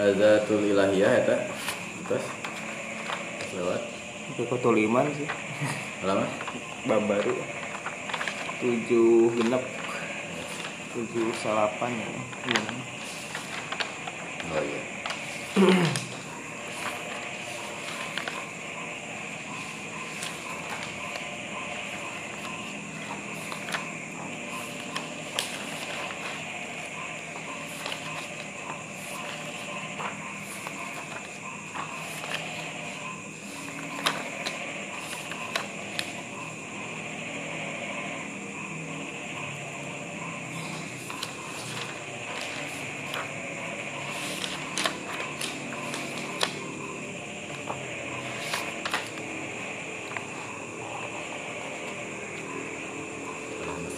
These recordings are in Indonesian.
Hazatul ilahiyah eta terus terus lewat Ke kotul iman sih. lama Bab baru. Tujuh genep. Tujuh salapan ya. Oh iya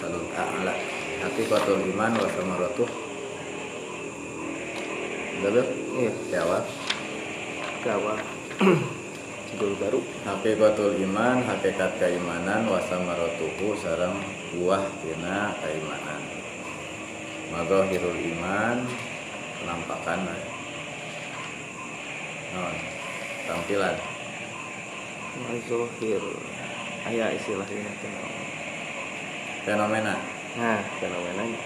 Masalul a'la Hakikatul iman wa samaratuh Udah Bel? Iya. Di awal Ke awal. Judul baru. Hakikatul iman, hakikat keimanan wa samaratuhu sareng buah tina keimanan Mazahirul iman penampakan non tampilan Mazohir. Ayah istilahnya fenomena. Nah, fenomenanya.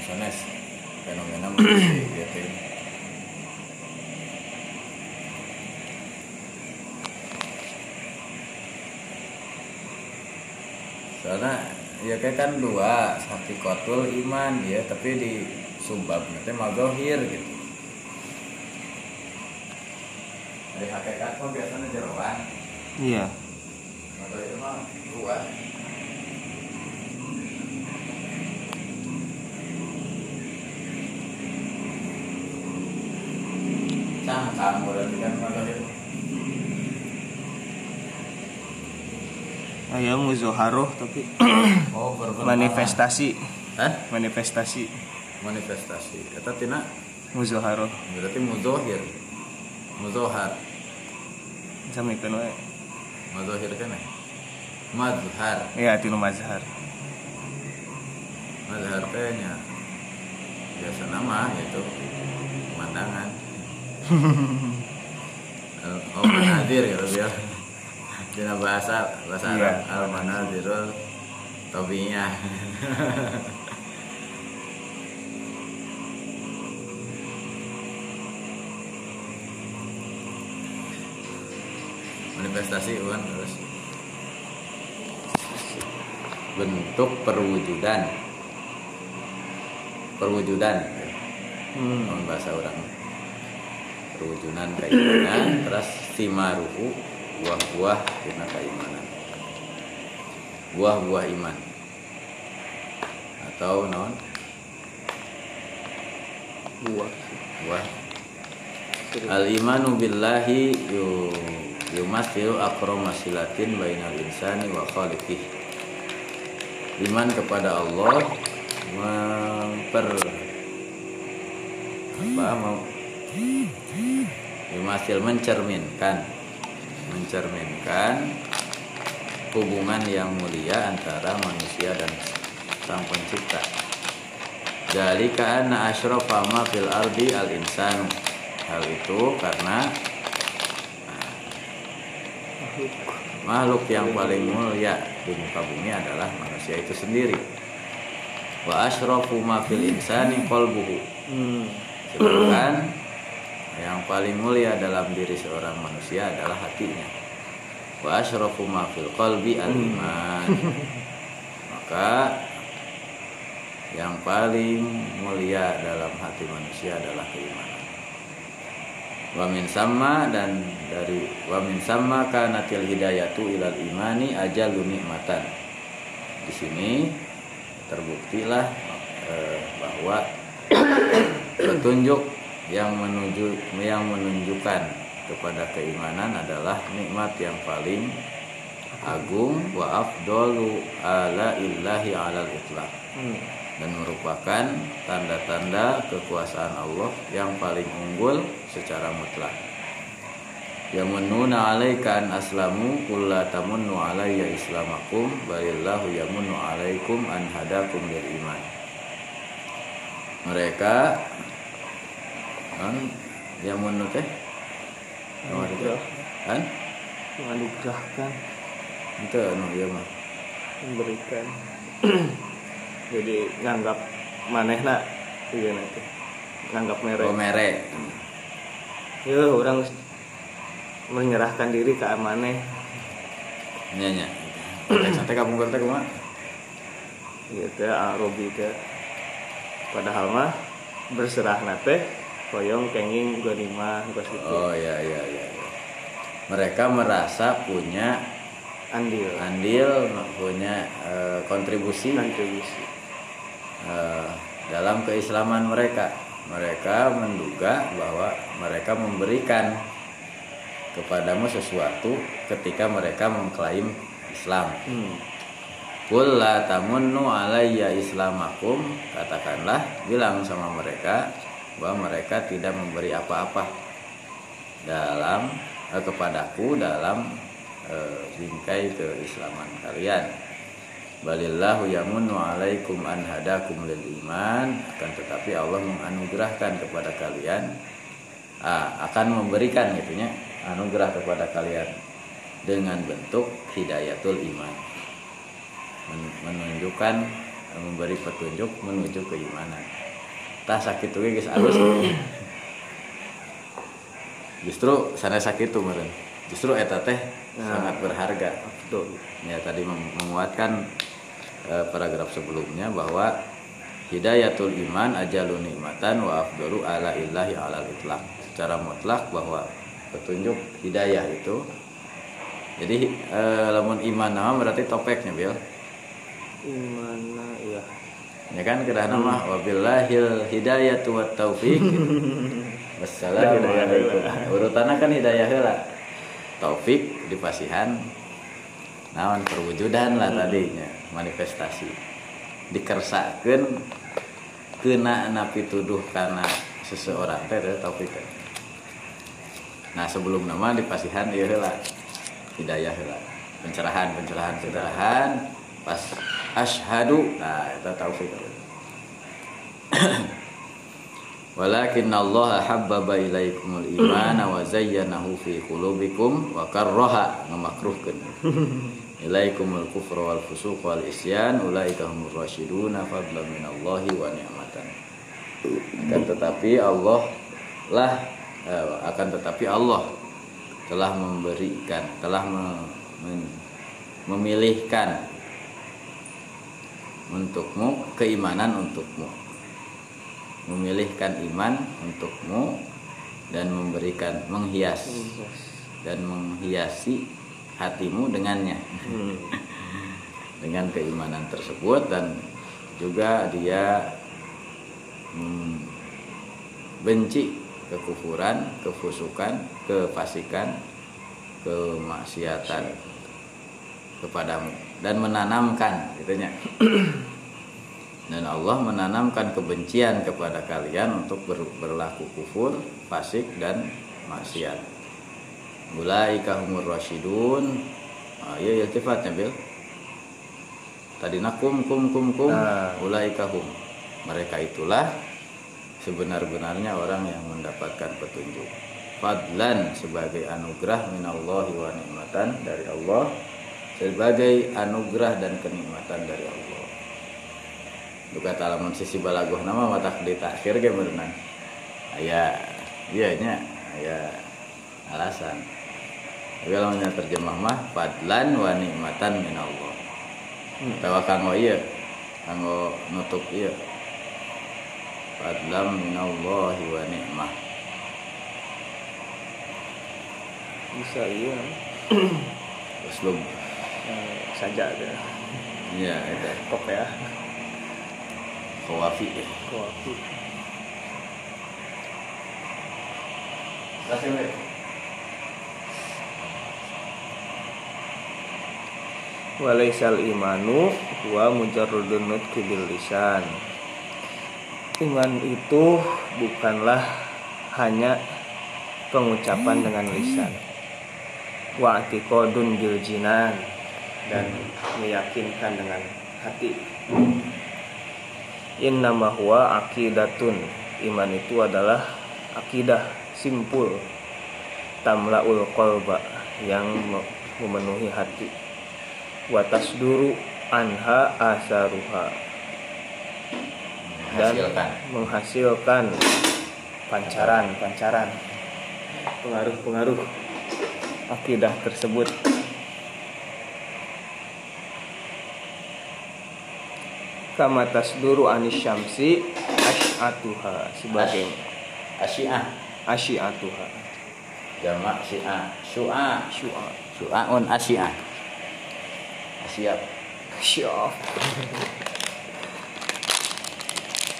misalnya fenomena gitu soalnya ya kayak kan dua sakti kotul iman ya tapi di subbab nanti magohir gitu dari hakikat mah biasanya jeroan Iya. atau itu mah dua cangkang berarti kan magohir Ayah muzoharoh tapi oh manifestasi. Hah? Manifestasi manifestasi eta tina muzoharoh. berarti muzohir muzohar Samikeun we. Muzohir kan ya? Mazhar. Iya, tinu mazhar. mazhar teh nya biasa nama gitu. Pemandangan. Oh manadir gitu biar Dina bahasa bahasa Iya. Arab. Al manadirul tobiyah manifestasi kan terus. Bentuk perwujudan. Perwujudan. Hmm. bahasa orang. Perwujudan keimanan terus simaruhu buah-buah tina keimanan. Buah-buah iman. Atau non? Buah. buah. Al imanu billahi yu yumathilu akromasilatin bainal insani wa khaliqih. Iman kepada Allah memper apa mau yumathil mencerminkan. Mencerminkan hubungan yang mulia antara manusia dan sang pencipta. Dari karena asyrafa ma fil ardi al insanu. Hal itu karena makhluk. Yang paling mulia di muka bumi adalah manusia itu sendiri. Wa asyrafu ma fil insani qalbuhu. Hmm. sedangkan yang paling mulia dalam diri seorang manusia adalah hatinya. Wa asyrafu ma fil qalbi al iman. Maka yang paling mulia dalam hati manusia adalah keimanan. Wa min sama dan dari wa min sama kanatil hidayatu ilal imani ajalu nikmatan di sini terbuktilah eh, bahwa petunjuk yang menuju yang menunjukkan kepada keimanan adalah nikmat yang paling agung wa afdalu ala illahi alal itlaq Hmm. dan merupakan tanda-tanda kekuasaan Allah yang paling unggul secara mutlak. Yamununa alaika an aslamu qul la tamunnu alayya islamakum balillahu yamunnu alaikum an hadakum lil iman. Mereka kan yang menurut teh kan? Menganugerahkan itu anu ieu mah memberikan. Jadi nganggap manehna iya nanti. Nganggap merek. Oh mere ya orang menyerahkan diri ke maneh nya nya teh kamu teh kumaha iya teh arobi teh. Padahal mah berserah nate koyong kenging ganima gos itu oh ya ya ya ya. mereka merasa punya andil. andil punya eh, kontribusi kontribusi. eh, dalam keislaman mereka. Mereka menduga bahwa mereka memberikan kepadamu sesuatu ketika mereka mengklaim Islam. hmm. Qul la tamunnu alayya islamakum katakanlah bilang sama mereka bahwa mereka tidak memberi apa-apa dalam eh, kepadaku dalam eh, bingkai keislaman kalian balillahu yamunnu alaikum an hadakum lil iman akan tetapi Allah menganugerahkan kepada kalian ah, akan memberikan gitunya anugerah kepada kalian dengan bentuk hidayatul iman. Men- menunjukkan memberi petunjuk menuju keimanan. Tah sakit tuh guys alus justru sana sakit tuh meren justru eta teh Nah. sangat berharga. Betul. Ya tadi menguatkan eh, paragraf sebelumnya bahwa hidayatul iman ajalu nikmatan wa afdalu ala illahi ala itlaq. Secara mutlak bahwa petunjuk hidayah itu. Jadi eh, lamun iman nama berarti topeknya bil. Imana ya ya kan kedah nama wabillahil hidayatu wat taufiq. Wassalamualaikum. Urutannya kan hidayah heula. Taufik dipasihan naon perwujudan lah tadinya manifestasi. Dikersakeun kena napi tuduh karena seseorang teh teh taufik teh. Nah sebelum nama dipasihan ieu heula. Hidayah heula. Pencerahan pencerahan pencerahan. Pas asyhadu nah itu taufik Walakin Allah habbaba ilaikumul iman wa zayyanahu fi qulubikum wa karraha. Ngamakruhkeun. Ilaikumul kufra wal fusuq wal isyan ulaika humur rasyiduna fadlan minallahi wa ni'matan. Akan tetapi Allah lah akan tetapi Allah telah memberikan, telah memilihkan untukmu keimanan untukmu. Memilihkan iman untukmu dan memberikan menghias. dan menghiasi hatimu dengannya. Hmm. dengan keimanan tersebut dan juga dia hmm, benci kekufuran, kefusukan, kefasikan, kemaksiatan kepadamu dan menanamkan gitunya dan Allah menanamkan kebencian kepada kalian untuk ber- berlaku kufur, fasik dan maksiat. Ulaika humur rasyidun. Ah, iya iltifatnya Bil. Tadi kum kum kum kum. Nah. Ulaika hum. Mereka itulah sebenar-benarnya orang yang mendapatkan petunjuk. Fadlan sebagai anugerah minallahi wa nikmatan dari Allah sebagai anugerah dan kenikmatan dari Allah. Duka talamun sisi balagoh nama watak di takhir ge berenang aya iya nya aya alasan. Tapi kalau terjemah mah fadlan wa nikmatan min Allah Hmm. tawa kanggo ieu kanggo nutup ieu fadlan min Allah wa nikmah bisa iya. Uslub. Eh, saja ada ya itu. Kok ya? Kawafi. Ya kopi kasih walaisal imanu wa mujarradun nutqi bil lisan iman itu bukanlah hanya pengucapan dengan lisan. Wa atiqadun bil jinan dan meyakinkan dengan hati. Innama huwa aqidatun. Iman itu adalah akidah simpul. Tamlaul kolba yang me- memenuhi hati. Watas duru anha asaruha dan Hasilkan. menghasilkan pancaran pancaran pengaruh pengaruh akidah tersebut kama tasduru anis syamsi asy'atuha sebagai Asyiah. asy'atuha Jamak syiah. Syu'a. syu'a Syu'aun asyiah. Asyap. Syaf.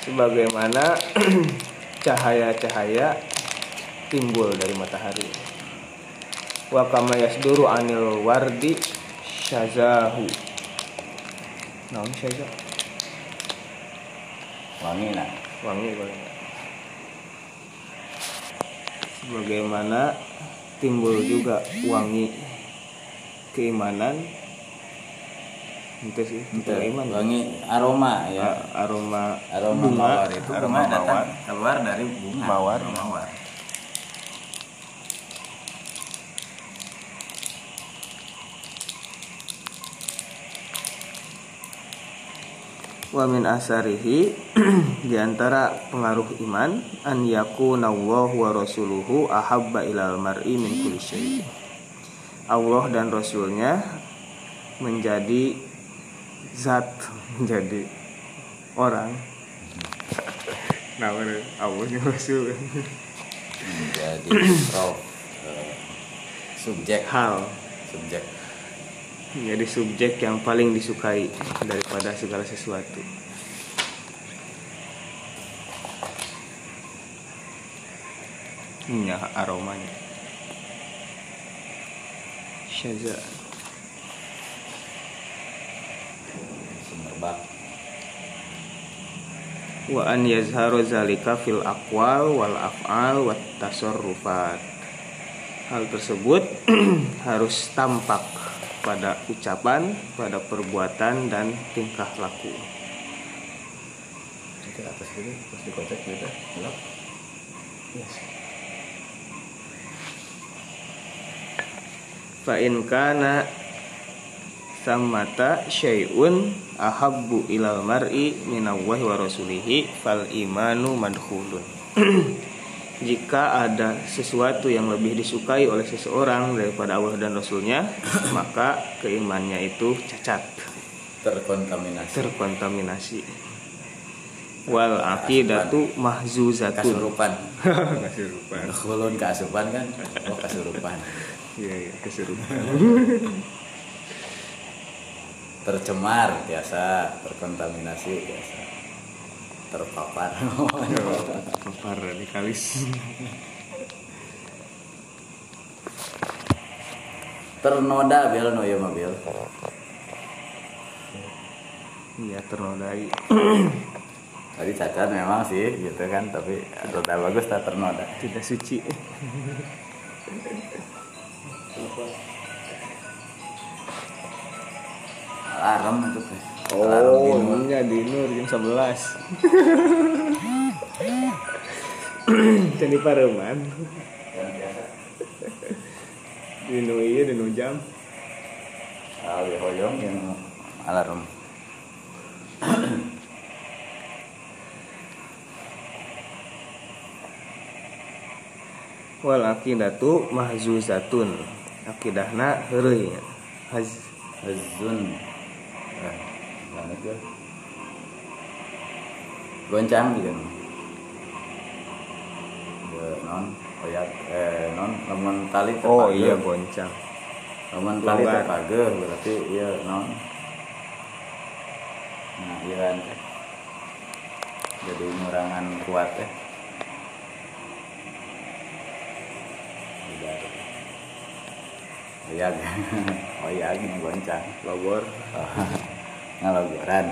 Sebagaimana cahaya-cahaya timbul dari matahari. Wa kama yasduru anil wardi syazahu. Naon syazah? Wangi nah. Wangi paling. Sebagaimana timbul juga wangi keimanan itu sih itu iman Wangi aroma ya. A- aroma Aroma bunga, mawar itu aroma bunga datang mawar keluar dari bunga. Mawar. Mawar. wa min asarihi di antara pengaruh iman an yakuna Allah wa rasuluhu ahabba ilal mar'i min kulli syai. Allah dan rasulnya menjadi zat menjadi orang nah dan rasul Jadi prof eh, subjek hal subjek menjadi subjek yang paling disukai daripada segala sesuatu. Ini ya, aromanya. Syaza. Semerbak. Wa an yazharu zalika fil aqwal wal af'al wat tasarrufat. Hal tersebut harus tampak pada ucapan, pada perbuatan dan tingkah laku. Atas dulu, terus dikocek gitu. Belok. fa in kana sammata syai'un ahabbu ilal mar'i minallahi wa rasulihi fal imanu madkhulun jika ada sesuatu yang lebih disukai oleh seseorang daripada Allah dan Rasulnya maka keimannya itu cacat Terkontaminasi. terkontaminasi wal aqidatu mahzuzatun Kasurupan. kasurupan Kulun keasupan kan? Oh kasurupan. iya iya kesurupan Tercemar biasa, terkontaminasi biasa. Terpapar. papar radikalis Ternoda bil no ya mobil. Iya ternodai Tadi cacat memang sih gitu kan, tapi rada bagus tak ternoda. tidak suci Alarm itu teh. Oh, dinur. iya di Nur jam 11 Jadi pareman Yang biasa. Di Nu iya di Nu jam Awi hoyong yang alarm. Wal akidatu mahzuzatun Akidahna heureuy. Haz Hazun. Eh, mana itu? Goncang gitu. Ya, non koyak eh non lamun tali Oh iya goncang Lamun tali terpageuh berarti iya non. Nah, iya kan. Jadi ngurangan kuat ya. Tidak. Oyag. Oyag nih goncang. Lobor ngalogoran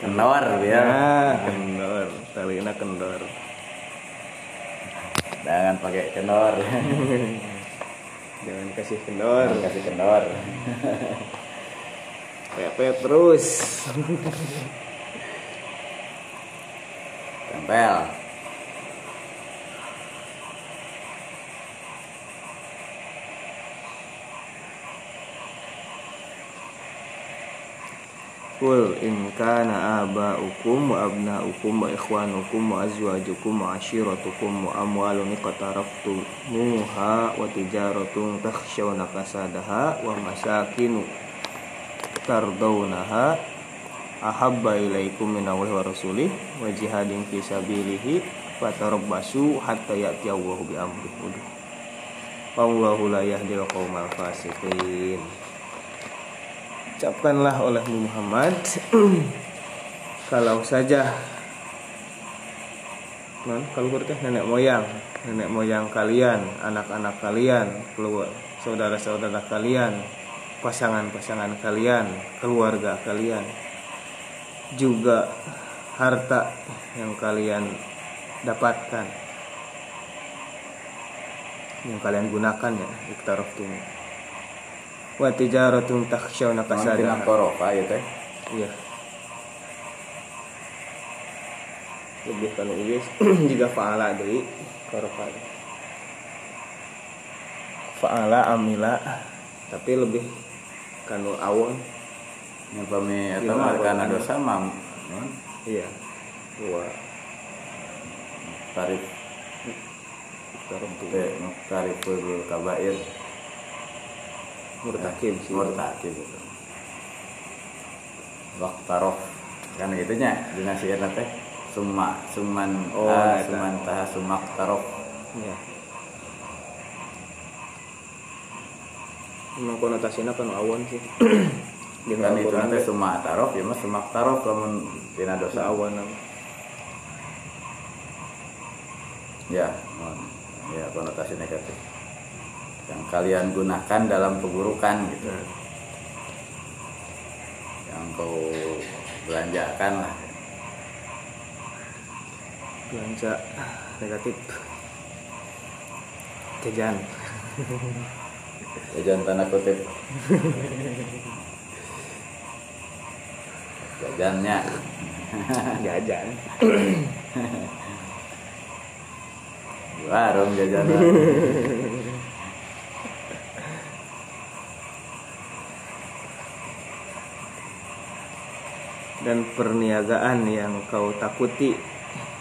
kendor ya Nah kendor. Talina kendor. Jangan pakai kendor. Jangan kasih kendor. Jangan kasih kendor. Pepe terus. Tempel Qul in kana aba'ukum wa abna'ukum wa ikhwanukum wa azwajukum wa ashiratukum wa amwalun iqtaraftumuha wa tijaratun takhshawna kasadaha wa masakinu tardawnaha ahabba ilaikum minallahi wa rasulih wa jihadin fi sabilihi fatarabbasu hatta ya'ti Allahu bi amrihi. Wallahu la yahdil qaumal fasiqin ucapkanlah oleh Muhammad. Kalau saja non kalau berarti nenek moyang nenek moyang kalian anak-anak kalian keluar saudara-saudara kalian pasangan-pasangan kalian keluarga kalian juga harta yang kalian dapatkan yang kalian gunakan ya iktaraf wa tijaratun takhshawna kasadaha korofa ya teh. Iya. Lebih kalau uwis jika faala dari korofa. Faala amila. Tapi lebih kanu awon. Yang pami atau karena dosa mam iya. Dua tarif. Tarif. Tarif kabair murtakib sih. Murtakib itu waktarof kan gitunya dengan syair teh summa suman oh, ah, suman tah sumak tarof ya. Memang konotasinya kan awan sih. Dengan itu nanti summa tarof ya mas sumak tarof kamu tina dosa awan Ya, ya konotasi negatif yang kalian gunakan dalam keburukan gitu. Yang kau belanjakan lah. Belanja negatif. Jajan. Jajan tanda kutip. Jajannya. Jajan. Warung jajan dan perniagaan yang kau takuti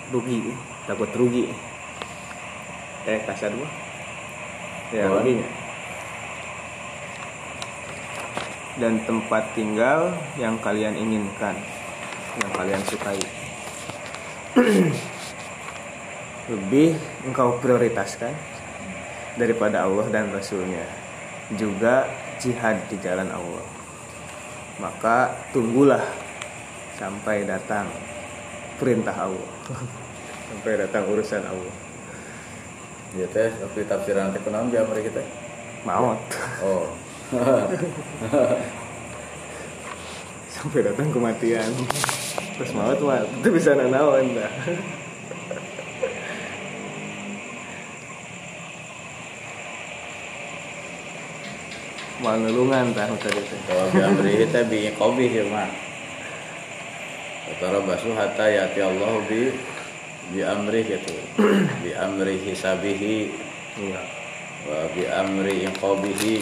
rugi takut rugi. Eh kasar gua ya oh. ruginya dan tempat tinggal yang kalian inginkan yang kalian sukai. Lebih engkau prioritaskan daripada Allah dan Rasulnya. Juga jihad di jalan Allah. Maka tunggulah sampai datang perintah Allah. Sampai datang urusan Allah. Ya teh tapi tafsiran teh kunaon di Amerika teh? Maut. Oh. Sampai datang kematian. Terus maut mah itu bisa nanawan dah. Mangelungan tahu tadi teh. Kalau di Amerika teh bi kobi ya mah. Tarabasu hatta yati Allah bi bi amri gitu. bi amri hisabihi ya. wa bi amri inqabihi.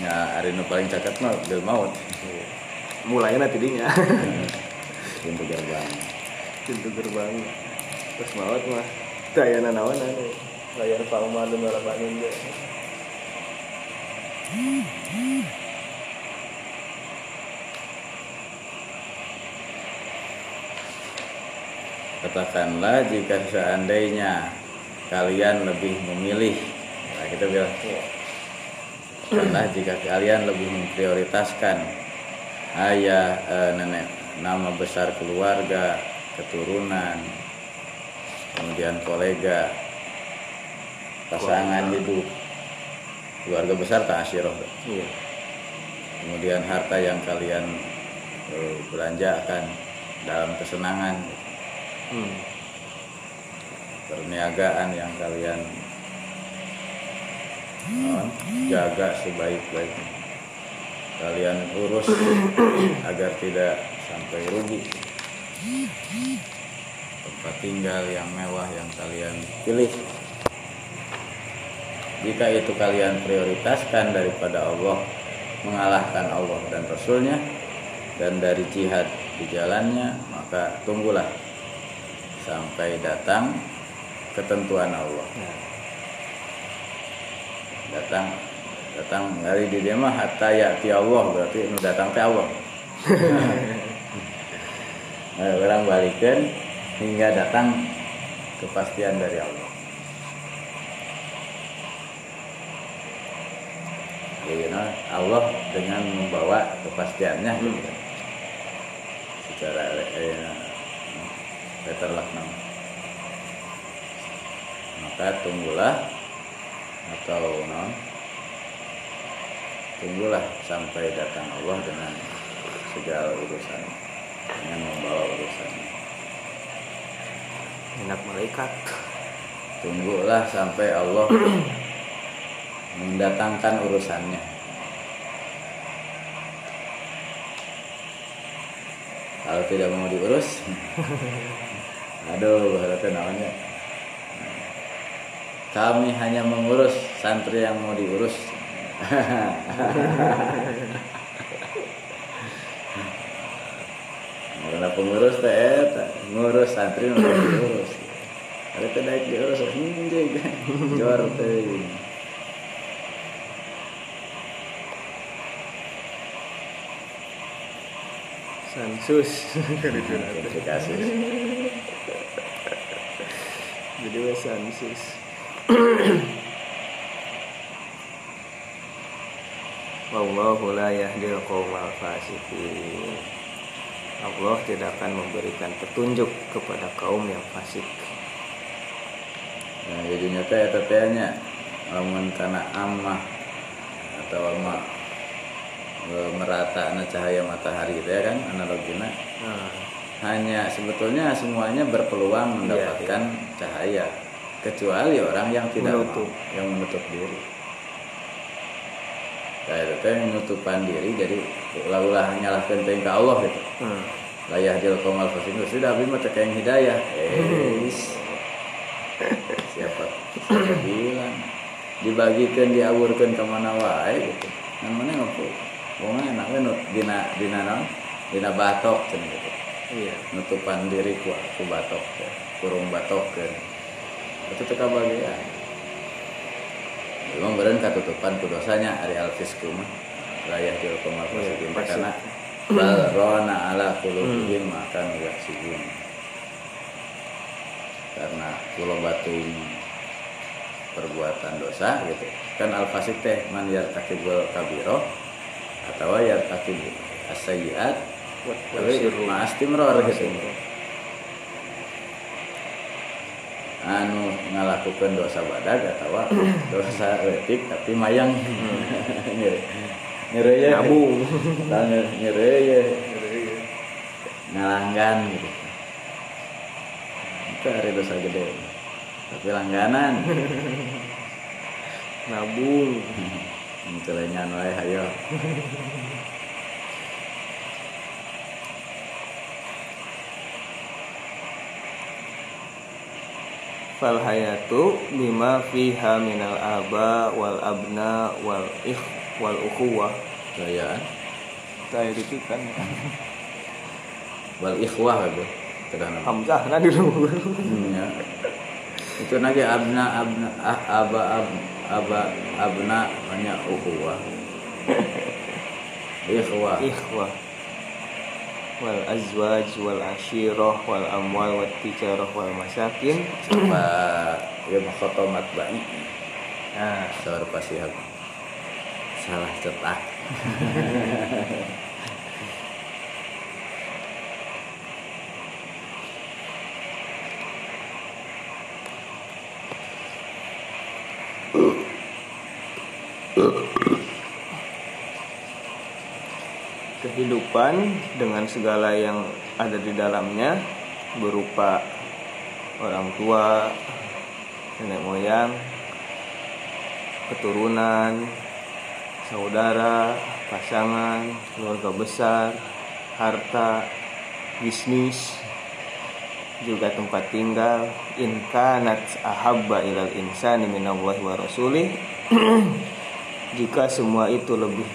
Ya, hari nu paling caket mah bil maut. Mulainya tidinya. Pintu gerbang. Pintu gerbang. Terus maut mah daya nanawan anu. Layar Pak Umar dan Rabanin katakanlah jika seandainya kalian lebih memilih. Nah kita bilang katakanlah jika kalian lebih memprioritaskan ayah e, nenek nama besar keluarga keturunan kemudian kolega pasangan hidup keluarga besar tak asyiroh iya. kemudian harta yang kalian e, belanjakan dalam kesenangan hmm. perniagaan yang kalian oh, jaga sebaik-baiknya kalian urus agar tidak sampai rugi. Tempat tinggal yang mewah yang kalian pilih. Jika itu kalian prioritaskan daripada Allah mengalahkan Allah dan Rasulnya dan dari jihad di jalannya maka tunggulah sampai datang ketentuan Allah datang datang dari di dia mah hatta ya'ti Allah berarti nu datang teh Allah nah, orang balikan hingga datang kepastian dari Allah Jadi, nah, Allah dengan membawa kepastiannya Hmm. gitu. secara eh, letterlock nama maka tunggulah atau non tunggulah sampai datang Allah dengan segala urusan dengan membawa urusan. Enak malaikat. Tunggulah sampai Allah mendatangkan urusannya kalau tidak mau diurus aduh berarti namanya. Kami hanya mengurus santri yang mau diurus. Karena pengurus teh ngurus santri mau diurus. Ada teh daek diurus anjing jor teh sansus kasih jadi wes sansus Wallahu la yahdil qaumal fasiqin. Allah tidak akan memberikan petunjuk kepada kaum yang fasik. Nah, jadinya teh eta teh nya. Lamun kana amah atau ama e, merata cahaya matahari teh kan analogina Nah, hanya sebetulnya semuanya berpeluang mendapatkan cahaya kecuali orang yang tidak Menutup. mau, yang menutup diri. Kayak itu teh menutupan diri jadi ulah-ulah nyalahkeun teh ka Allah gitu. hmm. layah jil komal fasikus sudah mah teu yang hidayah? Eh siapa? Siapa bilang? Dibagikan diawurkan ke mana wae gitu. Namanya ngapu wongnya enak we nu dina dina naon dina batok cenah gitu. Iya. nutupan diri ku ku batok teh kurung batok ke itu teu kabagian Memang beren katutupan ku dosanya ari alfisku mah layah jil komal Iya, pasti. karena bal rona ala qulubihim akan yaksibun. Karena kulo batuin perbuatan dosa gitu. Kan al fasik teh man yartakibul kabiro atau yartakib asayiat tapi ma'astimror gitu. Anu ngalakukan dosa badag atau dosa etik tapi mayang. Nyere nyere ya Nabung. nyere ya ngalanggan gitu. Itu hari dosa gede. Tapi langganan. Nabung. itu lenyan wae hayo Fal hayatu bima fiha minal aba wal abna wal ikh wal ukhuwah. gayaan Saya itu kan wal ikhwah terang Hamzah nah dulu. ya. itu lagi abna abna ah, aba ab, aba abna banyak ukhuwah. Ikhwah. Ikhwah. Wal azwaj wal ashirah wal amwal wat tijarah wal masakin. apa ya khotomat banyak Nah, sabar pasti aku. Salah cetak kehidupan dengan segala yang ada di dalamnya berupa orang tua, nenek moyang, keturunan, saudara, pasangan, keluarga besar, harta, bisnis, juga tempat tinggal. In kanat ahabba ilal insani minallahi wa rasulih jika semua itu lebih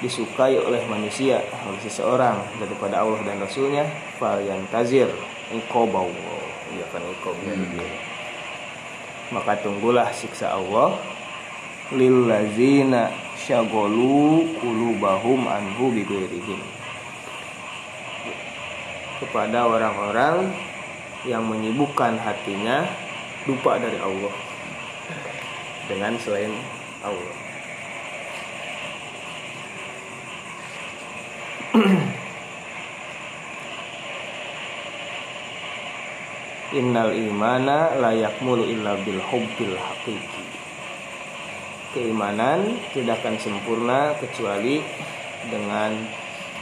disukai oleh manusia oleh seseorang daripada Allah dan Rasulnya fal yang tazir iqobau ya kan hmm. maka tunggulah siksa Allah. Lil lazina syagolu kulubahum anhu bighairihim kepada orang-orang yang menyibukkan hatinya lupa dari Allah. Dengan selain Allah Innal imana layak mulu illa bil hubbil hakiki Keimanan tidak akan sempurna kecuali dengan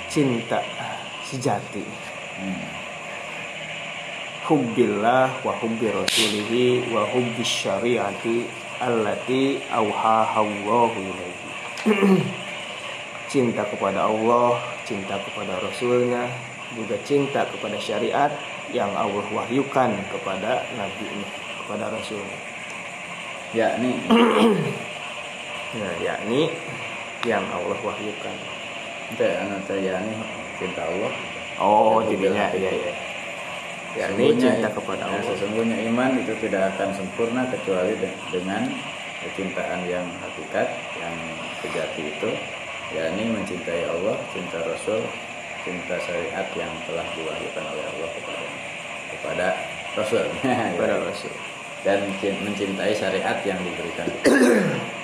cinta sejati. Hubbillah wa hubbi rasulihi wa hubbi syariati allati awhaha Allahu ilaihi cinta kepada Allah, cinta kepada Rasulnya, juga cinta kepada syariat yang Allah wahyukan kepada Nabi kepada Rasulnya. Yakni, nah, yakni yang Allah wahyukan. Anak yakni cinta Allah. Oh, jadinya iya iya. Yakni cinta kepada ya, Allah. Sesungguhnya iman itu tidak akan sempurna kecuali dengan kecintaan yang hakikat, yang sejati itu yakni mencintai Allah, cinta Rasul, cinta syariat yang telah diwahyukan oleh Allah kepada kepada Rasul, kepada Rasul dan mencintai syariat yang diberikan.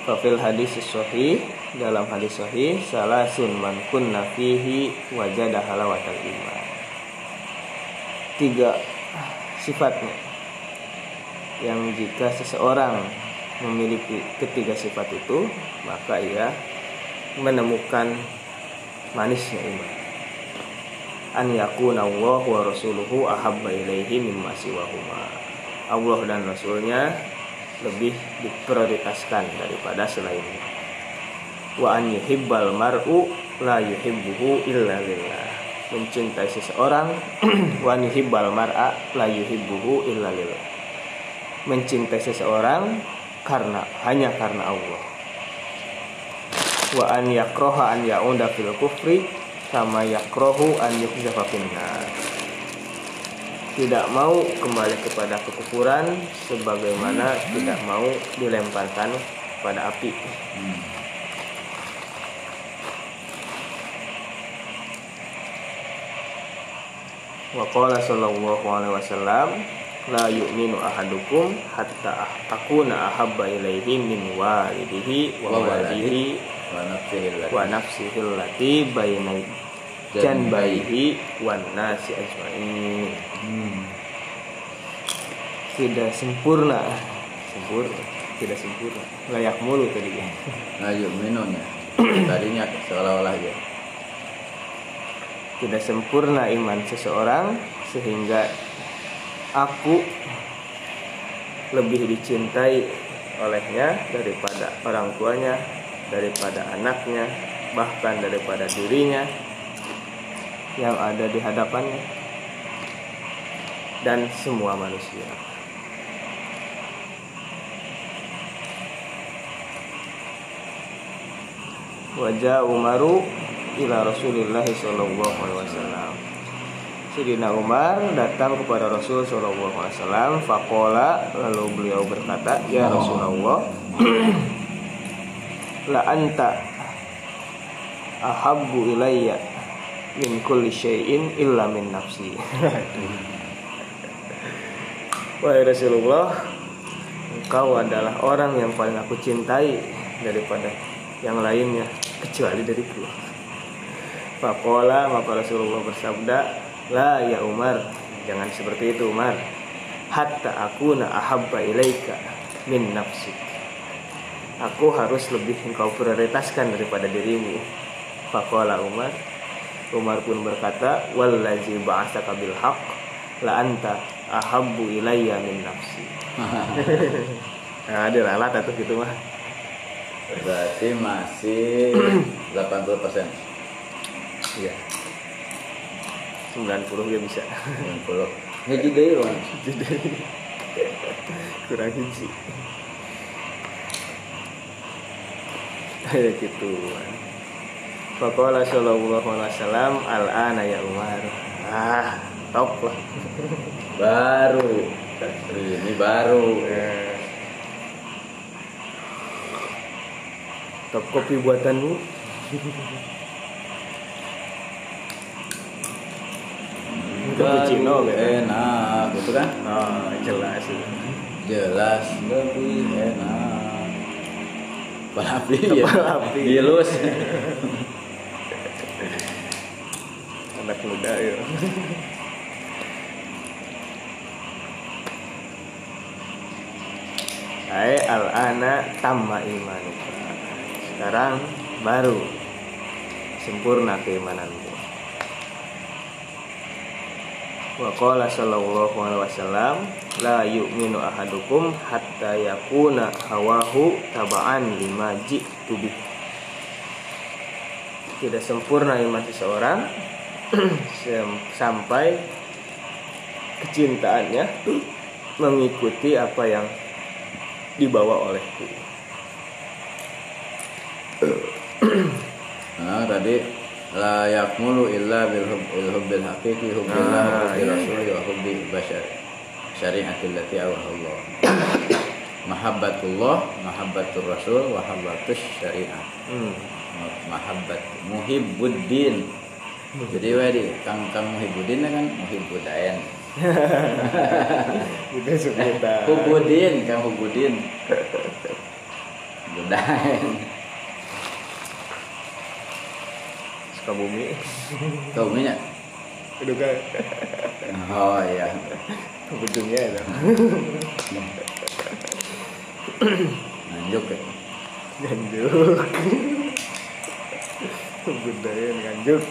Fafil hadis sahih dalam hadis sahih salasun man kunna fihi wajada halawatal iman. Tiga sifatnya yang jika seseorang memiliki ketiga sifat itu maka ia menemukan manisnya iman. An yakuna Allah wa rasuluhu ahabba ilaihi mimma siwahuma. Allah dan Rasulnya lebih diprioritaskan daripada selainnya. Wa an yuhibbal mar'u la yuhibbuhu illa lillah. Mencintai seseorang wa yuhibbal mar'a la yuhibbuhu illa lillah. Mencintai seseorang karena hanya karena Allah wa an yakroha an ya'unda fil kufri sama yakrohu an yukzafa tidak mau kembali kepada kekufuran sebagaimana tidak mau dilemparkan pada api hmm. wa qala sallallahu alaihi wasallam la yu'minu ahadukum hatta akuna ahabba ilaihi min walidihi wa waladihi wa nafsihi allati baina janbaihi wan nasi ajmain. Hmm. tidak sempurna. Sempurna? Tidak sempurna. Layak mulu tadi ya la yu'minunya tadinya seolah-olah ya tidak sempurna iman seseorang sehingga aku lebih dicintai olehnya daripada orang tuanya, daripada anaknya, bahkan daripada dirinya yang ada di hadapannya dan semua manusia. Wajah Umaru ila Rasulillah sallallahu alaihi wasallam. Sayyidina Umar datang kepada Rasul Shallallahu Alaihi Wasallam. Fakola lalu beliau berkata, Ya Rasulullah, la anta ahabbu ilayya min kulli syai'in illa min nafsi. Wahai Rasulullah, engkau adalah orang yang paling aku cintai daripada yang lainnya kecuali dariku. Fakola maka Rasulullah bersabda, La ya Umar, jangan seperti itu Umar. Hatta aku na ahabba ilaika min nafsik. Aku harus lebih engkau prioritaskan daripada dirimu. Fakola Umar. Umar pun berkata, Wallazi ba'asaka bil haq la anta ahabbu ilayya min nafsi. nah, ada ralat atau gitu mah. Berarti masih 80 persen. Iya. 90 ya bisa. 90 hiji deui Wan. kurang hiji kayak gitu Faqala sallallahu alaihi wasallam al-ana ya Umar. Ah top lah. Baru. Ini baru. Eh, top kopi buatanmu cappuccino Baru kan? enak gitu kan? Oh jelas itu. Jelas. Lebih enak. Kepala api ya Kepala api. dilus. Anak muda ya. Hai al-ana tamma imanuka Sekarang baru. Sempurna keimananmu Wa qala sallallahu alaihi wasallam la yu'minu ahadukum hatta yakuna hawahu taba'an lima ji'tu Tidak sempurna iman seseorang sampai kecintaannya mengikuti apa yang dibawa olehku. nah tadi la yakmulu illa bil hub- bil hubbil haqiqi hubbillah wa Ah, hubbil iya, rasul wa hubbi bashar syariatil lati awallah mahabbatullah mahabbatur rasul wa mahabbatus syariah Hmm. mahabbat muhibbuddin jadi wedi kang kang muhibbuddin kan muhibbudain Itu sebutan. Hubudin, Kang Hubudin. Budain. Sukabumi. Minyak? Itu kan Oh iya. gedungnya itu. Nganjuk ya. Nganjuk. Budaya nganjuk.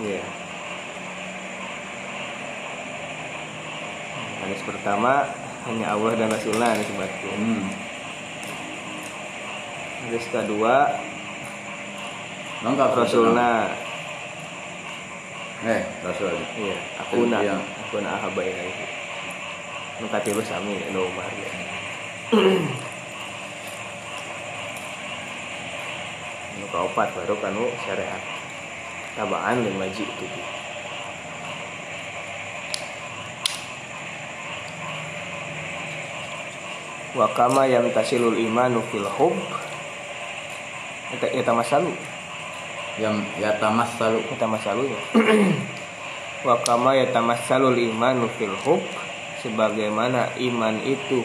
Iya. Hadis pertama hanya Allah dan Rasulullah ini sebetulnya. Hmm. Hadis kedua Lengkap Rasulullah. Eh, Rasul. Iya, aku nak Iya. aku nak ahaba ilaihi. Nu katilu sami nu Umar. Nu kaopat baru kanu syariat. Tabaan lima ji itu. Wa kama yang tasilul imanu fil hub Eta eta masalu Yang ya tamas selalu. kita masalunya wa kama yatamassalul imanu fil hub sebagaimana iman itu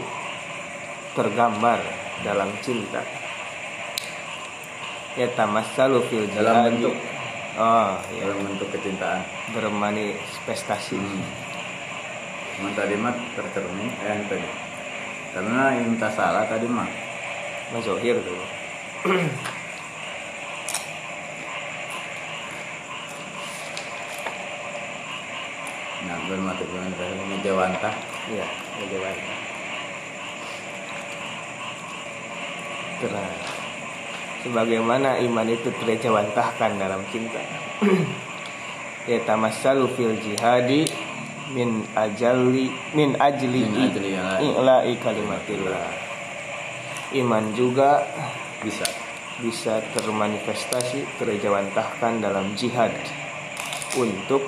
tergambar dalam cinta yatamassalu fil Dalam bentuk oh ya dalam bentuk kecintaan. bermanifestasi Hmm. Cuman tadi mah tercermin eh tadi. Karena yang tak salah tadi mah. mazohir tuh Nah, bermaksud dengan tadi ngejawantah. ya bagaimana Terang. sebagaimana iman itu terjawantahkan dalam cinta ya tamassalu fil jihadi min ajali min ajli Min ajli ilahi. ilahi kalimatillah iman juga Bisa. bisa termanifestasi terjawantahkan dalam jihad untuk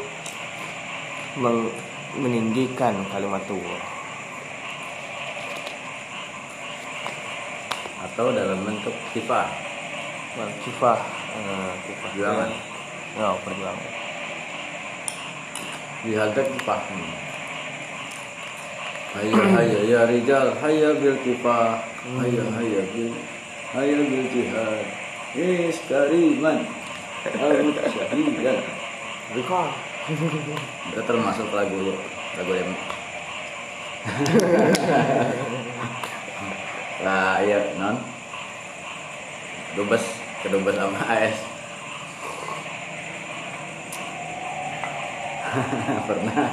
meninggikan kalimat Allah Atau dalam bentuk kifah. Kifah eh, kifah Perjuangan. ya perjuangan Jihad teh kifah. Hayya hayya ya rijal hayya bil kifah. Hayya hayya bil hayya bil jihad. Iskariman. Amut syahidan. Rika Itu termasuk lagu lagu yang lah iya non? Dubes kedubes sama AS pernah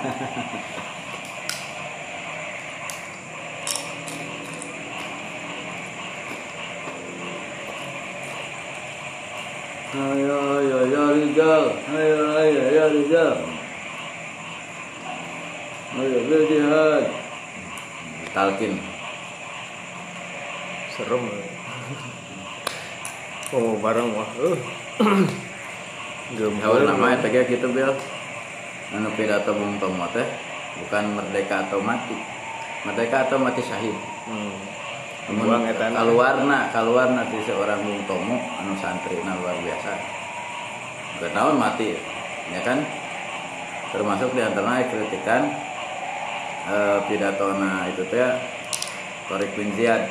ayo ayo ayo rijal ayo bil jihad. Talkin serem. Oh bareng wah. Uh. Haul namanya tega gitu bil. Anu pidato bung tomo teh bukan merdeka atau mati. Merdeka atau mati syahid. Hmm. Buang etan. kaluarna kaluarna di seorang bung tomo anu santri luar biasa Gak tahun mati ya kan? Termasuk di antaranya kritikan eh, pidato na itu teh Torik bin Ziyad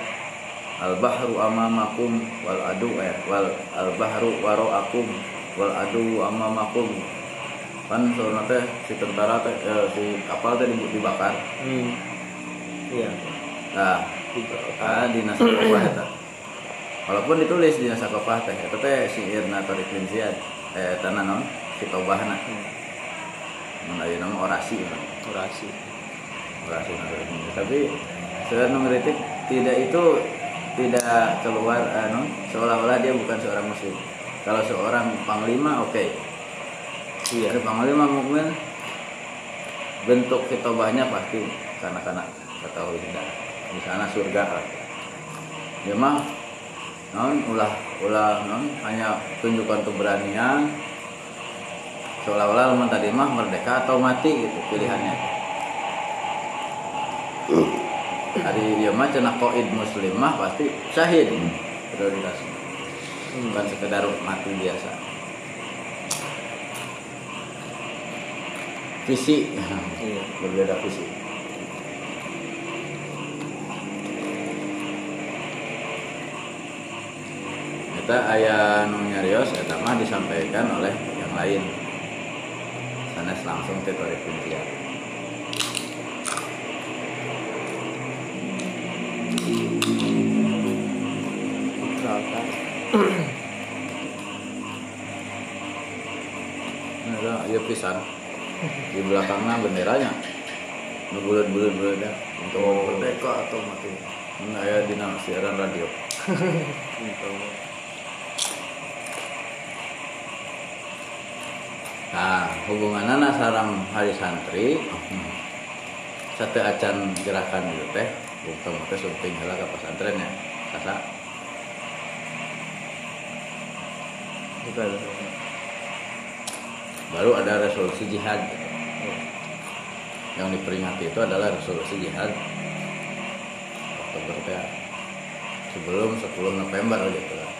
al bahru amamakum wal adu eh wal al bahru waraakum wal adu amamakum. Kan soalnya teh si tentara teh eh, si kapal teh dibakar. Hmm. iya. Nah ah di nasakopah eta walaupun ditulis di nasakopah teh teh si Irna Torik bin Ziyad eh tanah non si tobahna hmm. ayeuna mah orasi kan. orasi. Orasi tapi sebenarnya mengkritik tidak itu tidak keluar anu seolah-olah dia bukan seorang muslim. Kalau seorang panglima oke. Iya. Ada panglima mukmin bentuk kitobahnya pasti karena karena ketahui tidak di sana surga lah. Dia mah non ulah ulah non hanya tunjukkan keberanian seolah-olah lamun tadi mah merdeka atau mati gitu pilihannya. Hari dia mah cenah koid muslim mah pasti syahid prioritasnya bukan sekedar mati biasa. Visi iya berbeda visi. Kita ayah nyarios eta mah disampaikan oleh yang lain. Sanes langsung ke Pintian. Misalkan. Nah, iya pisan. Di belakangnya benderanya. Nu bulat-bulat bulat untuk merdeka atau mati. Nah, aya dina siaran radio. Gitu. Nah, hubunganna sarang hari santri. Satu acan gerakan itu teh bukan teh sumping heula ka pesantren ya. Kasa? Baru ada resolusi jihad. Yang diperingati itu adalah resolusi jihad. Oktober teh sebelum 10 November gitu lah.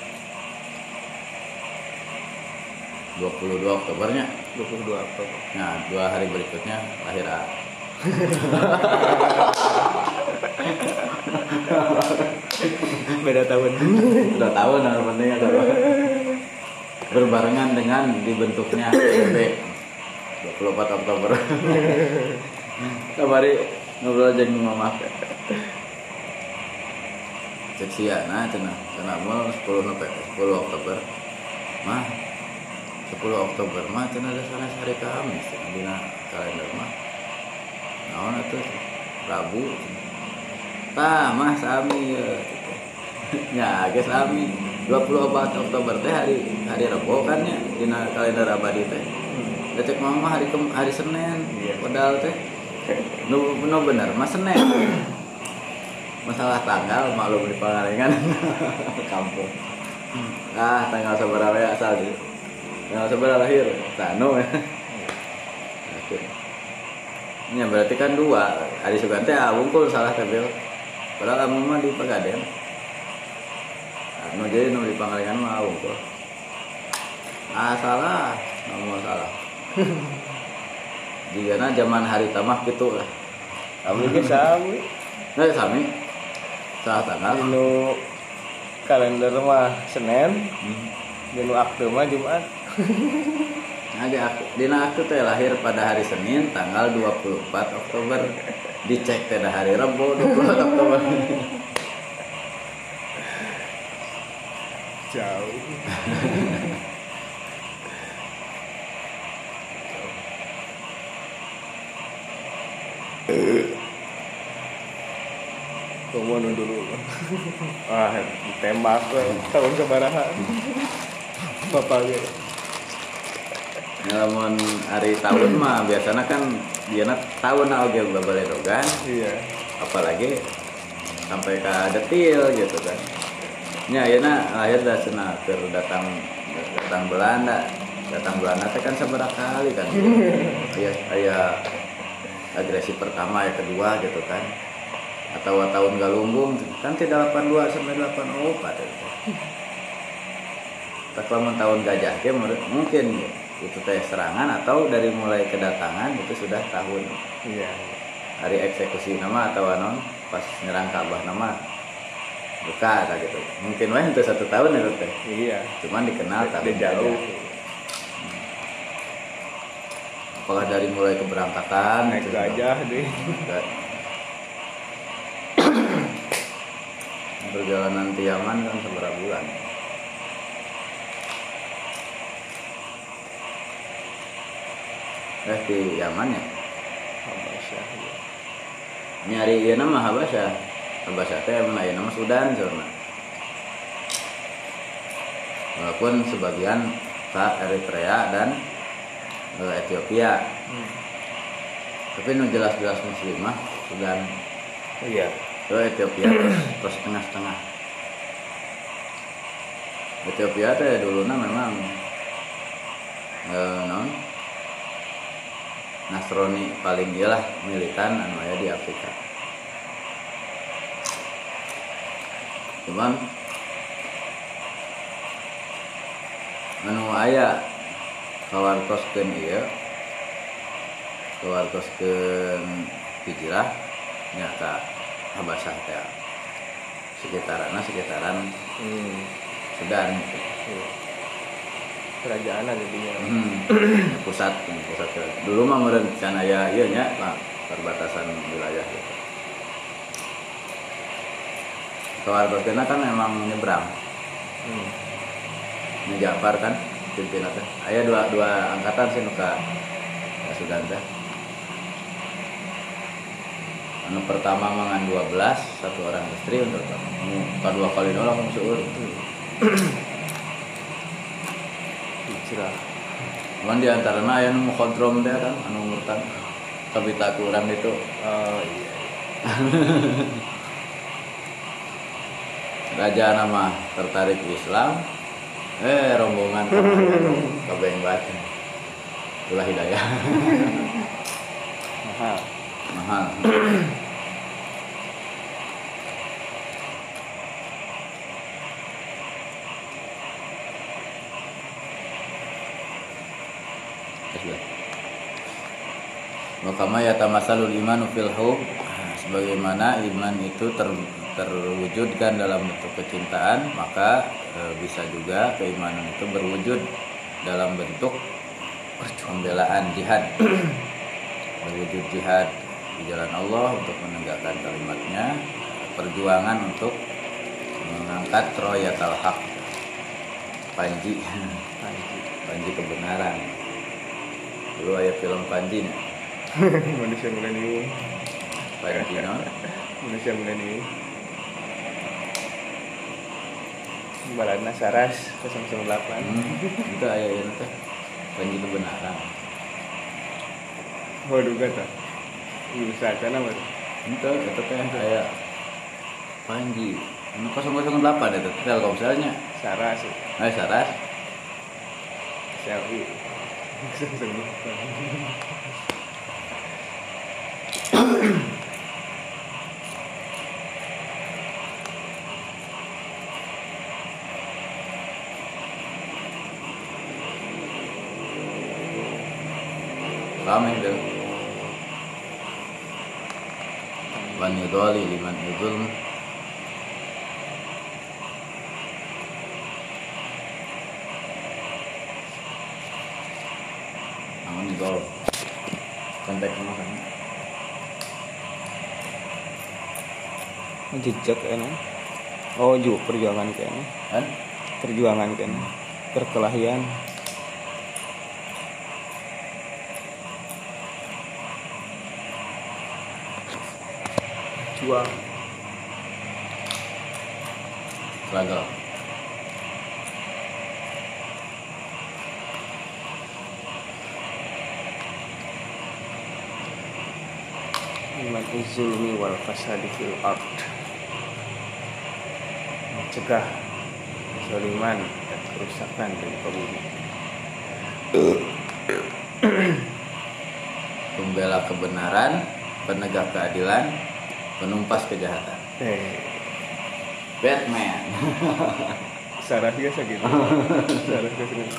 22 Oktobernya 22 Oktober. nah dua hari berikutnya lahir A. Beda tahun. udah tahu nah penting adalah berbarengan dengan dibentuknya PBB 24 Oktober. Kembali ngobrol aja mama. Cek sia nah cenah. Cenah mau 10 November 10 Oktober. Mah 10 Oktober mah cenah ada sana hari Kamis. Dina kalender mah naon atuh? Rabu. Tah mah sami ya ya guys sami 24 Oktober teh hari hari Rebo kan ya dina kalender abadi teh. Udah cek mama hari kem, hari Senin Iya. padahal teh. Nu nu bener mas Senin masalah tanggal maklum di Pangalengan kampung ah tanggal seberapa ya asal gitu tanggal seberapa lahir. Tanu ya. Akhir. Ya berarti kan dua. Hari Sugante ah wungkul salah tebel padahal kamu mah di Pegaden anu jadi nu di Pangalengan mah wungkul. Ah salah. Nomor salah. Jika na zaman hari tamah gitu lah. Kami ge sami. nah sami. Salah tanggal. Dinu kalender mah Senin, Hmm. dinu akte mah Jumat. Nah, di aku, dina aku teh lahir pada hari Senin tanggal 24 Oktober. Dicek teh hari Rabu 24 Oktober. Jauh. Kamu dulu. Ah, ditembak tahun sabaraha. Bapak Namun hari tahun mah biasanya kan dia tahun oge babaledogan iya apalagi sampai ke detil gitu kan. Ya, ya lahir dah cenah keur datang datang Belanda. Datang Belanda teh kan seberapa kali kan. Aya aya agresi pertama ya kedua gitu kan. Atau tahun Galunggung kan tidak 82 sampai 84 itu. Tak lama tahun gajah ke mungkin itu teh serangan atau dari mulai kedatangan itu sudah tahun? Iya. Hari eksekusi nama atau anon pas nyerang Ka'bah nama. Buka tak gitu. Mungkin wah itu satu tahun itu teh. Iya. Cuman dikenal tahun jauh. gajah apakah dari mulai keberangkatan naik itu gajah deh. Perjalanan Tiaman kan seberapa bulan eh di Yaman ya? Habasyah iya. nyari ieu nama Habasyah Habasyah teh emang nama Sudan sebenarnya. Walaupun sebagian ke Eritrea dan eh, Ethiopia. Hmm. tapi nu jelas-jelas muslimah Sudan. Iya. Ke Ethiopia terus, tengah-tengah. Ethiopia teh dulunya memang eh, non Nasrani paling iyalah militan anu aya di Afrika cuman anu aya kawartoskeun ieu kawartoskeun hijrah nya ka Habasyah teh sekitaran sekitaran hmm. Sudan gitu. iya. Kerajaan jadinya Hmm, pusat pusat dulu mah meureun can aya ieu nya Pak, perbatasan wilayah gitu. Kawartoskeunna kan memang nyebrang hmm. Ini Ja'far kan pimpinan teh. Aya dua dua angkatan sih nu ka ka Sudan teh. Anu pertama mangan 12, satu orang istri untuk kedua kali nolak langsung hijrah Cuman di antaranya aya nu kontrom teh kan anu murtad. Kabita kurang itu. Oh iya. Raja nama tertarik Islam. Eh rombongan kabeng banget itulah hidayah. Mahal. Mahal Makama ya tamasalul imanu fil hub sebagaimana iman itu ter, terwujudkan dalam bentuk kecintaan maka e, bisa juga keimanan itu berwujud dalam bentuk pembelaan jihad. Berwujud jihad di jalan Allah untuk menegakkan kalimatnya perjuangan untuk mengangkat royatal haq panji. Panji. panji kebenaran. Dulu ada film panji nih manusia milenium. Panji no? manusia milenium. Baladna Saras 008 Hmm, itu aya ieu teh panji kebenaran Oh duga tuh Bisa kan apa itu. Itu teh aya panji. Anu 008 itu Telkomselnya. Saras Ayo saras. Selfie 008 Rame itu Yudhali liman yudhulm Namun yudhol Kontek sama kan Jejak kayaknya. Oh ju perjuangan kayaknya. Kan? Perjuangan kayaknya. Perkelahian berjuang gagal Iman zulmi wal fasadi fil art mencegah kezaliman dan kerusakan dari pembunuh pembela kebenaran penegak keadilan penumpas kejahatan. Eh. Batman. Sarah biasa gitu. Sarah biasa gitu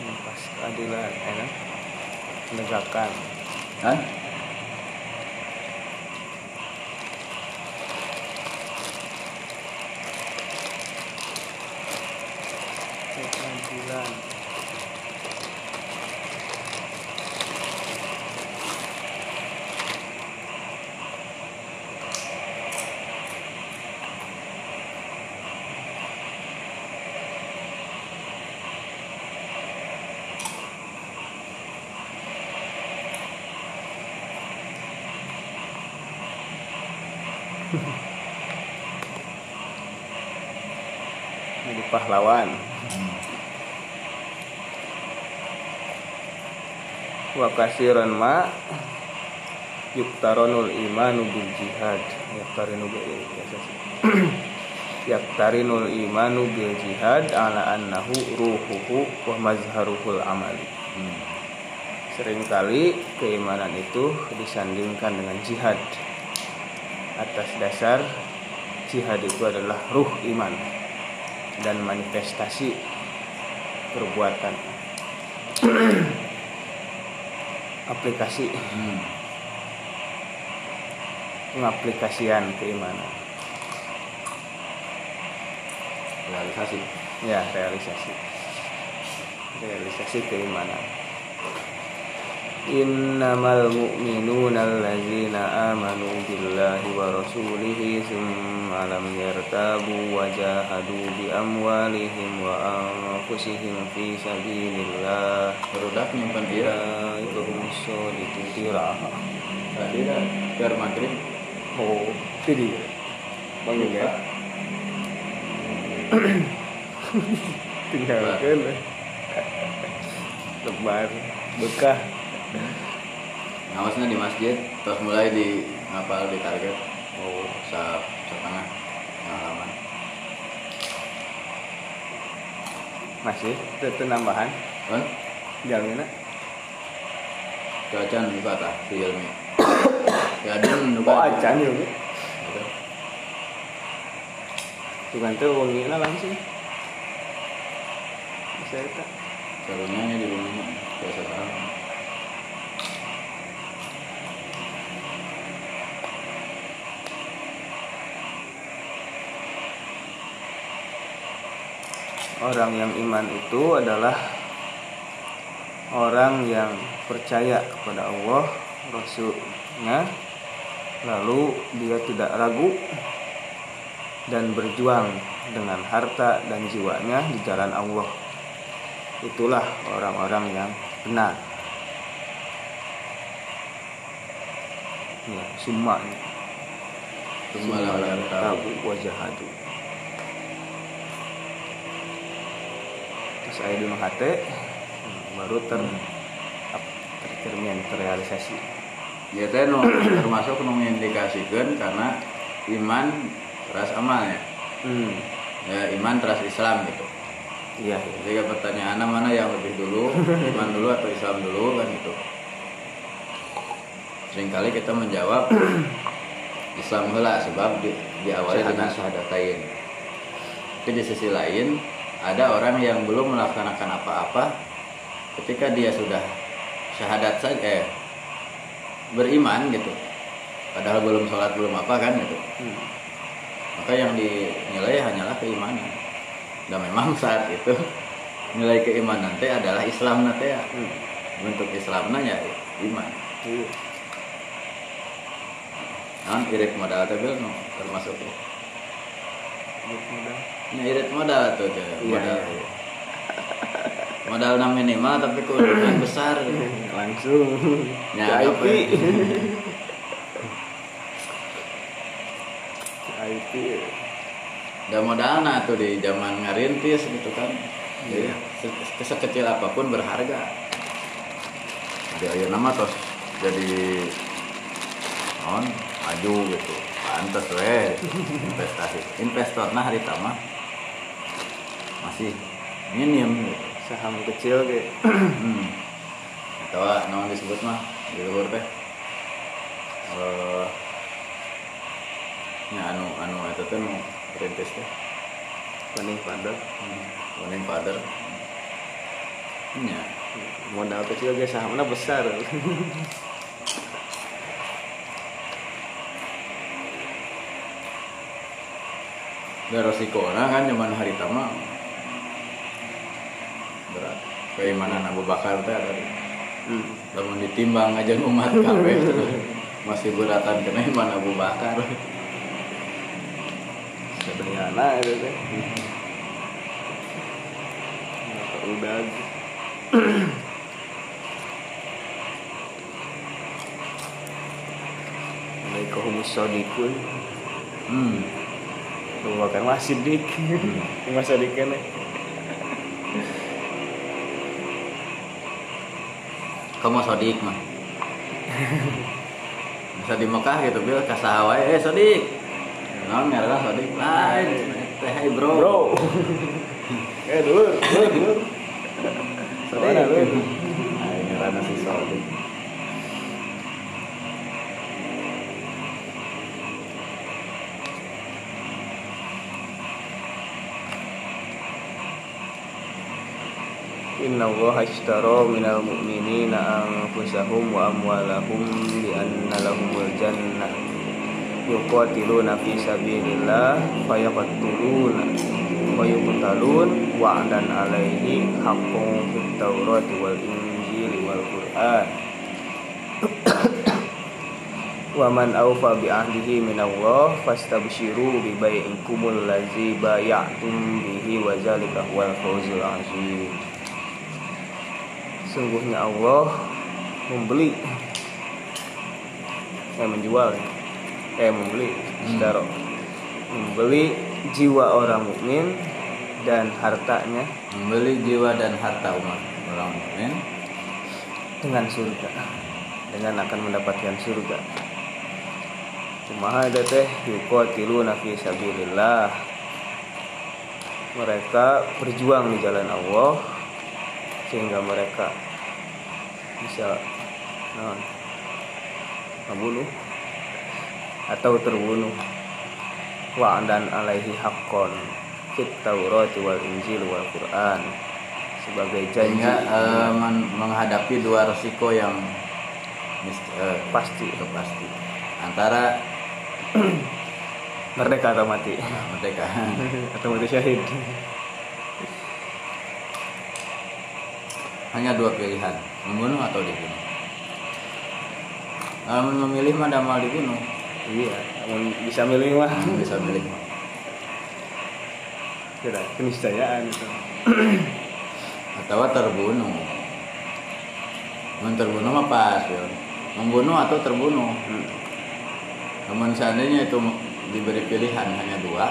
Menumpas keadilan ya kan? penegakan Hah? keadilan jadi pahlawan wa kasiran ma yuktaronul imanu bil jihad. Yaktarinu yaktarinul imanu bil jihad ala annahu ruhuhu wa mazharuhul amali. Hmm. sering kali keimanan itu disandingkan dengan jihad. Atas dasar jihad itu adalah ruh iman dan manifestasi perbuatan. Aplikasi. Hmm. pengaplikasian keimanan. Realisasi. Ya realisasi. Realisasi keimanan innamal mu'minuna allazina amanu billahi wa rasulihi thumma lam yartabu wa jahadu bi amwalihim wa anfusihim fi sabilillah Berudak nyimpan dia ulaika humus shadiqun tiraha tadi dah biar maghrib. Oh itu dia bangun ya? Tinggalkan lebar. Bekah ngawasnya di masjid terus mulai di ngapal di target. Oh sa setengah pengalaman. Masih? Itu nambahan? Kan jalannya cuaca nuka tah di ilmi ya ada nuka oh acan Bu. bukan tuh wanginya langsung. Bisa itu. Calonnya di bumi biasa tahu orang yang iman itu adalah orang yang percaya kepada Allah Rasulnya. Lalu dia tidak ragu dan berjuang dengan harta dan jiwanya di jalan Allah. Itulah orang-orang yang benar. Ya summa. Summa tabu wajahadu ayat di hati baru ter tercermin terrealisasi ya teh nu termasuk nu mengindikasikan karena iman teras amalnya hmm. Ya iman teras Islam gitu. Iya. Jadi pertanyaan mana yang lebih dulu? Iman dulu atau Islam dulu kan gitu. Seringkali kita menjawab Islam heula sebab di, diawali dengan syahadatain. Tapi di sisi lain ada orang yang belum melaksanakan apa-apa ketika dia sudah syahadat saja eh, beriman gitu padahal belum sholat belum apa kan gitu Hmm. maka yang dinilai hanyalah keimanan dan memang saat itu nilai keimanan teh adalah Islam nanti ya Hmm. bentuk Islamnya ya iman Iya. non irit modal Bil, no, termasuk. Baik, mudah. Nya irit modal tuh teh Iya, modal. iya. modal minimal tapi keuntungan besar. Langsung. Ya, IP IP udah modal nah tuh di zaman ngarintis gitu kan. Jadi se- sekecil apa pun berharga. Jadi ayo nama terus jadi non maju gitu. Pantes we investasi. Investor nah hari tama masih minim gitu. saham kecil ke hmm. atau naon disebut mah di luar teh Eh, nya anu anu itu teh nu perintis teh paling pada Morning Father. Nya. modal kecil ge sahamnya besar Dan resiko kan zaman hari tama berat. Keimanan Abu Bakar teh ada. hmm. Lamun ditimbang aja umat kabeh masih beratan kena iman Abu Bakar. sederhana itu teh udah humus sodikun Hmm. Bahkan masih dik Masa dik kan Kamu sodik mah. Bisa di Mekah gitu bil ka sahawai eh sodik. Naon ngaranna sodik? Lain. Teh bro. Bro Eh dulu Dulu dulu Ayo ngaranna si sodik. Inna Allah ashtara minal mu'minina anfusahum wa amwalahum bi anna lahumul jannah yuqatiluna fi sabilillah fayaqtuluna wa yuqtalun alaihi haqqun fit tawrati wal injili wal qur'an. Wa man awfa bi ahdihi min Allah fastabshiru bi bai'ikumul ladzi bay'atum bihi wa zalika huwal fawzul azim sungguhnya Allah membeli eh menjual eh membeli saudara. Membeli jiwa orang mukmin dan hartanya. Membeli jiwa dan harta umat orang mukmin. Dengan surga. Dengan akan mendapatkan surga. Kumaha ada teh yuqatiluna fi sabilillah. Mereka berjuang di jalan Allah sehingga mereka bisa nah, membunuh atau terbunuh. Wa'dan alaihi haqqon fit taurati wal injil wal quran sebagai janji. Eh, men- menghadapi dua resiko yang eh, pasti. pasti. Antara merdeka atau mati. Merdeka. Atau mati syahid hanya dua pilihan membunuh atau dibunuh. Kalau memilih mah damal dibunuh. Iya bisa milih mah. Bisa milih tidak keniscayaan itu. Atau terbunuh. Men terbunuh mah pas ya. membunuh atau terbunuh. Hmm. namun seandainya itu diberi pilihan hanya dua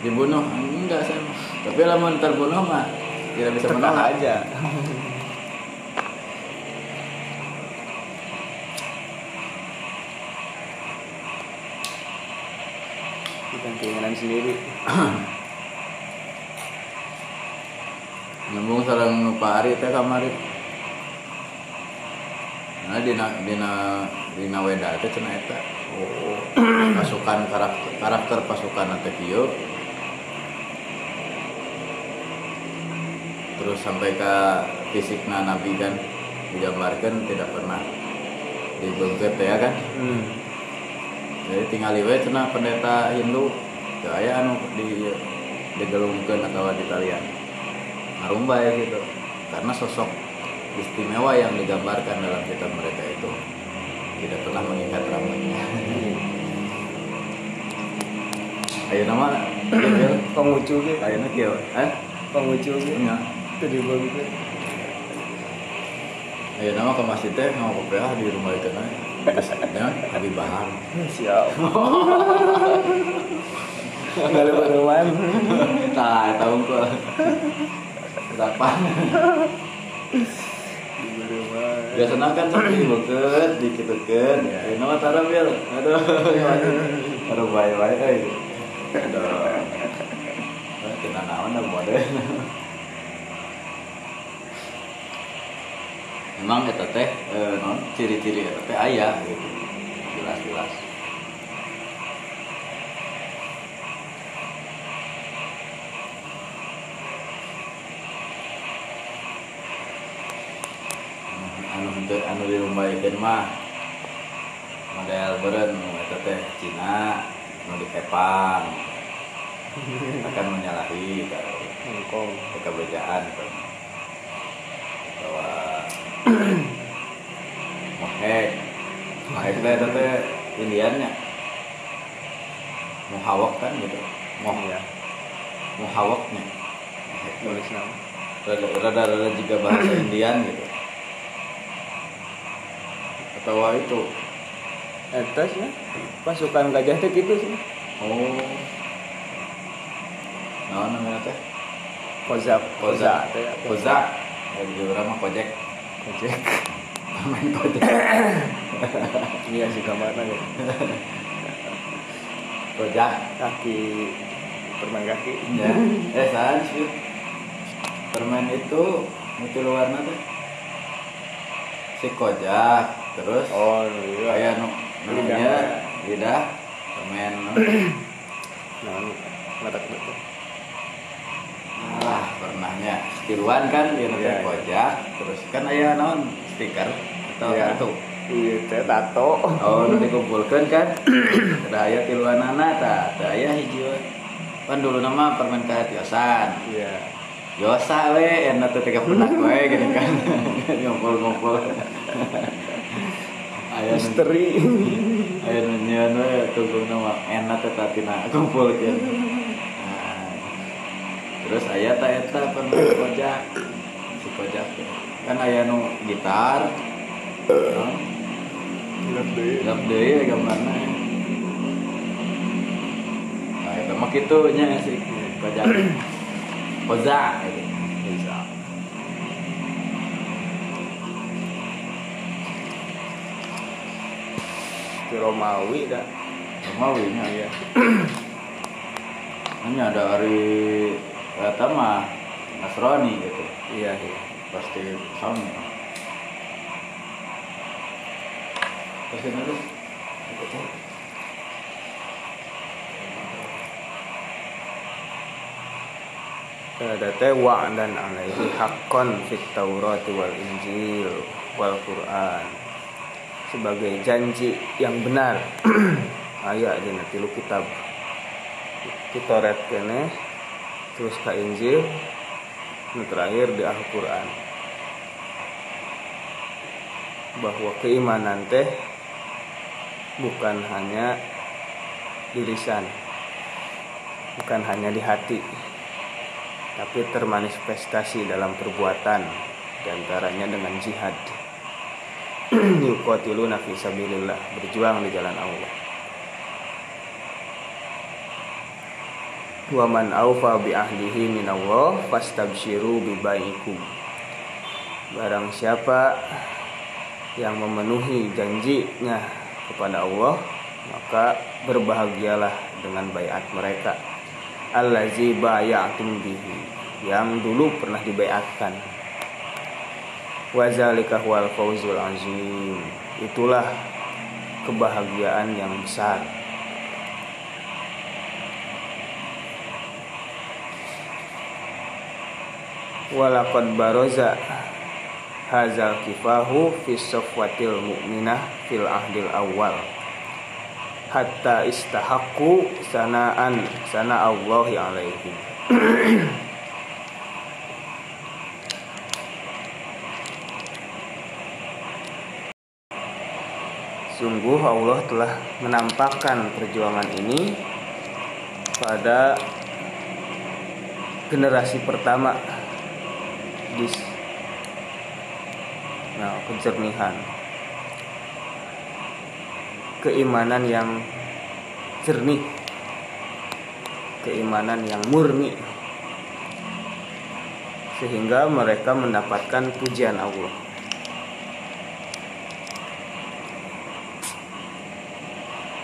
dibunuh. Enggak saya tapi lamun terbunuh mah tidak bisa menolak. aja bukan keinginan sendiri. Nyambung sarang nu Pak Ari teh kamari. Nah dina dina dina weda teh cenah eta. Oh pasukan karakter karakter pasukan teh kieu. Terus sampai ke fisikna nabi kan digambarkan tidak pernah dibengket ya kan? Hmm. jadi tinggal we cenah pendeta Hindu aya anu di digelungkeun atau ditalian ya gitu. Karena sosok istimewa yang digambarkan dalam kitab mereka itu tidak pernah mengikat rambutnya. Ayo nama pengucu gitu. Ayo nak kieu eh? Pengucu gitu. Punya. Itu dibagi Ya nama ke masjid teh mau ke PH di rumah itu nih. Biasanya Habib Bahar. siap nggak ada perumahan Tah, tahu kok. Kapan? Biasanya kan sampai beket, dikit beket. Ya, nama tara bil. Aduh, aduh baik baik. Eh, aduh. Kita naon dah model. Emang eta teh eh, non ciri-ciri eta teh aya gitu. Jelas-jelas. anu henteu dilombaikeun mah. Model beureun nu eta teh Cina nu dikepang akan menyalahi Hongkong. bahwa mohek. Mohek teh eta teh Indiannya muhawak kan gitu. Moh ya muhawaknya tulis nama. Rada rada rada juga bahasa Indian gitu atau itu. Etas ya. Pasukan gajah teh gitu sih. Oh. Nah namanya teh? Kozak. Koza. teh. Koza di orang mah kojek. Kozak main kojek. Iya sih gambarnya ya kojak. Kaki. Permen kaki. Ya eh salah sih permen itu muncul warna teh. Si kojak terus? Oh iya. Kayak nu namanya lidah permen. Nah ngatak betul Alah, pernahnya. Tiluan kan dia nanti Iya, iya. kojak terus kan aya naon? Stiker atau Iya. kartu? Iya tato. Oh nu dikumpulkan kan? Ada aya tiluan anak tak ada aya hiji we. kan dulu nama permen karet yosan. Iya. Yosa we enak tuh tiga penak we gini kan. Ngumpul-ngumpul misteri aya nu nyieun we tunggu nama enak teh tatina kumpulkeun Nah, terus aya ta eta permen kojak si kojak kan aya nu gitar? Ingat deh. Gelap deui gambarna. Nah, itu mah kitu nya sih kojak. Koza gitu. bisa Di Romawi dah Romawi nya iya hanya ada hari kata mah Nasrani gitu. iya iya Pasti sama. Pasti nanti. ada teh wa dan alaihi haqqan fit Taurat wal Injil wal Quran sebagai janji yang benar. Ayat di tilu kitab kita red kene terus ke Injil nu terakhir di Al-Quran. Bahwa keimanan teh bukan hanya di lisan bukan hanya di hati tapi termanifestasi dalam perbuatan di antaranya dengan jihad yuqatiluna fi sabilillah berjuang di jalan Allah. Wa man aufa bi ahdihi minallah fastabshiru bi baikum barang siapa yang memenuhi janjinya kepada Allah maka berbahagialah dengan bayat mereka. Allazi bay'atum bihi yang dulu pernah dibayatkan wazalika huwal fawzul azim. Itulah kebahagiaan yang besar. Walaqad baroza hazal kifahu fi safwatil mu'minah fil ahdil awal hatta istahaqqu sanaan sana Allahi alaihim Sungguh Allah telah menampakkan perjuangan ini pada generasi pertama di nah kejernihan. Keimanan yang jernih. Keimanan yang murni. Sehingga mereka mendapatkan pujian Allah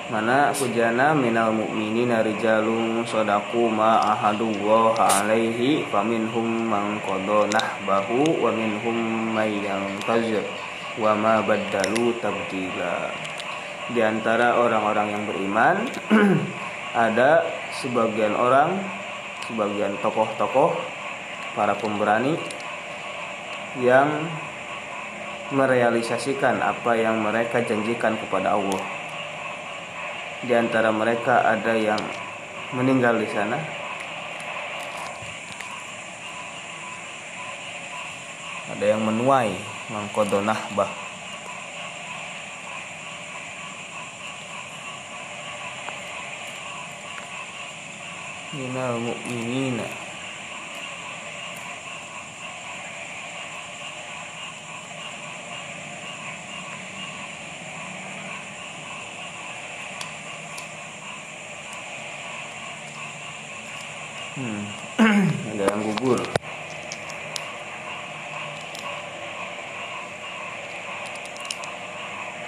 mana hujana minal mu'minina rijalun sadaku ma ahadullah alaihi faminhum man qada nahbahu wa minhum may yantazir wa ma baddalu tabdila. Di antara orang-orang yang beriman ada sebagian orang sebagian tokoh-tokoh para pemberani yang merealisasikan apa yang mereka janjikan kepada Allah di antara mereka ada yang meninggal di sana. Ada yang menuai mangkodonah bah. Minal mu'minina Hmm. Ada yang gugur.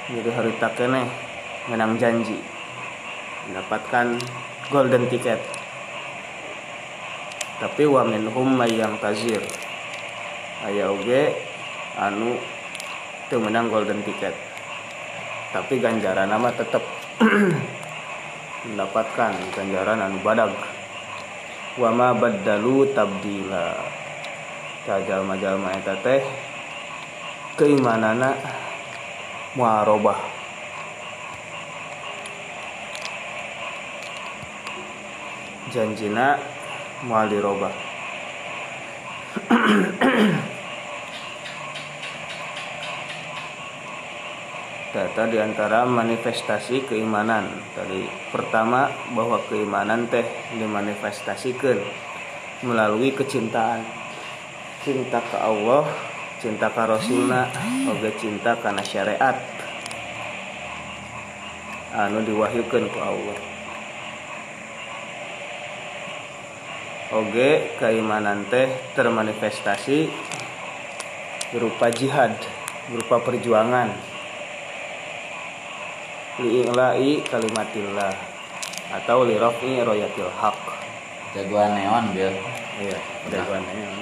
Jadi hari takene menang janji mendapatkan golden ticket. Tapi wa minhum yang tazir. Aya oge anu itu menang golden ticket. Tapi ganjaran nama tetap mendapatkan ganjaran anu badag wama baddalu tabdila. Jalma-jalma eta teh keimanana muarobah. Janjina mual data di antara manifestasi keimanan. Tadi pertama bahwa keimanan teh dimanifestasikan melalui kecintaan. Cinta ke Allah cinta ke Rasulna oge cinta karena syariat. Anu diwahyukan ke Allah. Oge keimanan teh termanifestasi berupa jihad berupa perjuangan li'ilai kalimatillah. Atau li rafi royatil haq. Jagoan neon bil. Iya jagoan neon.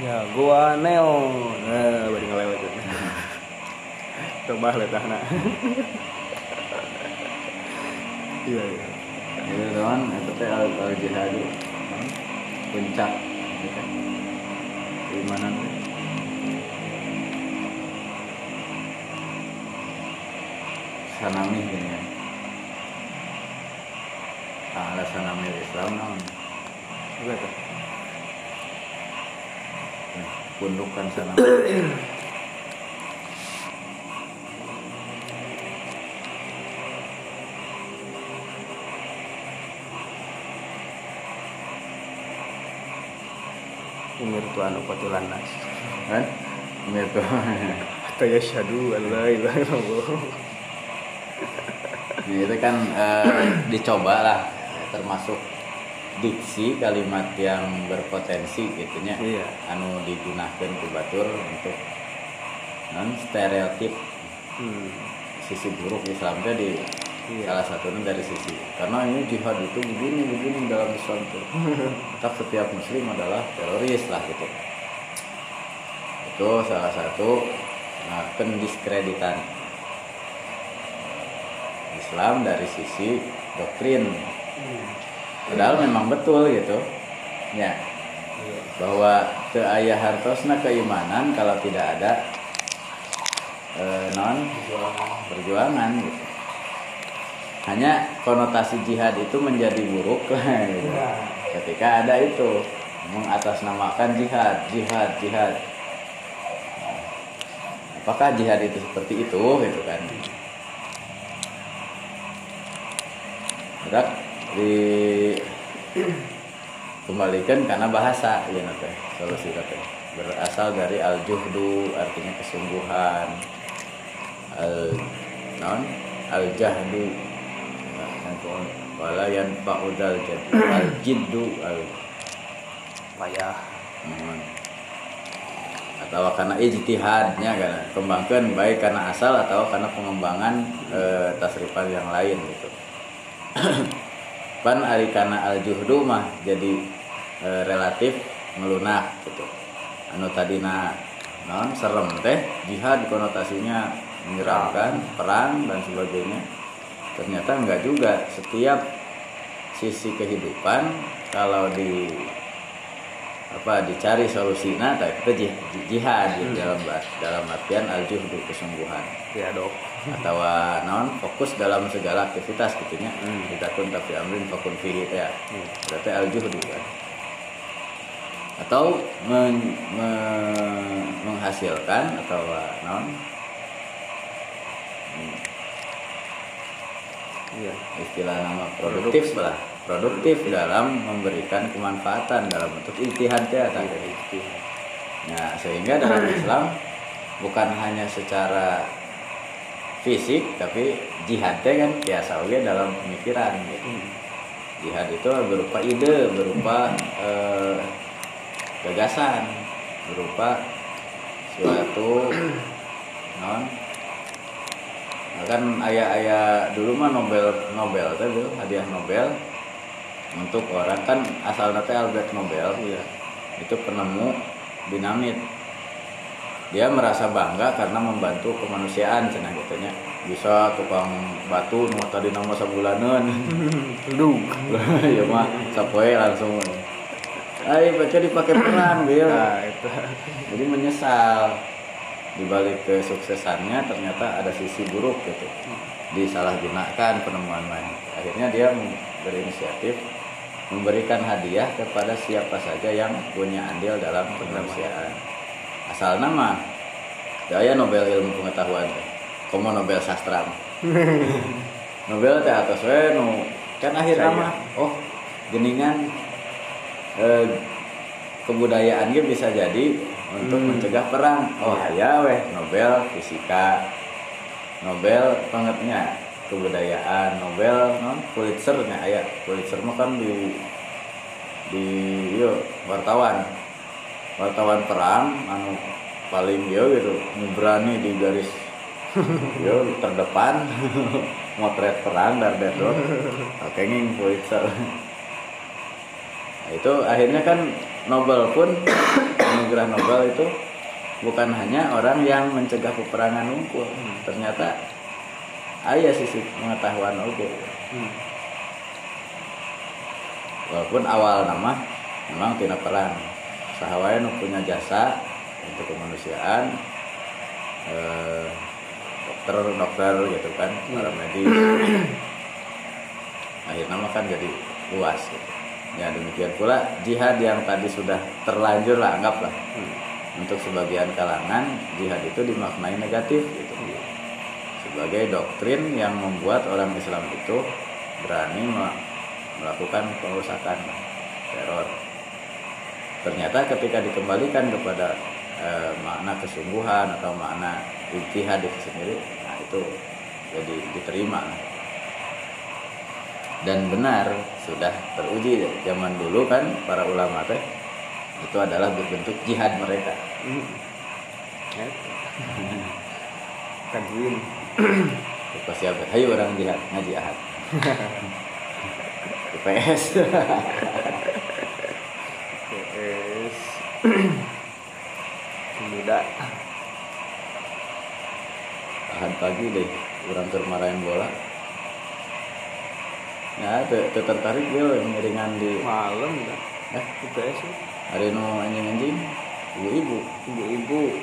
Ya gua neon nah bari ngelewat coba lihat anak iya iya. Itu teman itu teh al al jihad puncak. Gitu kan keimanan teh sanami gini ya ada sanami Islam naon? Apa itu? pundukan sanami Umir tuan upatilan nas. Kan gitu Atau ya syadu Allah ilaha illallah Nah, itu kan eh, dicoba lah termasuk diksi kalimat yang berpotensi gitunya Iya. anu digunakan ku batur untuk non stereotip hmm. sisi buruk Islam teh di Iya. salah satunya dari sisi karena ini jihad itu begini begini dalam Islam tuh tetap setiap muslim adalah teroris lah gitu itu salah satu nah, pendiskreditan Islam dari sisi doktrin. Padahal memang betul gitu. Ya. Bahwa ke ayah hartosna keimanan kalau tidak ada eh, non perjuangan gitu. Hanya konotasi jihad itu menjadi buruk. Gitu. ketika ada itu mengatasnamakan jihad jihad jihad. Apakah jihad itu seperti itu gitu kan Berat di kembalikan karena bahasa ya nate solusi nate berasal dari al juhdu artinya kesungguhan. Al non al jahdu wala faudal jadi al jiddu al payah atau karena ijtihadnya kan kembangkan baik karena asal atau karena pengembangan e, tasrifan yang lain gitu pan ari karena al juhdu mah jadi e, relatif melunak gitu. Anu tadina non serem teh jihad konotasinya menyeramkan perang dan sebagainya. Ternyata enggak juga. Setiap sisi kehidupan kalau di apa dicari solusinya tapi kita jihad, jihad gitu, dalam dalam artian al juhdu kesungguhan. Ya dok atau non fokus dalam segala aktivitas gitunya hmm. kita pun tapi amrin fakun fihi ya. Hmm. berarti al juhdu kan. Atau men- me- menghasilkan atau non. Iya. Istilah nama produktif lah. Produktif dalam memberikan kemanfaatan dalam bentuk ijtihad ya Iya, tadi Nah, sehingga dalam Islam bukan hanya secara fisik tapi jihadnya kan biasa oke dalam pemikiran. Gitu. Jihad itu berupa ide, berupa eh, gagasan, berupa suatu non. Kan ayah-ayah dulu mah Nobel Nobel itu hadiah Nobel. Untuk orang kan asal nanti Albert Nobel. Iya. Itu penemu dinamit dia merasa bangga karena membantu kemanusiaan cenah gitunya bisa tukang batu nu tadi nama sabulanan. Lu ya mah sapoe langsung. Ayo baca dipakai perang dia nah itu. Jadi menyesal. Di balik kesuksesannya ternyata ada sisi buruk gitu. Disalahgunakan penemuan lain akhirnya dia berinisiatif memberikan hadiah kepada siapa saja yang punya andil dalam kemanusiaan asal nama. Daya Nobel ilmu pengetahuan. Komo Nobel sastra. Nobel teh atas we nu kan akhirnya Saya. mah oh geningan eh, kebudayaan ge bisa jadi untuk Hmm. mencegah perang. Oh ya weh Nobel fisika. Nobel bangetnya kebudayaan. Nobel non Pulitzer nya aya Pulitzer mah kan di di yo wartawan wartawan perang anu paling yo gitu berani di garis yo terdepan motret perang dar deadlock oke nging Pulitzer nah, itu akhirnya kan Nobel pun anugerah Nobel itu bukan hanya orang yang mencegah peperangan unggul ternyata ayah sisi pengetahuan oke Hmm. walaupun awal nama memang tidak perang sahawaya nu punya jasa untuk kemanusiaan eh, dokter dokter gitu kan para medis. Akhirnya mah kan jadi luas gitu. ya demikian pula jihad yang tadi sudah terlanjur lah anggaplah. Untuk sebagian kalangan jihad itu dimaknai negatif gitu. Sebagai doktrin yang membuat orang Islam itu berani me- melakukan pengerusakan teror. Ternyata ketika dikembalikan kepada eh, makna kesungguhan atau makna ijtihad itu sendiri, nah itu jadi diterima. Dan benar sudah teruji zaman dulu kan para ulama teh itu adalah bentuk jihad mereka. Hmm. Ya. Kaduin. Kita siapa? Hayo orang jihad ngaji ahad. IPS. PS muda ahad pagi deh orang termarahin bola. Ya, te tertarik dia ngiringan di malam dah eh PS hari nu anjing-anjing ibu-ibu. ibu-ibu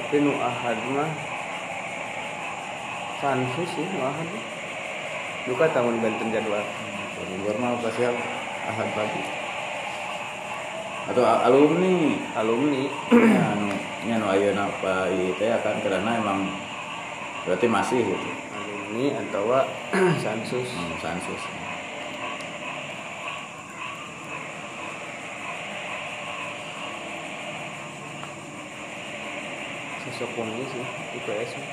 tapi nu ahad mah sansu sih nu ahad. Duka tahun benten jadwal Di luar mah pasti ahad pagi atau alumni. Alumni. Yang ayo apa itu ya kan karena emang berarti masih gitu. Alumni atau sensus. Hmm, sansus ini sih IPS ya.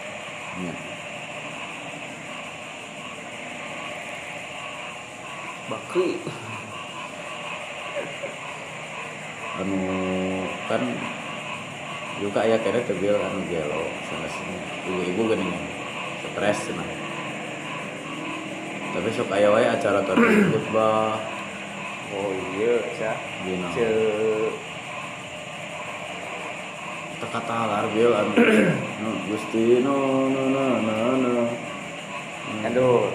bakri. Anu kan juga ya kira kebil anu gelo sana sini. Ibu-ibu gini stres nah tapi sok aya wae acara kan khutbah. Oh iya cah Dina. ce teka talar bil anu nu gusti no no no no no. Aduh.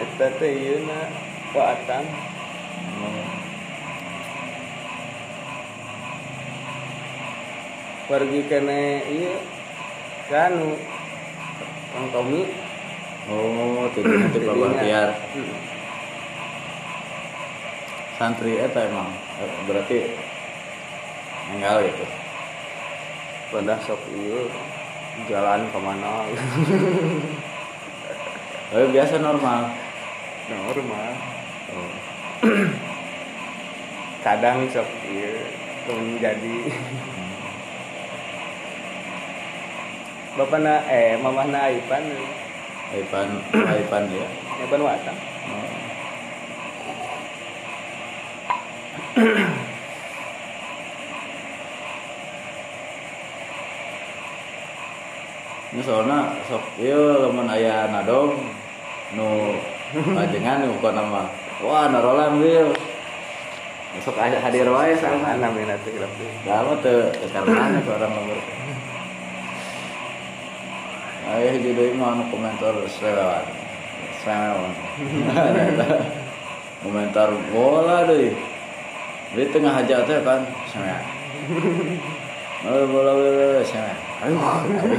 Eta teh ieu na waatan pergi kene iya. Kanu Kang Tommy. Oh tidak nanti bapak biar. Hmm. santri eta emang. Berarti enggak gitu. Pada sok iya. Jalan ke mana tapi biasa normal. Normal. Oh. kadang sok iya. Menjadi bapak na eh mamah na Aipan. Aipan Aipan ya. Aipan Watang. Oh. Ini soalnya sok iya lamun aya nadong nu ajengan nu kok nama. Wah narolan wil. Sok hadir wae sama mana minat lebih Lama tuh karena seorang nomor Ayah jadi mau anu komentar selewan Selewan Komentar bola deh. Di tengah aja teh kan Oh bola bola selewan Aduh aing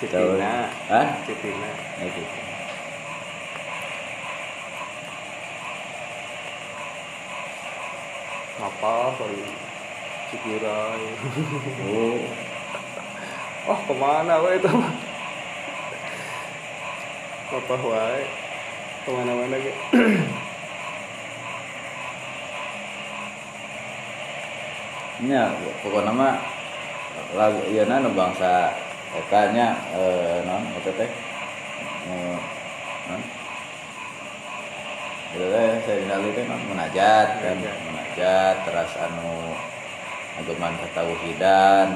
Citina Hah? Citina Ya apa kali Cikirai Oh. Oh ke mana wae itu? Apa wae ke mana-mana ge nya pokoknya mah lagu iya nu bangsa ekanya eh, non teh. Eh, non. Itu teh saya dinali teh non. Munajat kan. Munajat terus anu ageman ketauhidan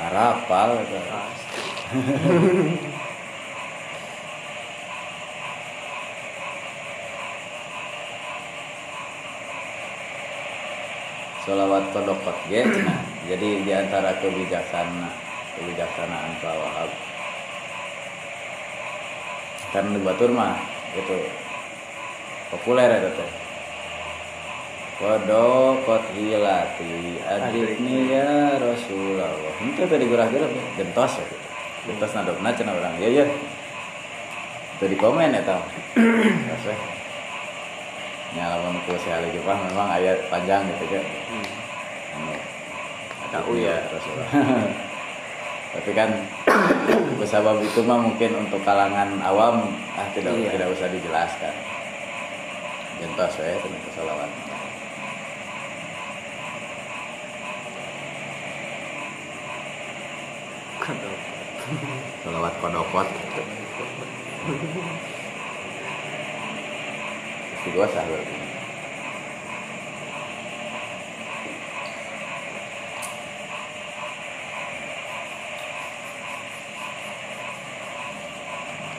arapal pasti Solawat kodokot ge nah, jadi di antara kebijaksana kebijaksanaan Pak Wahab. Kan di Batur mah itu populer itu teh kodokot hilati adikni. ya Rasulullah. Itu tadi gerah-gerah gentos ya. Gentos nadopna cenah orang. Iya iya. Itu di komen ya tau. Terus, weh. nyalaman ku si Ali Jepang memang ayat panjang gitu kan hmm. Tahu ya Rasulullah. Tapi kan sebab itu mah mungkin untuk kalangan awam ah tidak Iya. tidak usah dijelaskan. Jentos ya tentang kesalawat Salawat kodokot itu dua sah berarti.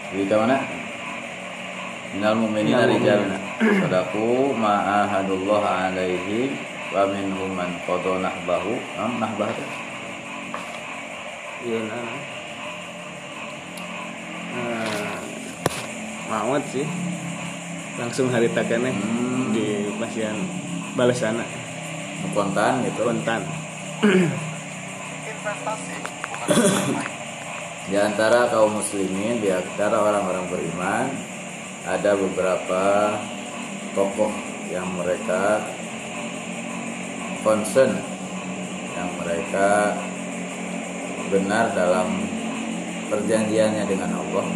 Jadi mana? Minal mu'minina Minal rijal mu'minina. Sadaku ma'ahadullah alaihi Wa minhum man qada nahbahu Nah, nahbah itu iya. Nah nah maut sih. Langsung hari takane Hmm. di pasian balasana Nu kontan gitu. Kontan Di antara kaum muslimin, di antara orang-orang beriman, ada beberapa tokoh yang mereka concern, yang mereka benar dalam perjanjiannya dengan Allah.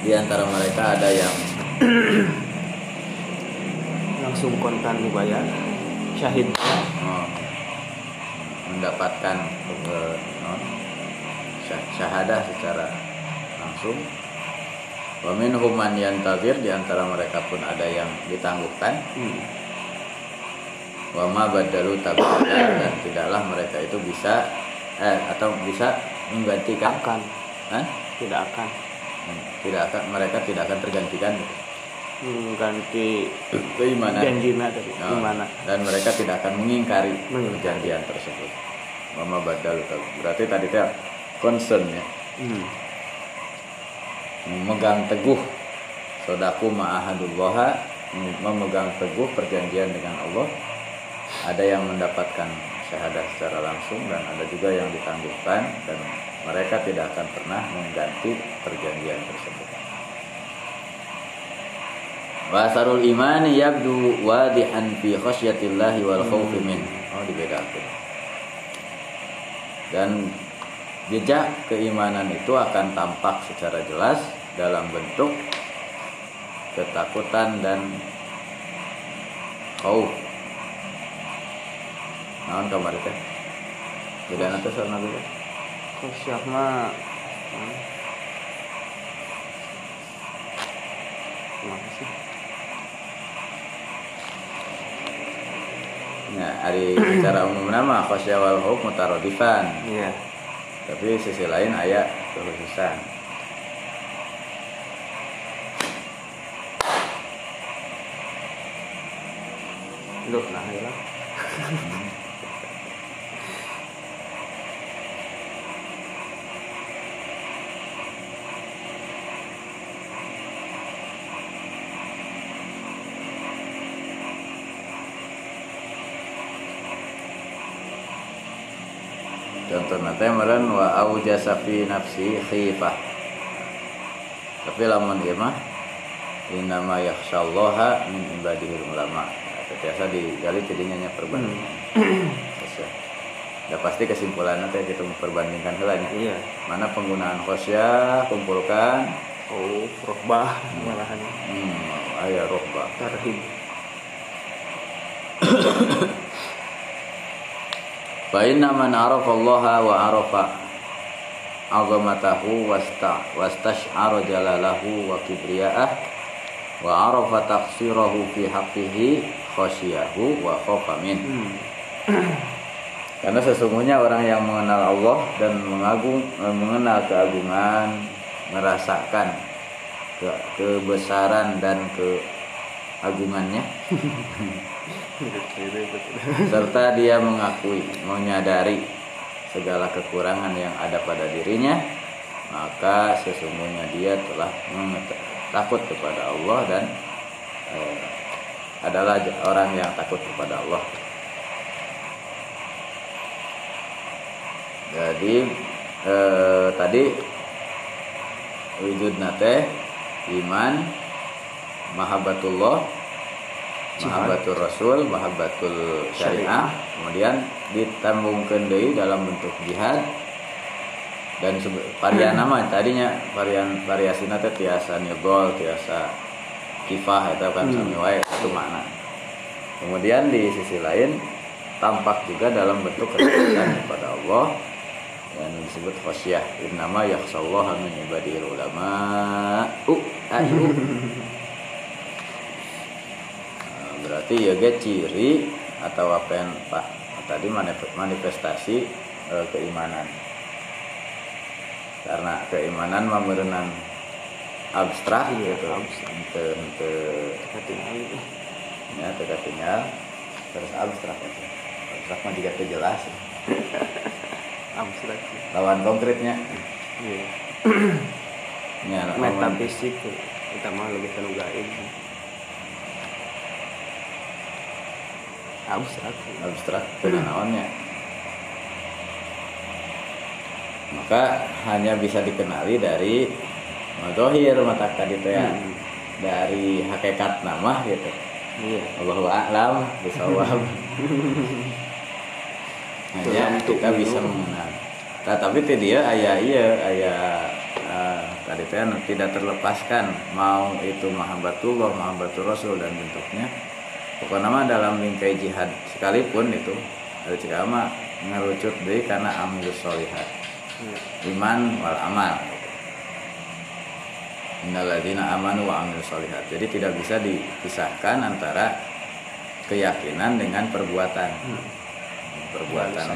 Di antara mereka ada yang langsung kontan dibayar syahid oh, mendapatkan eh, non, syah- syahadah secara langsung wa minhum man yantazir di antara mereka pun ada yang ditangguhkan hmm. Wa ma badalu tabdila dan tidaklah mereka itu bisa eh atau bisa menggantikan. Akan. Hah? tidak akan. Tidak akan mereka tidak akan tergantikan. Mengganti keimanan. janjina tadi Oh, dan mereka tidak akan mengingkari perjanjian tersebut. Mama badalu tab- berarti tadi teh concern ya. Hmm. memegang teguh sodaku ma'ahadullah memegang teguh perjanjian dengan Allah ada yang mendapatkan syahadah secara langsung dan ada juga yang ditangguhkan dan mereka tidak akan pernah mengganti perjanjian tersebut Wasarul iman yabdu wadihan fi khasyatillahi wal khawfi min. Oh dibedakan. Dan jejak keimanan itu akan tampak secara jelas dalam bentuk ketakutan dan khauf. Naon kamar teh? Beda nanti soal nabi teh? Khusyah mah. Gimana sih? Ya, hari secara umum nama khasyah wal khauf mutaradifan. Iya. Tapi sisi lain ayat kekhususan. Loh, nah ya lah. meren wa aujasa fi nafsi khifah. Tapi lamun ieu mah innama yakhsyallaha min ibadihil ulama. Biasa digali jadinya nya perbandingan. Ya. Pasti kesimpulannya teh kita memperbandingkan heula nya. Iya. Mana penggunaan khosyah kumpulkan Oh, rohbah malahan hmm, aya rohbah. tarhib. Fa inna man arafa Allah wa arafa azamatahu wasta wastash'ara jalalahu wa kibriya'ah wa arafa taqsirahu fi haqqihi khasyiyahu wa khafa min. Karena sesungguhnya orang yang mengenal Allah dan mengagung mengenal keagungan, merasakan ke, kebesaran dan keagungannya serta dia mengakui, menyadari segala kekurangan yang ada pada dirinya, maka sesungguhnya dia telah takut kepada Allah dan eh, adalah orang yang takut kepada Allah. Jadi eh, tadi wujud nate iman, mahabbatullah, mahabbatul rasul, mahabbatul syariah, kemudian ditambungkan deui dalam bentuk jihad. Dan varian nama tadinya varian variasi nate tiasa nirgol, tiasa kifah itu kan Hmm. sami wae itu makna. Kemudian di sisi lain tampak juga dalam bentuk ketaatan kepada Allah. Yang disebut khasyah. Innama yakhsallaha min ibadil ulama. Uh ayu berarti ya ge ciri atau apa yang pak tadi manif- manifestasi eh, keimanan karena keimanan memerenan abstrak Iya, gitu abstrak. ente ente Ketinggalan. ya teka tinggal terus abstrak itu abstrak mah juga teu jelas Abstrak. lawan konkretnya Iya. ya Metafisik kita mah lebih ke nu gaib. Abstrak. abstrak naonnya maka hanya bisa dikenali dari mazohir mata tadi teh ya. Hmm. dari hakikat nama gitu Iya. Allahu a'lam bisawab hanya kita bisa mengenal nah, tapi teh dia ayah iya ayah ah, tadi teh anu tidak terlepaskan mau itu mahabbatullah mahabbatur rasul dan bentuknya pokoknya mah dalam lingkai jihad sekalipun itu ada cekama ngerucut deh karena amil solihat iman wal amal. Innaladina amanu wa amil solihat Jadi tidak bisa dipisahkan antara keyakinan dengan perbuatan. Perbuatan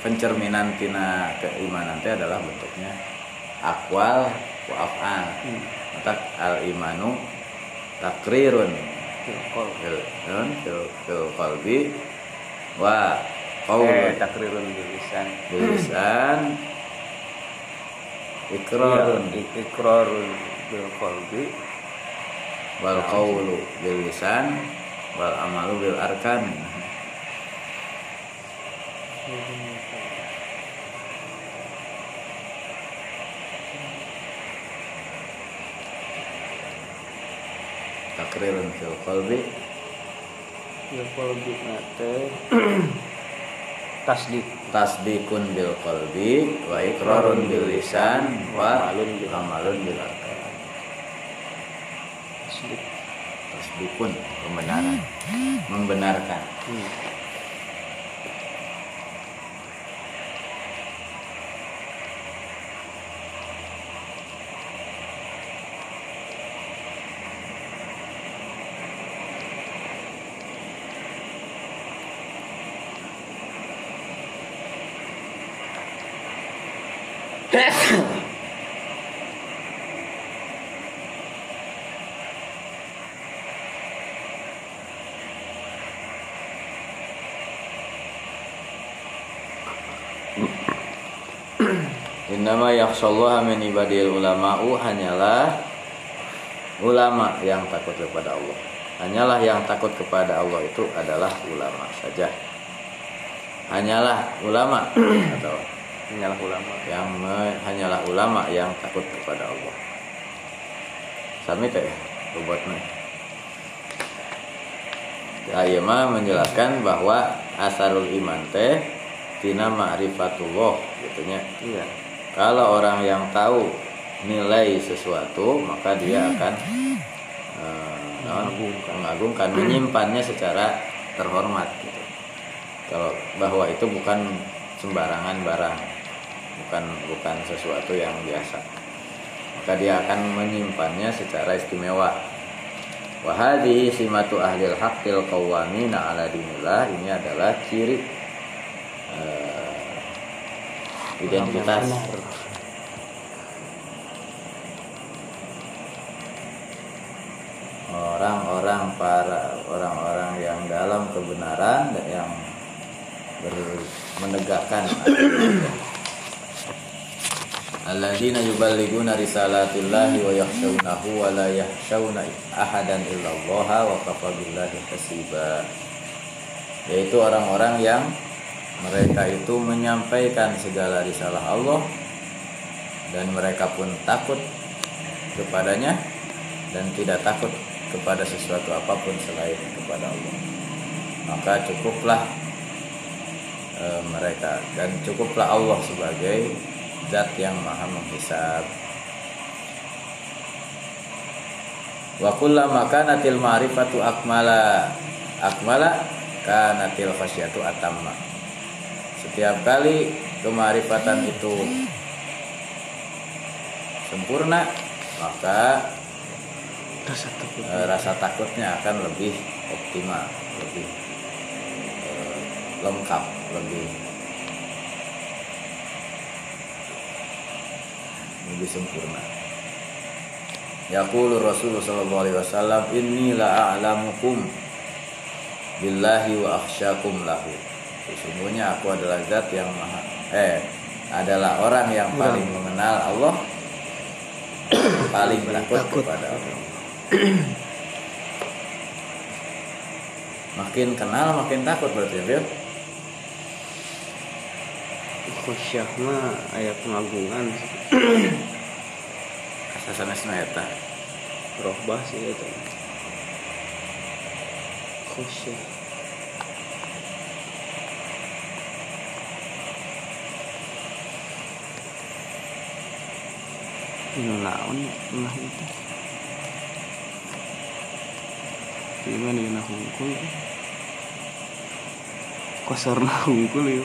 pencerminan tina keimanan itu adalah bentuknya akwal wa af'al. Maka al imanu takrirun fil fil fil qalbi wa qaul eh takrirun bil lisan bilisan ikrarun Iya, ikrarun bil qalbi wal qawlu bil lisan wal amalu bil arkan takrirun fil qalbi. Bil qalbi nate tasdik. Tasdikun bil qalbi wa ikrarun bil lisan wa Amalun bil- amalun bil arkan. Tasdik. Tasdikun pembenaran. Membenarkan. Hmm. Innama yakhshallaha min ibadil ulama'u hanyalah ulama yang takut kepada Allah. Hanyalah yang takut kepada Allah itu adalah ulama saja. Hanyalah ulama atau hanyalah ulama yang me- hanyalah ulama yang takut kepada Allah. Sami teh obatnya. Ya, ieu mah menjelaskan bahwa asarul iman teh tina ma'rifatullah gitu nya. iya Kalau orang yang tahu nilai sesuatu, maka dia akan eh, naon, Mengagungkan. mengagungkan, menyimpannya secara terhormat. Gitu. Kalau bahwa itu bukan sembarangan barang, bukan bukan sesuatu yang biasa, maka dia akan menyimpannya secara istimewa. Wahadi simatu ahlil haqqil qawwamina ala dinillah. Ini adalah ciri eh, identitas. Orang-orang para orang-orang yang dalam kebenaran yang ber- menegakkan alladzina yuballighuna risalatillahi wa yakhshawnahu wa la yakhshawna ahadan illallaha wa kafa billahi hasiba. Yaitu orang-orang yang mereka itu menyampaikan segala risalah Allah dan mereka pun takut kepadanya dan tidak takut kepada sesuatu apa pun selain kepada Allah. Maka cukuplah e, mereka dan cukuplah Allah sebagai zat yang maha menghisab. Wa kullama kanatil ma'rifatu akmala. Akmala kanatil khasyatu atamma. Setiap kali kemarifatan itu sempurna maka rasa e, rasa takutnya akan lebih optimal, lebih e, lengkap, lebih lebih sempurna. Yaqulu Rasulullah sallallahu alaihi wasallam inni la a'lamukum billahi wa akhsyakum lahu. Sesungguhnya aku adalah zat yang maha eh adalah orang yang paling mengenal Allah paling takut, takut. kepada Allah. makin kenal makin takut berarti ya Bil? khusyah mah aya pengagungan. Asasanesna eta. rohbah sih itu. Khusyah. Naon nah itu. Gimana ya nah hungkul Kosor nah hungkul ya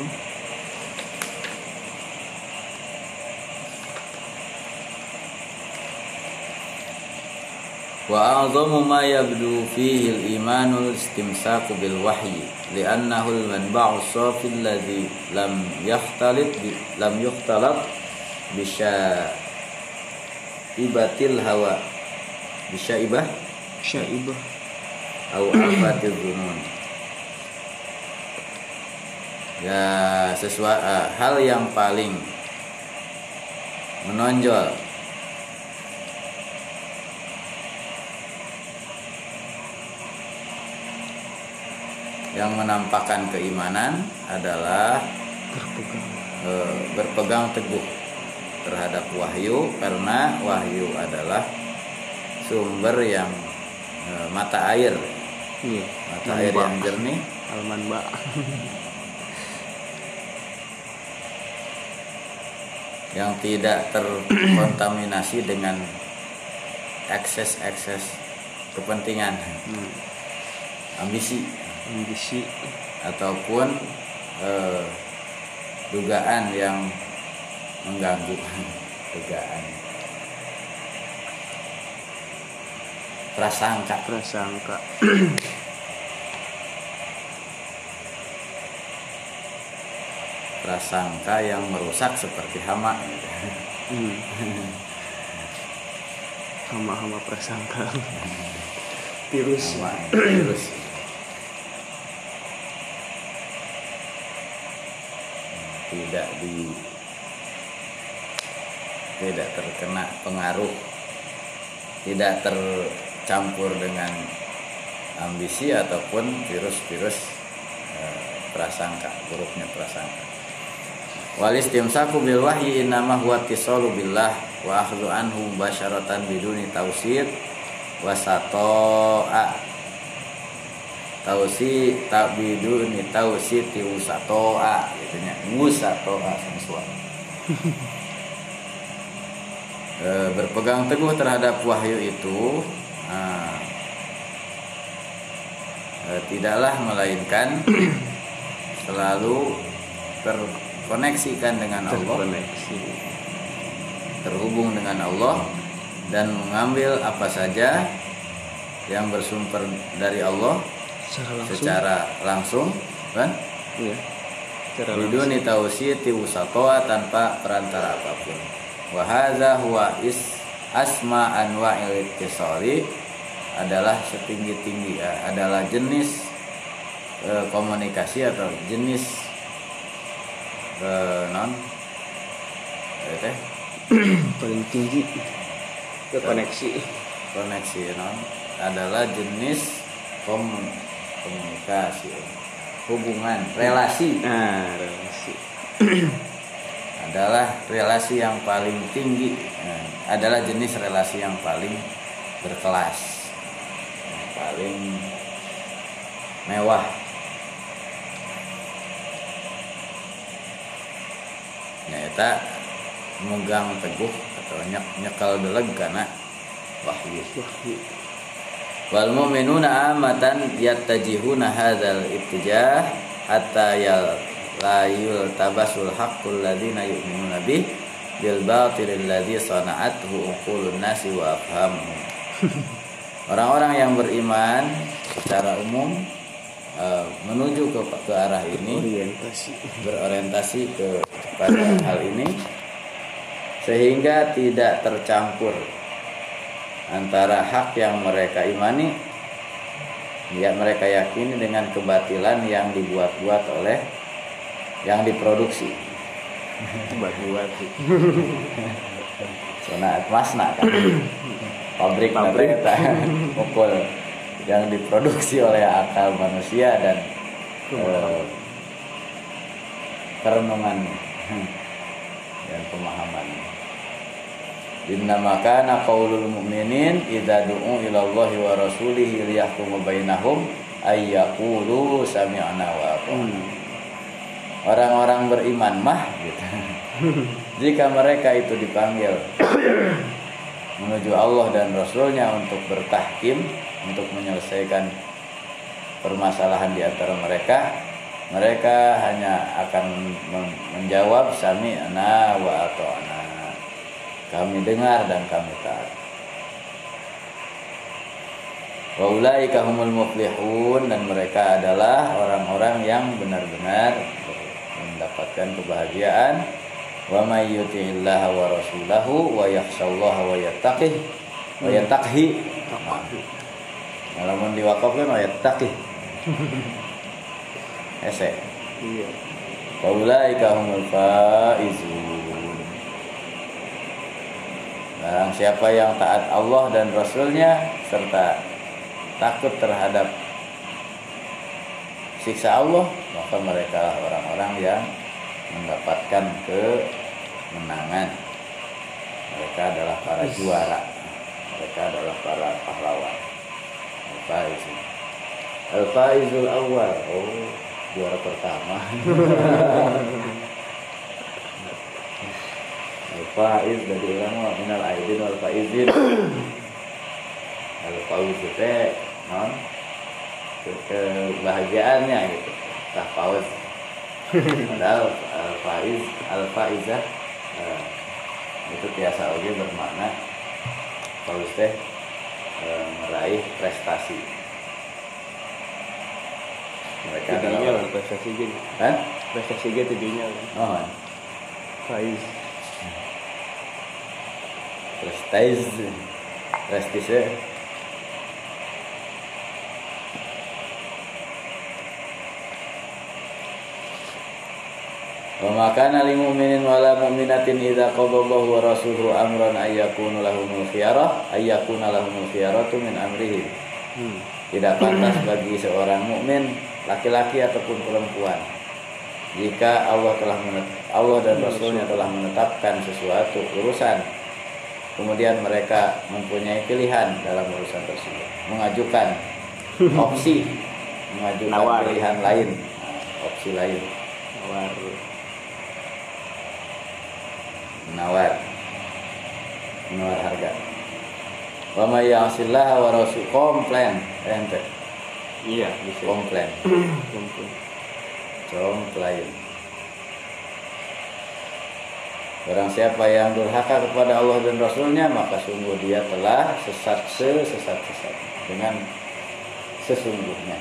Wa a'zamu ma yabdu fihi al-imanul istimsaku bil wahyi li'annahu al-manba'u safi alladhi lam yakhtalit lam yukhtalat bisya ibatil hawa bisya ibah Syaibah. Au afatil ya sesuatu hal yang paling menonjol yang menampakkan keimanan adalah Berpegang. e, berpegang teguh terhadap wahyu karena wahyu adalah sumber yang e, mata air. Iya. Mata air yang jernih. Alman mbak yang tidak terkontaminasi dengan ekses-ekses kepentingan. Hmm. ambisi Ambisi ataupun eh, dugaan yang mengganggu dugaan. Prasangka. Prasangka. Prasangka yang merusak seperti hama. Gitu. hmm. Hama-hama prasangka. Virus. Hama virus tidak di tidak terkena pengaruh tidak tercampur dengan ambisi ataupun virus-virus eh, prasangka buruknya prasangka. Wal istimsaku bil wahyi innama huwa tisalu billah wa akhdhu anhu mubasyaratan biduni tausid wa sato'a tausi tak biduni tausi ti usatoa gitu nya. Usatoa sensual e, berpegang teguh terhadap wahyu itu nah, e, tidaklah melainkan selalu terkoneksikan dengan Allah. Terkoneksi. Terhubung dengan Allah dan mengambil apa saja yang bersumber dari Allah Secara langsung. Secara langsung kan? Iya. Secara langsung. biduni tausiti usatoa tanpa perantara apa pun. Wa hadza huwa is asma anwa'il ittisali adalah setinggi-tinggi ya, adalah jenis eh, komunikasi atau jenis eh, non teh? Paling tinggi. Terkoneksi koneksi. non. Adalah jenis komun komunikasi hubungan relasi. Nah relasi. Adalah relasi yang paling tinggi. Nah, adalah jenis relasi yang paling berkelas yang paling mewah. Nyata megang teguh atau nyek nyekal deleg karena wahyu. Wahyu wal mu'minuna amatan yattajihuna hadzal ittijah hatta yal la yultabasul haqqul ladzina yu'minuna bih bil batil alladzi sana'athu uqulun nasi wa afhamuhum. Orang-orang yang beriman secara umum eh, menuju ke ke arah ini Orientasi berorientasi ke pada hal ini sehingga tidak tercampur antara hak yang mereka imani ya mereka yakini dengan kebatilan yang dibuat-buat oleh yang diproduksi. Buat-buat. Sona masna kan. Pabrik Pabrik. pabrik pukul yang diproduksi oleh akal manusia dan eh, kerenungan dan pemahaman Innama kana qaulul mu'minin idza du'u ila Allahi wa rasulihi liyahkuma bainahum ay yaqulu sami'na wa hmm. Orang-orang beriman mah gitu. jika mereka itu dipanggil menuju Allah dan Rasulnya untuk bertahkim untuk menyelesaikan permasalahan di antara mereka mereka hanya akan menjawab sami ana wa ata'na kami dengar dan kami taat. Wa ulaika humul muflihun dan mereka adalah orang-orang yang benar-benar mendapatkan kebahagiaan. Wa may yuti'illaha wa rasulahu wa yakhshallaha wa yattaqih wa yattaqhi. Kalau diwakafkan wa yattaqih. Ese iya. Faulaika humul faizun Barang siapa yang taat Allah dan Rasulnya Serta takut terhadap Siksa Allah Maka mereka orang-orang yang Mendapatkan kemenangan. Mereka adalah para juara. Mereka adalah para pahlawan. Al-Faizun Al-Faizul awal. Oh juara pertama Al-Faiz dari ulama minal aidin wal faizin. Al-Faiz itu non kebahagiaannya gitu. Tah paus padahal Al-Faiz Al-Faizah eh, itu biasa oke bermakna paus teh eh, meraih prestasi. Mereka adalah lah prestasi gitu Hah? Prestasi gitu lah Oh, Faiz prestige prestige Wa ma kana lil mu'minin wala mu'minatin idza qadallahu wa rasuluhu amran ay yakunu lahumul khiyarah ay yakuna lahumul khiyaratu min amrihim. hmm. Tidak pantas bagi seorang mukmin laki-laki ataupun perempuan jika Allah telah Allah dan Rasulnya telah menetapkan sesuatu urusan kemudian mereka mempunyai pilihan dalam urusan tersebut. Mengajukan opsi. Mengajukan Nawar. pilihan lain. Opsi lain. Nawar menawar. Menawar harga. Wa may ya'sillaha wa rasul komplain. Ente. Iya bisa. Komplain. Kumpul. komplain Barang siapa yang durhaka kepada Allah dan Rasulnya Maka sungguh dia telah sesat sesesat-sesat Dengan sesungguhnya.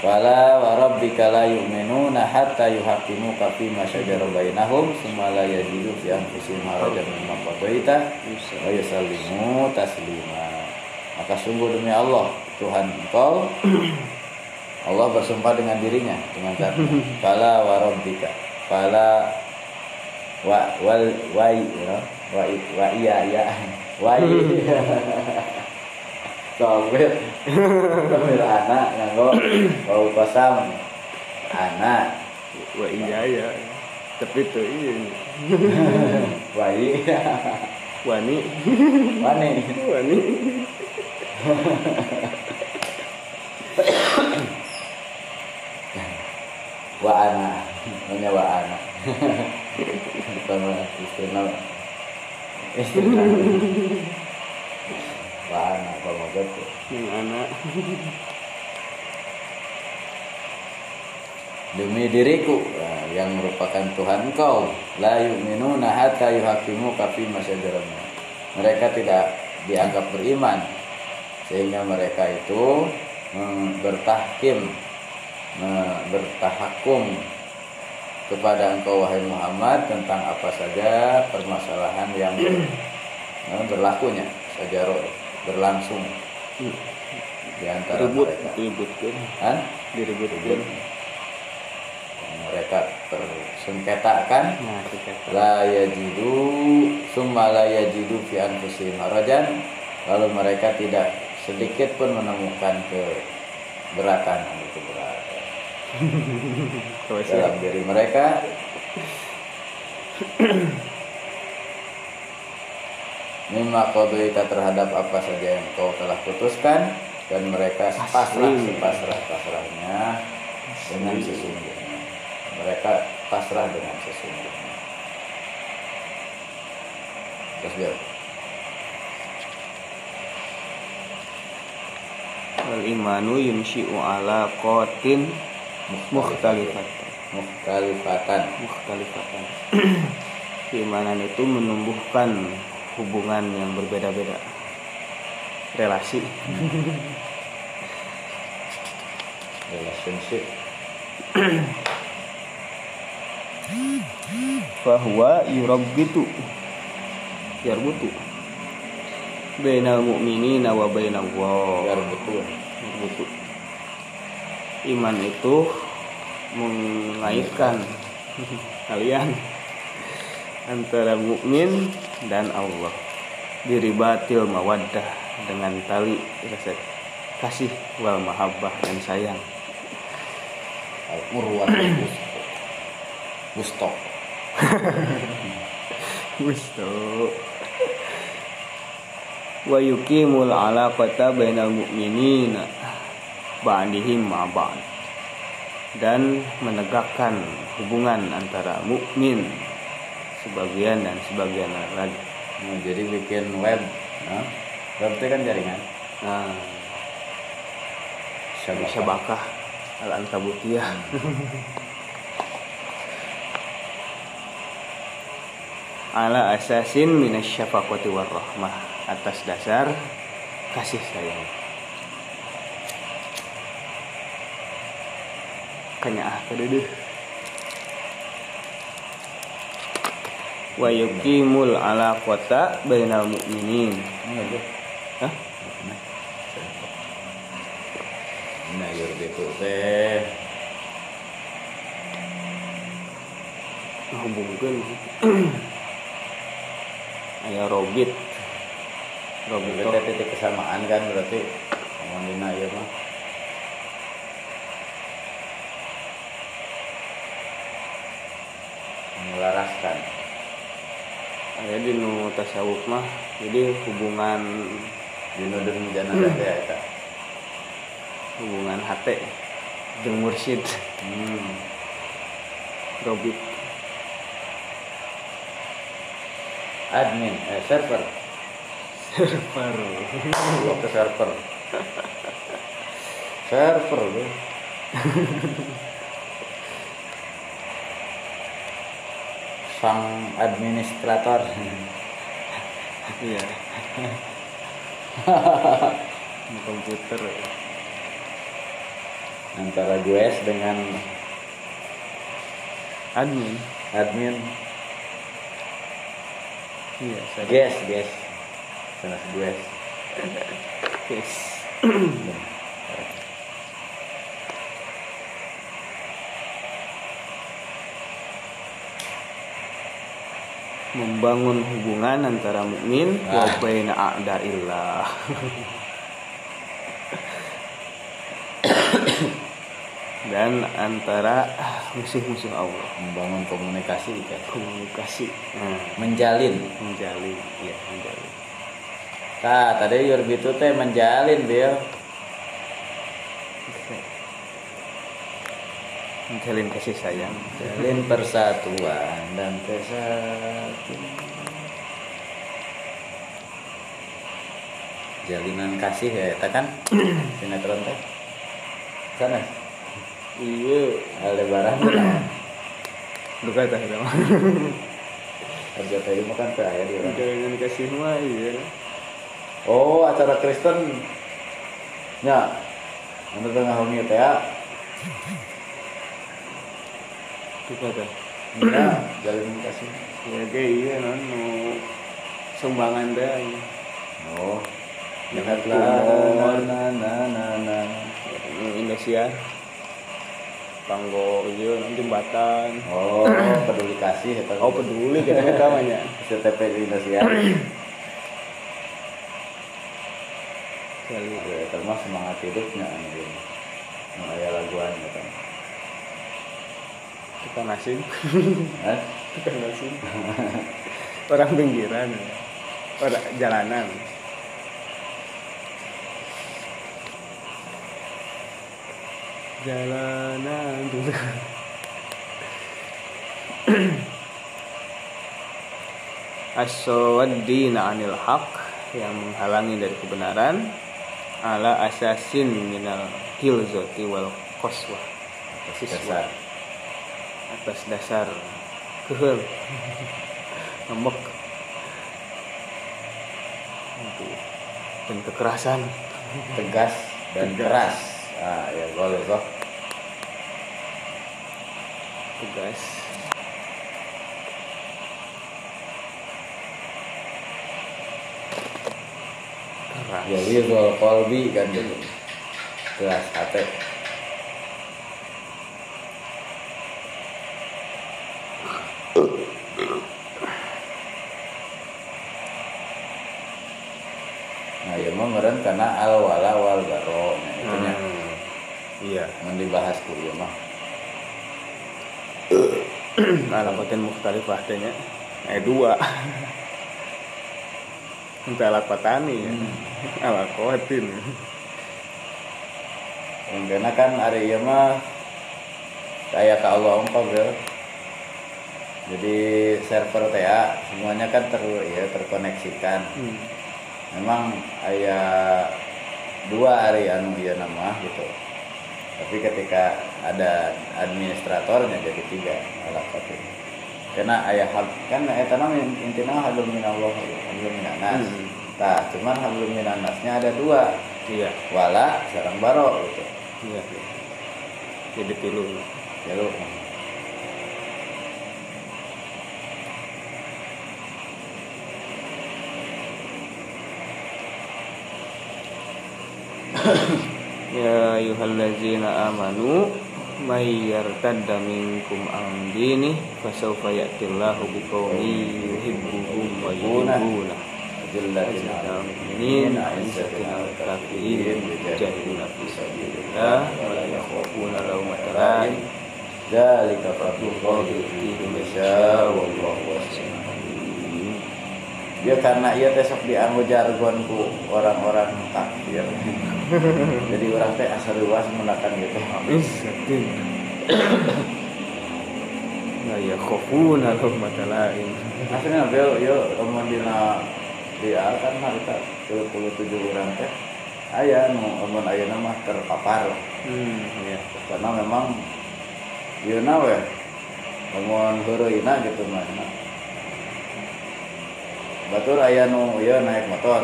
Fala wa rabbika la yu'minuna hatta yuhakimuka fima syajara bainahum Summa la yajidu fi anfusihim harajan mimma qadaita wa yusallimu taslima. Maka sungguh demi Allah Tuhan engkau Allah bersumpah dengan dirinya dengan zatnya. Fala wa rabbika Fala wa wal wa ya wa wa iya ya wa Sobir Sobir anak nganggo bau kosam. Anak. Wah iya ya. Tapi itu iya. Wai. Wani. Wani. Wani. Wa anak. Namanya wa anak wa istilah istilah wa anak apa mau gitu Yang anak demi diriku nah, yang merupakan Tuhan engkau la yu'minuna hatta yuhakimu kafi masyajara mereka tidak dianggap beriman sehingga mereka itu mm, bertahkim mm, bertahakum kepada engkau wahai Muhammad tentang apa saja permasalahan yang mm, berlakunya sajaro berlangsung di antara Ribut mereka. Ributkan Hah? Diributkan. Mereka tersengketakan. Nah la yajidu summa la yajidu fi anfusihim harajan. Lalu mereka tidak sedikit pun menemukan keberatan atau keberatan Kalau dalam diri mereka. Mimma terhadap apa saja yang kau telah putuskan dan mereka pasrah pasrah. pasrahnya dengan sesungguhnya. Mereka pasrah dengan sesungguhnya. Terus biar. Wal imanu yunshi'u ala qatin mukhtalifatan mukhtalifatan. mukhtalifatan keimanan itu menumbuhkan hubungan yang berbeda-beda relasi Relationship. bahwa yurabbitu yarbutu bainal mu'minina wa bainallah Biar betul. Yarbutu. iman itu mengaitkan kalian antara mukmin dan Allah diri batil mawaddah dengan tali rasa kasih wal mahabbah dan sayang Al-Urwat Gusto. Gusto. Wa yuqimul alaqata bainal mu'minina ba'dihim ma ba'd. Dan menegakkan hubungan antara mukmin sebagian dan sebagian lagi. Nah, jadi bikin web. Nah, web itu kan jaringan. Nah, Syabakah. syabakah al-ankabutiyah. ala asasin minasyafaqati warahmah atas dasar kasih sayang kanya ah kadeudeuk wa yuqimul alaqata bainal mu'minin tuh. Hah? Nah, yur itu teh. menghubungkan aya robit robit Berarti ada titik kesamaan kan berarti ngomong dina ya mah. Menyelaraskan. aya di nu tasawuf mah jadi hubungan Dino dan jana teh eta. hubungan hati jeung mursyid Hmm. robit Admin, eh server. server Gua ke server. server tuh. Sang administrator. iya. Komputer Antara gue dengan admin. Admin. Iya saya guys guys salah gue yes membangun hubungan antara mukmin wa Ah. baina a'daillah. Dan antara musuh-musuh Allah. Membangun komunikasi kan komunikasi. Nah, menjalin. Menjalin. Ya menjalin. Nah tadi Yurbi itu teh menjalin dia menjalin kasih sayang. Menjalin persatuan dan kesatuan. Jalinan kasih ya eta kan? Sinetron teh. Sana? Iya. Aldebaran. Nah. duka tah eta mah kerja tadi mah kan teh aya di orang. Menjalin kasih mah iya. Oh, acara Kristen. Ya. Anu tengah homi teh ya. tah Ya, jalin kasih. ya iya non sumbangan Oh. Lihatlah na na na na. nu Indonesia panggo iya non jembatan Oh, peduli kasih eta. oh peduli kita CTP di Indonesia. kali Ya, eta mah semangat hidupnya gini. Nu aya laguan. Kita Hah? kita nasim orang pinggiran. Orang jalanan. Jalanan. Tuh as-sawaddina anil haq yang menghalangi dari kebenaran. Ala asasin minal hilzati wal qaswa. Atas dasar atas dasar kehel. Ngembek. Itu. dan kekerasan. Tegas dan keras. Ah ya boleh kok. Tegas. Keras jadi soal kolbi kan gitu. Keras hati Nah, ya mau meren karena al wala wal baro. Nah, itu nya Hmm. iya mun dibahas ieu mah. alapatin mukhtalifah teh nya eh dua untuk alat petani ya alat kuatin Karena kan hari ieu mah kayak ke Allah ongkong bro. Jadi server TA semuanya kan ter ya terkoneksikan. Hmm. Memang ayah dua hari anu ieu nama gitu. Tapi ketika ada administratornya jadi tiga alat satu. Karena ayah hab kan eta nama intinya hablum minallah hablum minanas. Hmm. Tah, cuman hablum minanasnya ada dua. iya Wala sarang baro gitu. iya jadi tilu Ya ayyuhallazina amanu may yartadda minkum an dini fasawfa ya'tillahu biqaumin yuhibbuhum wa yuhibbuna Jillatin al mu'minin a'izzatin al kafirin yujahiduna fi sabilillah wa la yakhafuna lawmata la'im Dzalika fadlullah yu'tihi man yasha wallahu wasi'un alim. Ya karena ia teh sok dianggo jargonku orang-orang kafir. Jadi orang teh asal luas menggunakan gitu. izzatin la yakhafuna lawmata la'im Aslinya bel yo omong dina dia kan harita 37 orang teh aya nu omong aya mah terpapar. hmm ya Karena memang ieu na we omong heureuyna gitu mah. Batur aya nu ieu naik motor.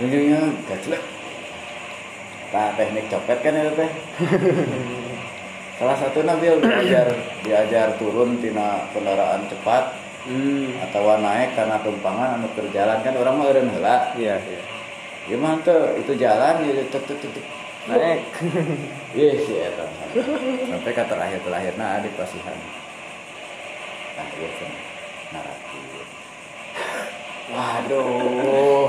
Tunjuknya gaclek. Nah, teknik copet kan itu teh. Salah satu nabil diajar diajar turun tina kendaraan cepat hmm atau naik karena tumpangan anu keur jalan kan orang mah eureun heula. iya iya Gimana tuh itu jalan ya tek tek tek tek. naik Iya sih eta. Sampai ke terakhir terakhirna di pasihan. Nah, iya kan. Naratif. Waduh.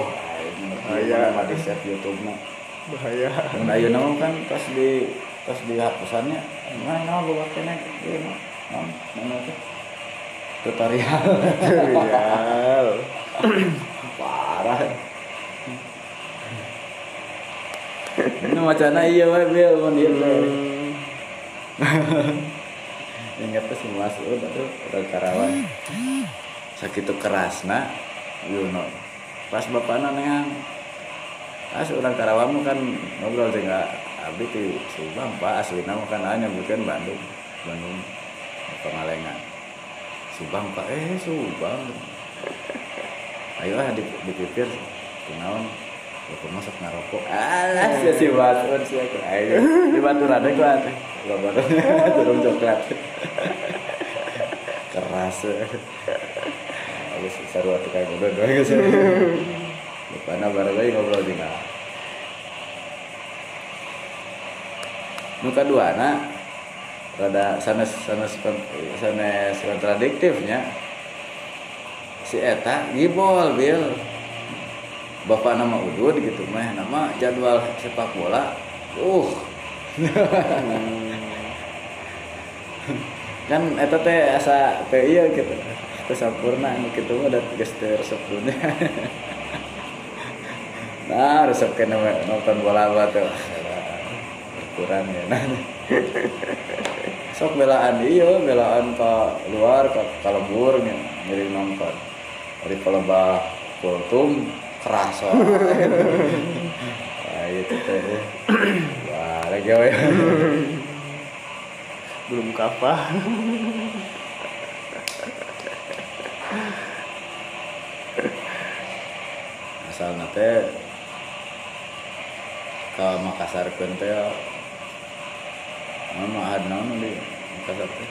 Aya. Aya mah di set YouTube mah. Bahaya Dan ayeuna mah kan pas di pas di hapusannya, mana nah bawa kene ieu mah. Nah, mana tuh? Tutorial. Real. Parah. Ini macana iya wae bil mun ieu teh. Ingat tuh si Masud aduh udah karawan. Sakitu kerasna Yuno. Pas bapakna neang. Pas orang Karawang kan ngobrol jeung abdi ti Subang Pak. Aslina mah kan hanya bukan Bandung. Bandung Pangalengan. Subang Pak. Eh Subang. Ayo ah di- dipipir kunaon Bapak masak ngarokok alas ya si Basun sih aku. Ayo di batu rada ku ate lo batu turun coklat. Keras. Aku seru kayak udah doang geus Bapakna bareng lagi ngobrol di mana? Nu kaduana rada sanes sanes sanes kontradiktifnya. Si eta gibol bil. Bapak nama udud gitu mah nama jadwal sepak bola uh. Kan eta teh asa teh iya gitu. Teh sampurna anu kitu mah dat geus teu resepnya nah resep kena nonton bola mah tuh? Kurang ya. Nah sok belaan iya belaan ke luar ke nya nyari nonton. Dari pelebah kultum keras wah itu teh wah lagi we belum kapah asal nate ke Makassar kan teh mana ada naon di Makassar teh?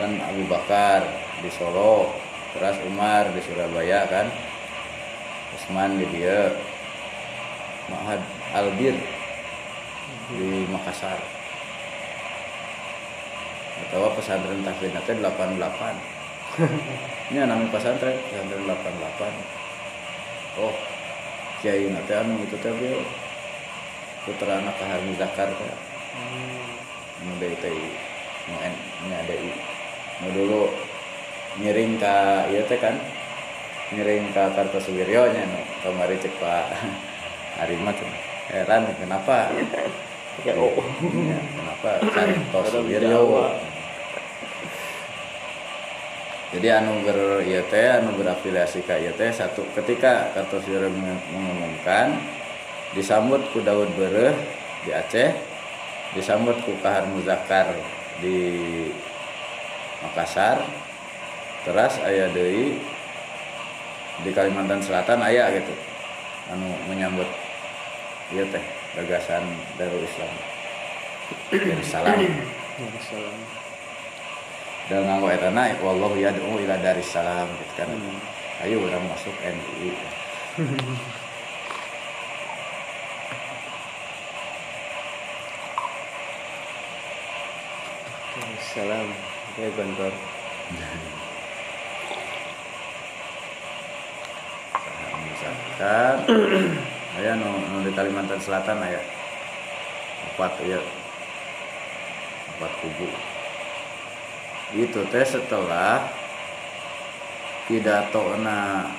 Kan Abu Bakar di Solo terus Umar di Surabaya kan? Usman di dia Ma'had Albir di Makassar. Atau pesantren tahfidz nanti 88 ini namanya pesantren pesantren 88 oh kiai nanti anu itu teh beliau putra anak kahar Zakar teh anu dari teh nu ada i nu dulu ngiring ka ieu teh kan? Ngiring ka Kartosuwiryo nya nu kamari cek Pak Arimat heran kenapa? Ya oh. Ya, kenapa Kartosuwiryo. Jadi anu ber ieu teh anu berafiliasi ka ieu teh satu ketika Kartosuwiryo meng- mengumumkan disambut ku Daud Bereh di Aceh disambut ku Kahar Muzakkar di Makassar terus aya deui di Kalimantan Selatan aya gitu anu menyambut ieu teh gagasan Darul Islam Darussalam Salam. Dan nganggo etana wallahu yad'u ila darissalam gitu kan. Ayo orang masuk NU Salam. Ya Gontor. misalkan aya nu, nu di Kalimantan Selatan aya empat ya empat kubu itu teh setelah pidato na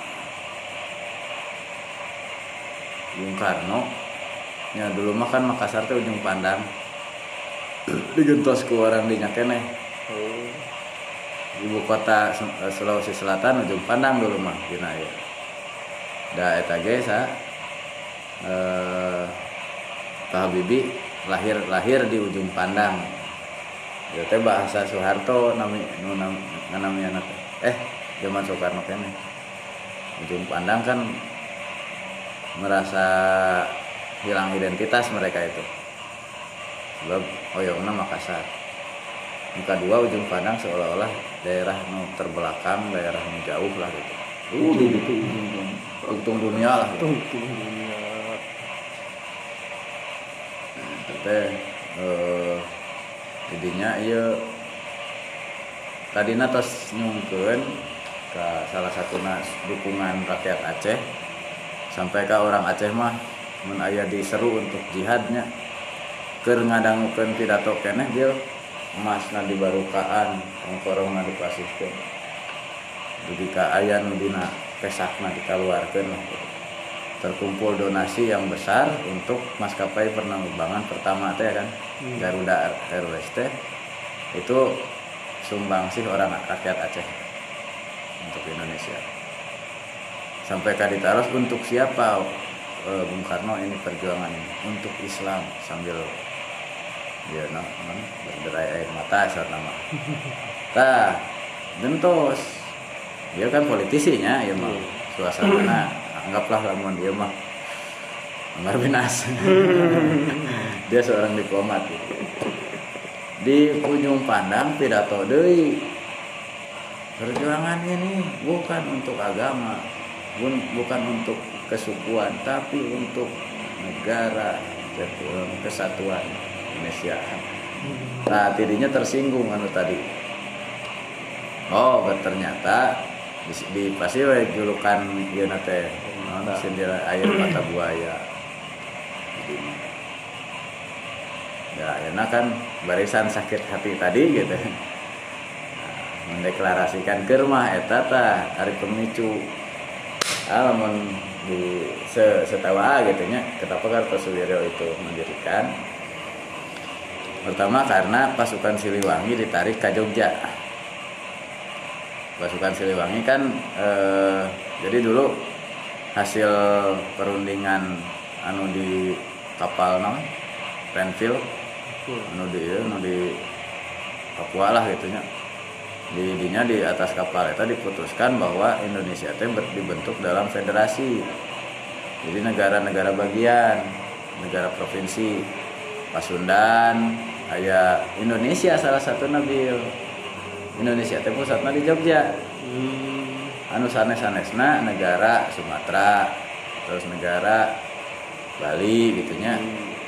Bung Karno ya dulu mah kan Makassar teh ujung pandang digentos ku orang di keneh ibu kota eh, Sulawesi Selatan ujung pandang dulu mah dina ieu. Da eta ge eh Kak Habibie lahir lahir di ujung pandang. Ieu teh bahasa Soeharto nami nu nam nganamiana teh. Eh zaman Soekarno kene. Ujung pandang kan merasa hilang identitas mereka itu. Sebab oyongna Makassar. Yang kedua ujung pandang seolah-olah daerah nu terbelakang, daerah nu jauh lah gitu. Di itu ujung untung dunia lah. Gitu. Tunggu dunia. Teh eh jadinya iya. Tadina tos nyungkeun ke salah satu dukungan rakyat Aceh. Sampai ke orang Aceh mah mun aya diseru untuk jihadnya. Keur ngadangukeun pidato keneh dia emasna dibarukaan ongkorongna dipasihkeun jadi ka aya nu dina pesakna dikaluarkeun lah. Terkumpul donasi yang besar untuk maskapai penerbangan pertama teh kan? Garuda Airways teh. Itu sumbangsih orang rakyat Aceh untuk Indonesia. Sampai kadi taros untuk siapa eh, Bung Karno ini perjuangan ini? Untuk Islam sambil ya no, non, berderai air mata saat nama. Tah gentos dia kan politisinya ya mah suasana anggaplah lamun dia mah. Amar Binas dia seorang diplomat. Gitu. di ujung pandang pidato deui perjuangan ini bukan untuk agama bukan untuk kesukuan tapi untuk negara kesatuan Indonesia. Nah tidinya tersinggung anu tadi. Oh ternyata di, di pasti julukan ieu naon sindir air mata buaya. Jadi, ya enak kan? Barisan sakit hati tadi gitu. Nah, mendeklarasikan kermah eta tah hari pemicu. Alamun di se setawa gitu nya. Kenapa Kartosuwiryo itu mendirikan? Pertama karena pasukan Siliwangi ditarik ke Jogja. Pasukan Siliwangi kan eh, jadi dulu hasil perundingan anu di kapal non Renville anu di anu di Papua lah gitunya di dinya di atas kapal itu diputuskan bahwa Indonesia itu dibentuk dalam federasi. Jadi negara-negara bagian negara provinsi. Pasundan aya Indonesia salah satu nabil. Indonesia teh pusatnya di Jogja. Hmm. Anu sanes-sanesna negara Sumatera terus negara Bali gitunya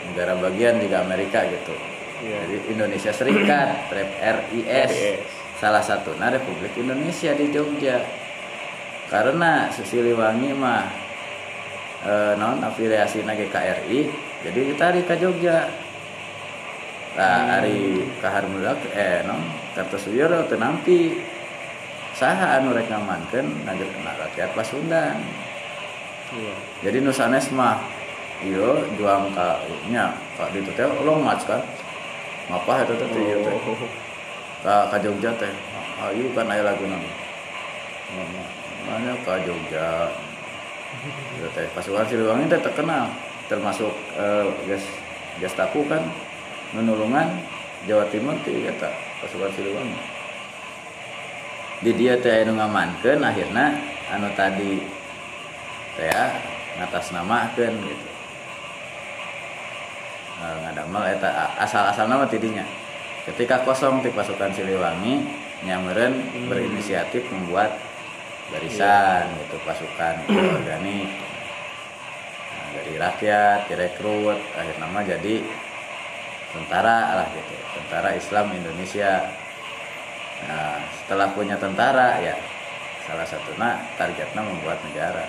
negara bagian juga Amerika gitu. Iya. jadi Indonesia Serikat Rep RIS salah satunya Republik Indonesia di Jogja. Karena Siliwangi mah e, non afiliasi GKRI jadi ditarik ke Jogja. Nah hari kahar mudak eh non Kartosuwiro teu nampi saha anu rek ngamankeun nageurna rakyat Pasundan. Iya. jadi nu sanes mah ieu juang ka nya ka ditu teh longat kan. Ngapa eta teh ieu teh. Oh. ka ka Jogja teh. Ayo kan aya laguna mana ka Jogja. Ieu teh pasukan Siliwangi teh terkenal termasuk eh, gas gas taku kan menulungan Jawa Timur ti eta pasukan Siliwangi di dia teh anu ngamankeun akhirna anu tadi teh ngatas namakeun gitu. Eh, ngadamel eta asal-asal nama tidinya. Ketika kosong di pasukan Siliwangi nyameren berinisiatif membuat barisan gitu pasukan organik. Nah, dari rakyat direkrut akhir nama jadi tentara lah gitu tentara Islam Indonesia nah setelah punya tentara ya salah satunya targetnya membuat negara.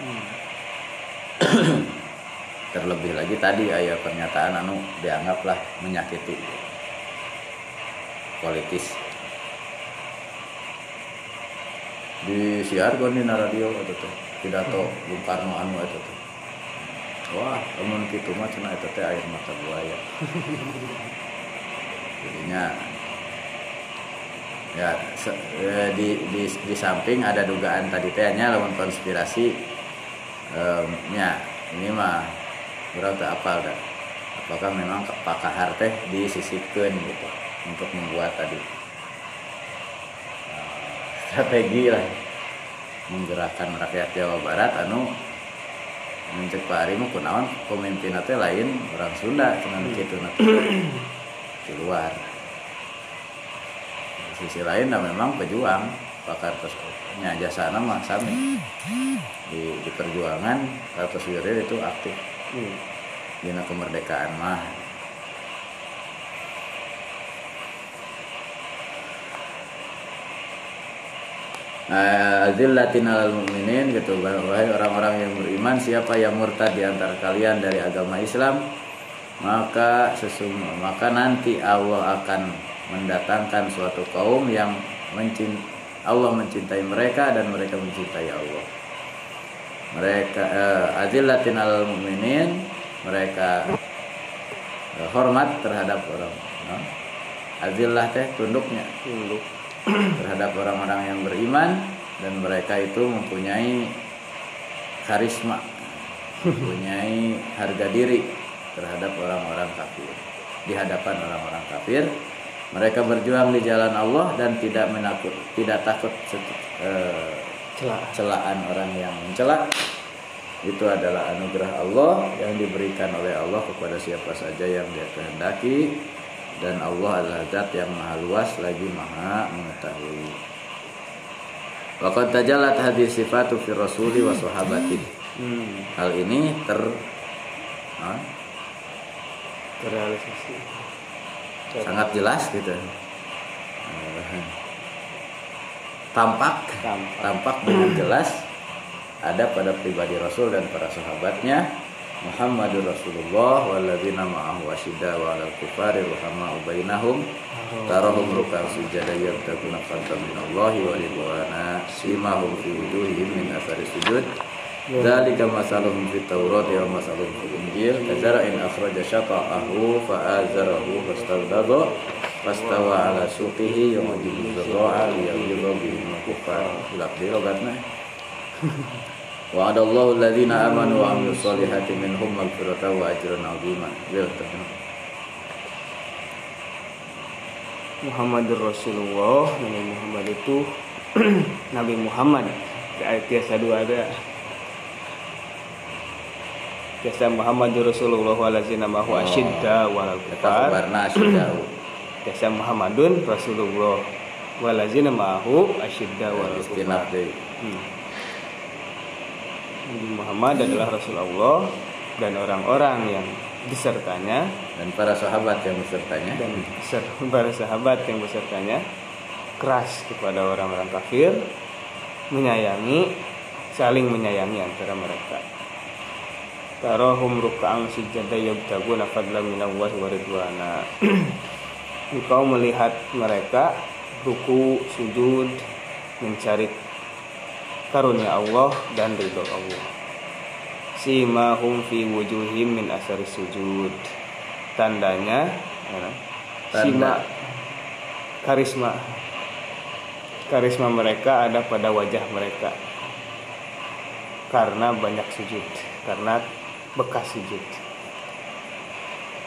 Terlebih lagi tadi ayat pernyataan anu dianggaplah menyakiti politis. Di siarkan di radio itu tuh pidato Bung Karno anu itu tuh. Wah temen gitu mah cina itu teh air mata buaya. Jadinya ya se- eh, di, di di samping ada dugaan tadi tehnya lawan konspirasi em, ya ini mah berarti apal dah. Apakah memang Kahar teh disisipkan gitu untuk membuat tadi? Eh, strategi lah. Menggerakkan rakyat Jawa Barat anu mencek Pak Ari mah kunaon pemimpin teh lain orang Sunda cuman gitu di luar. di sisi lain nah memang pejuang. Pakar nya jasa nama sami. Di, di perjuangan Kartosuwiryo itu aktif. Hmm. dina kemerdekaan mah. Azillatin alal mu'minin gitu. Wahai orang-orang yang beriman siapa yang murtad di antara kalian dari agama Islam maka sesungguhnya maka nanti Allah akan mendatangkan suatu kaum yang mencint Allah mencintai mereka dan mereka mencintai Allah mereka eh, azillatin alal mu'minin mereka eh, hormat terhadap orang no? azillah teh tunduknya Tunduk. terhadap orang-orang yang beriman dan mereka itu mempunyai karisma mempunyai harga diri terhadap orang-orang kafir di hadapan orang-orang kafir mereka berjuang di jalan Allah dan tidak menakut tidak takut eh, celaan orang yang mencela itu adalah anugerah Allah yang diberikan oleh Allah kepada siapa saja yang dia kehendaki dan Allah adalah zat yang maha luas lagi maha mengetahui Waqad tajallat hadis sifatu fi rasuli wa sahabati. Hmm. Hal ini ter Terrealisasi. Sangat jelas gitu. Tampak. Tampak. tampak dengan jelas. Ada pada pribadi Rasul dan para sahabatnya. Muhammadur Rasulullah walladzina ma'ahu asyidda wa 'alal kufari rahama'u bainahum tarahum ruk'an sujada yabtaguna fadlan wa ridwana. Simahum fi wujuhihim min athari sujud Dzalika masaluhum fit Taurat wa masaluhum fil Injil. Kazara'in akhraja syata'ahu fa'azarahu fastaghdadha Pastawa ala suqihi yujibu dzara'a liyaghdha bihim kufar Hilap di logatna Wa adallahu alladhina amanu wa amilus solihati minhum magfirata wa ajran 'azima. Muhammadur Rasulullah Nabi Muhammad itu Nabi Muhammad. Ayat tiasa dua ada Tiasa Muhammadur Rasulullah walazina mahu Oh. asyidda walal kufar Tiasa Muhammadun Rasulullah walazina mahu asyidda walal kufar Hmm. Nabi Muhammad adalah Rasulullah dan orang-orang yang besertanya Dan para sahabat yang besertanya dan para sahabat yang besertanya keras kepada orang-orang kafir, menyayangi, saling menyayangi antara mereka. Tarahum ruk'an sujada yabtaguna fadlan minallahi wa ridwana. Engkau melihat mereka ruku, sujud, mencari karunia Allah dan ridho Allah. Simahum fi wujuhim min asari sujud. Tandanya ya, Tanda. sima karisma karisma mereka ada pada wajah mereka karena banyak sujud karena bekas sujud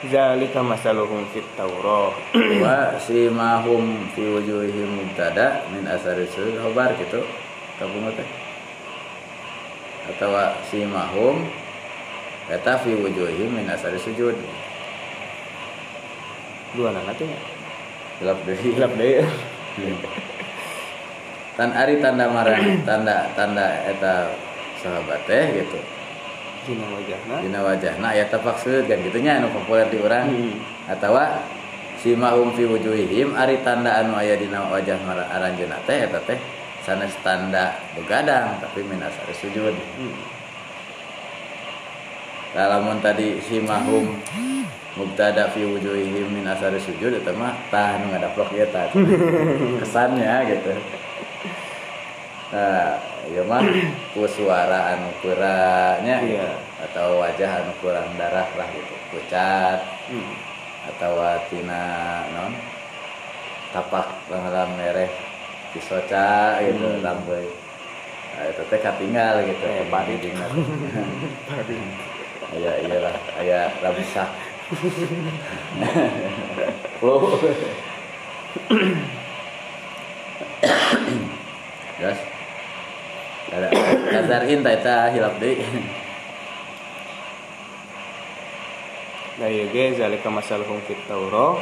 Zalika masaluhum fit Taurah wa simahum fi wujuhihim mubtada min asari sujud khobar gitu kabung teh. Atau simahum eta fi wujuhihim min asari sujud. Dua anak teh. Gelap deui. Hilap deui. Tan ari tanda marang tanda tanda eta sahabat teh gitu dina wajahna dina wajahna aya tapaksud kan gitu nya anu populer di urang Hmm. atawa simahum fi wujuhihim ari tanda anu aya dina wajah mara aranjeunna teh eta teh sanes tanda begadang tapi min asari sujud Hmm. lamun tadi simahum mubtada fi wujuhihim min asari sujud eta mah tah nu ngadaplok ieu tah kesannya gitu nah ieu mah ku suara anu peuranya Iya. atau wajah anu kurang darah lah gitu pucat Hmm. atau tina non tapak dalam mereh disoca gitu Hmm. lambai nah, itu teh katinggal gitu Eh, padi dina aya iyalah aya rabisak Flu. Gas. Ada kazarin ta eta hilap deui. Nah ieu ge zalika masaluhum fit Taurah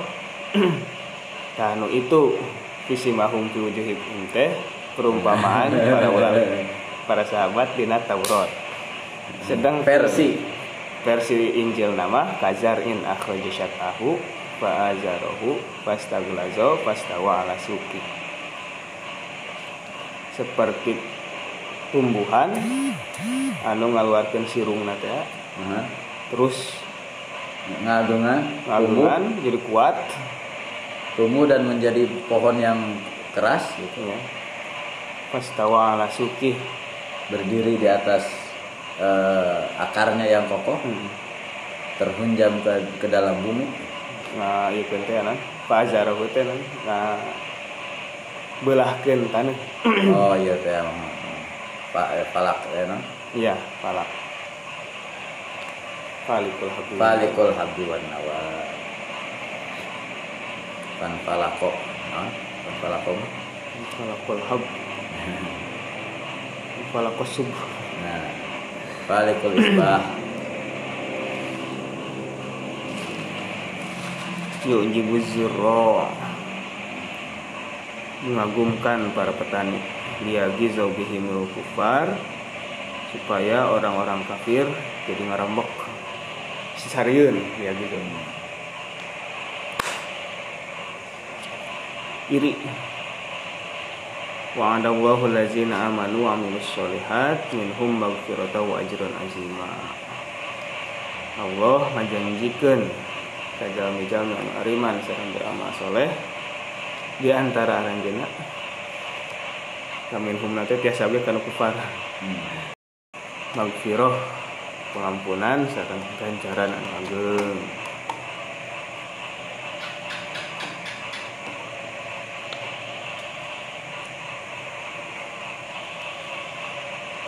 Nah anu itu visi mahum fi wujuhihim teh perumpamaan para ulama para sahabat dina Taurat. Sedang versi. Versi Injil nama kazarin akhraja syatahu fa azarahu fastaglazo fastawa ala suki seperti tumbuhan anu ngaluarkeun sirungna teh. Nah, terus ngagungan tumbuh, ngaluran jadi kuat. Tumbuh dan menjadi pohon yang keras. Gitu. ya. Fastawa ala suki berdiri di atas eh, akarnya yang kokoh. Hmm. terhunjam ke, ke dalam bumi. Nah ieu teh nah. Azarahu teh nah. Nah taneuh oh iya teh. Pak eh, palak ya no? iya palak palikul habib. Falikul habbi wan nawa Pan falako no? Pan falako mah? falakul hab falakul subuh Nah Falikul isbah. Yujibu zurra mengagumkan para petani liyagi zaubihimul kufar supaya orang-orang kafir jadi ngarambek sisariun ya gitu iri. Wa adallahu allazina amanu wa amilus solihat minhum maghfiratan wa ajran azima. Allah menjanjikan kajal-mijal yang ariman serang beramal soleh di antara aranjeuna Kaminhum nanti dia sabit kana kufar. Hmm. Magfirah pengampunan sakan ganjaran anu anggeung.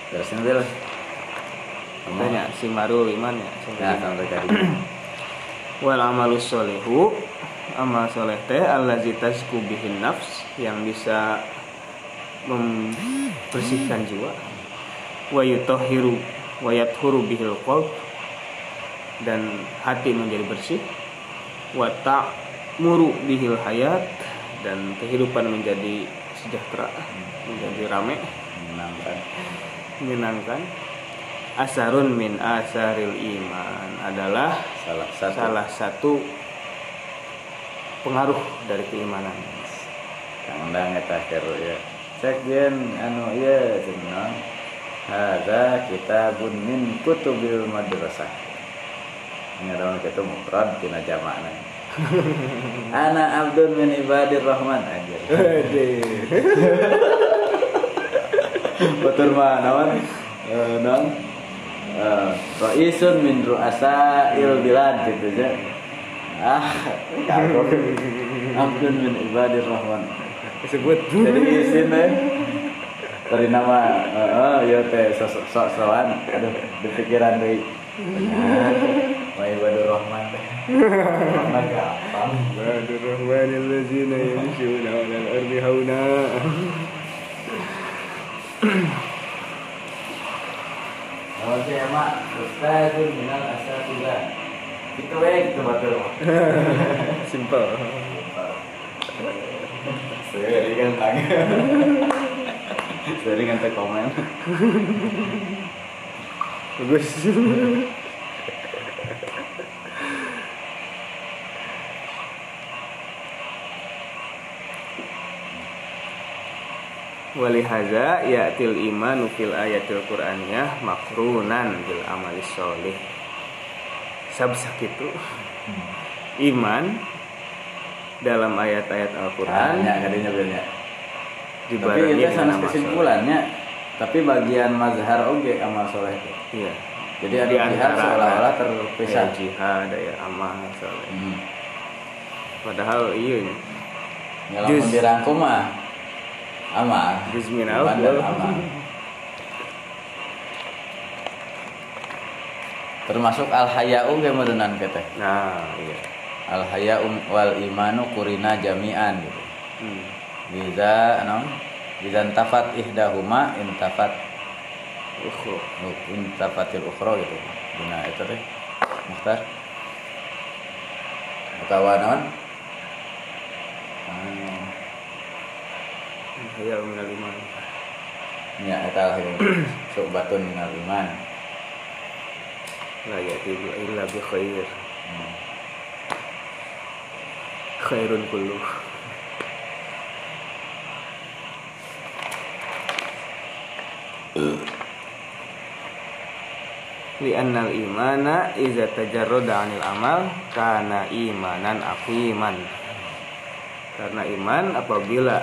Terus lah. Tanya si Maru Iman ya. Ya sampai tadi. Wal amalus solehu amal soleh teh Allah zitas kubihin nafs yang bisa membersihkan jiwa. Wa yutahhiru wa yathuru bihil qalb. Dan hati menjadi bersih. Wa ta'muru bihil hayat. Dan kehidupan menjadi sejahtera menjadi rame. Menyenangkan. menyenangkan. Asarun min asaril iman adalah Salah satu. salah satu pengaruh dari keimanan. Kang undang eta ya. Cek yen anu ieu cenah. Hadza kitabun min kutubil madrasah. Ini adalah kita mufrad tina jamakna. Ana abdun min ibadir rahman aja. Batur mah? Eh naon? Eh raisun min ru'asail bilad gitu aja. Ah. Abdun min ibadir rahman. Disebut Jadi isin deh. Dari nama, oh ya teh sok sok sokan, aduh, dipikiran deh. Wa ibadur rahman. Rahman gampang. Badur rahmanil ladzina yamshuna 'alal ardi hauna Kalau saya mak, ustazun minal asatilah. Itu gitu batur mah. simple Sering kan tang. Sering teh komen. bagus Walihaza ya'til imanu fil ayatil qur'aniyah makrunan bil amali sholih Sabsak itu Iman dalam ayat-ayat Al-Quran kadinya bener. Tapi itu sana kesimpulannya. Tapi bagian mazhar oge amal soleh itu. Iya. Jadi ada antara seolah-olah terpisah. jihad, ya amal soleh. Hmm. Padahal iya. Kalau Jus. dirangkum mah amal. Dan amal. Termasuk al haya'u ge meureunnan kita. Nah, iya. Al haya'u wal imanu kurina jami'an gitu. Hmm. Biza naon? Biza intafat ihdahuma intafat Ukhro. intafatil ukhra gitu. Dina eta teh. Mukhtar. Utawa naon? Ah, Ya minal iman. Ya, eta Sobatun minal iman. La ya'ti illa bi khair. Hmm. Khairun kulluh. Li'annal imana iza tajarroda anil amal kana imanan aqiman. Karena iman apabila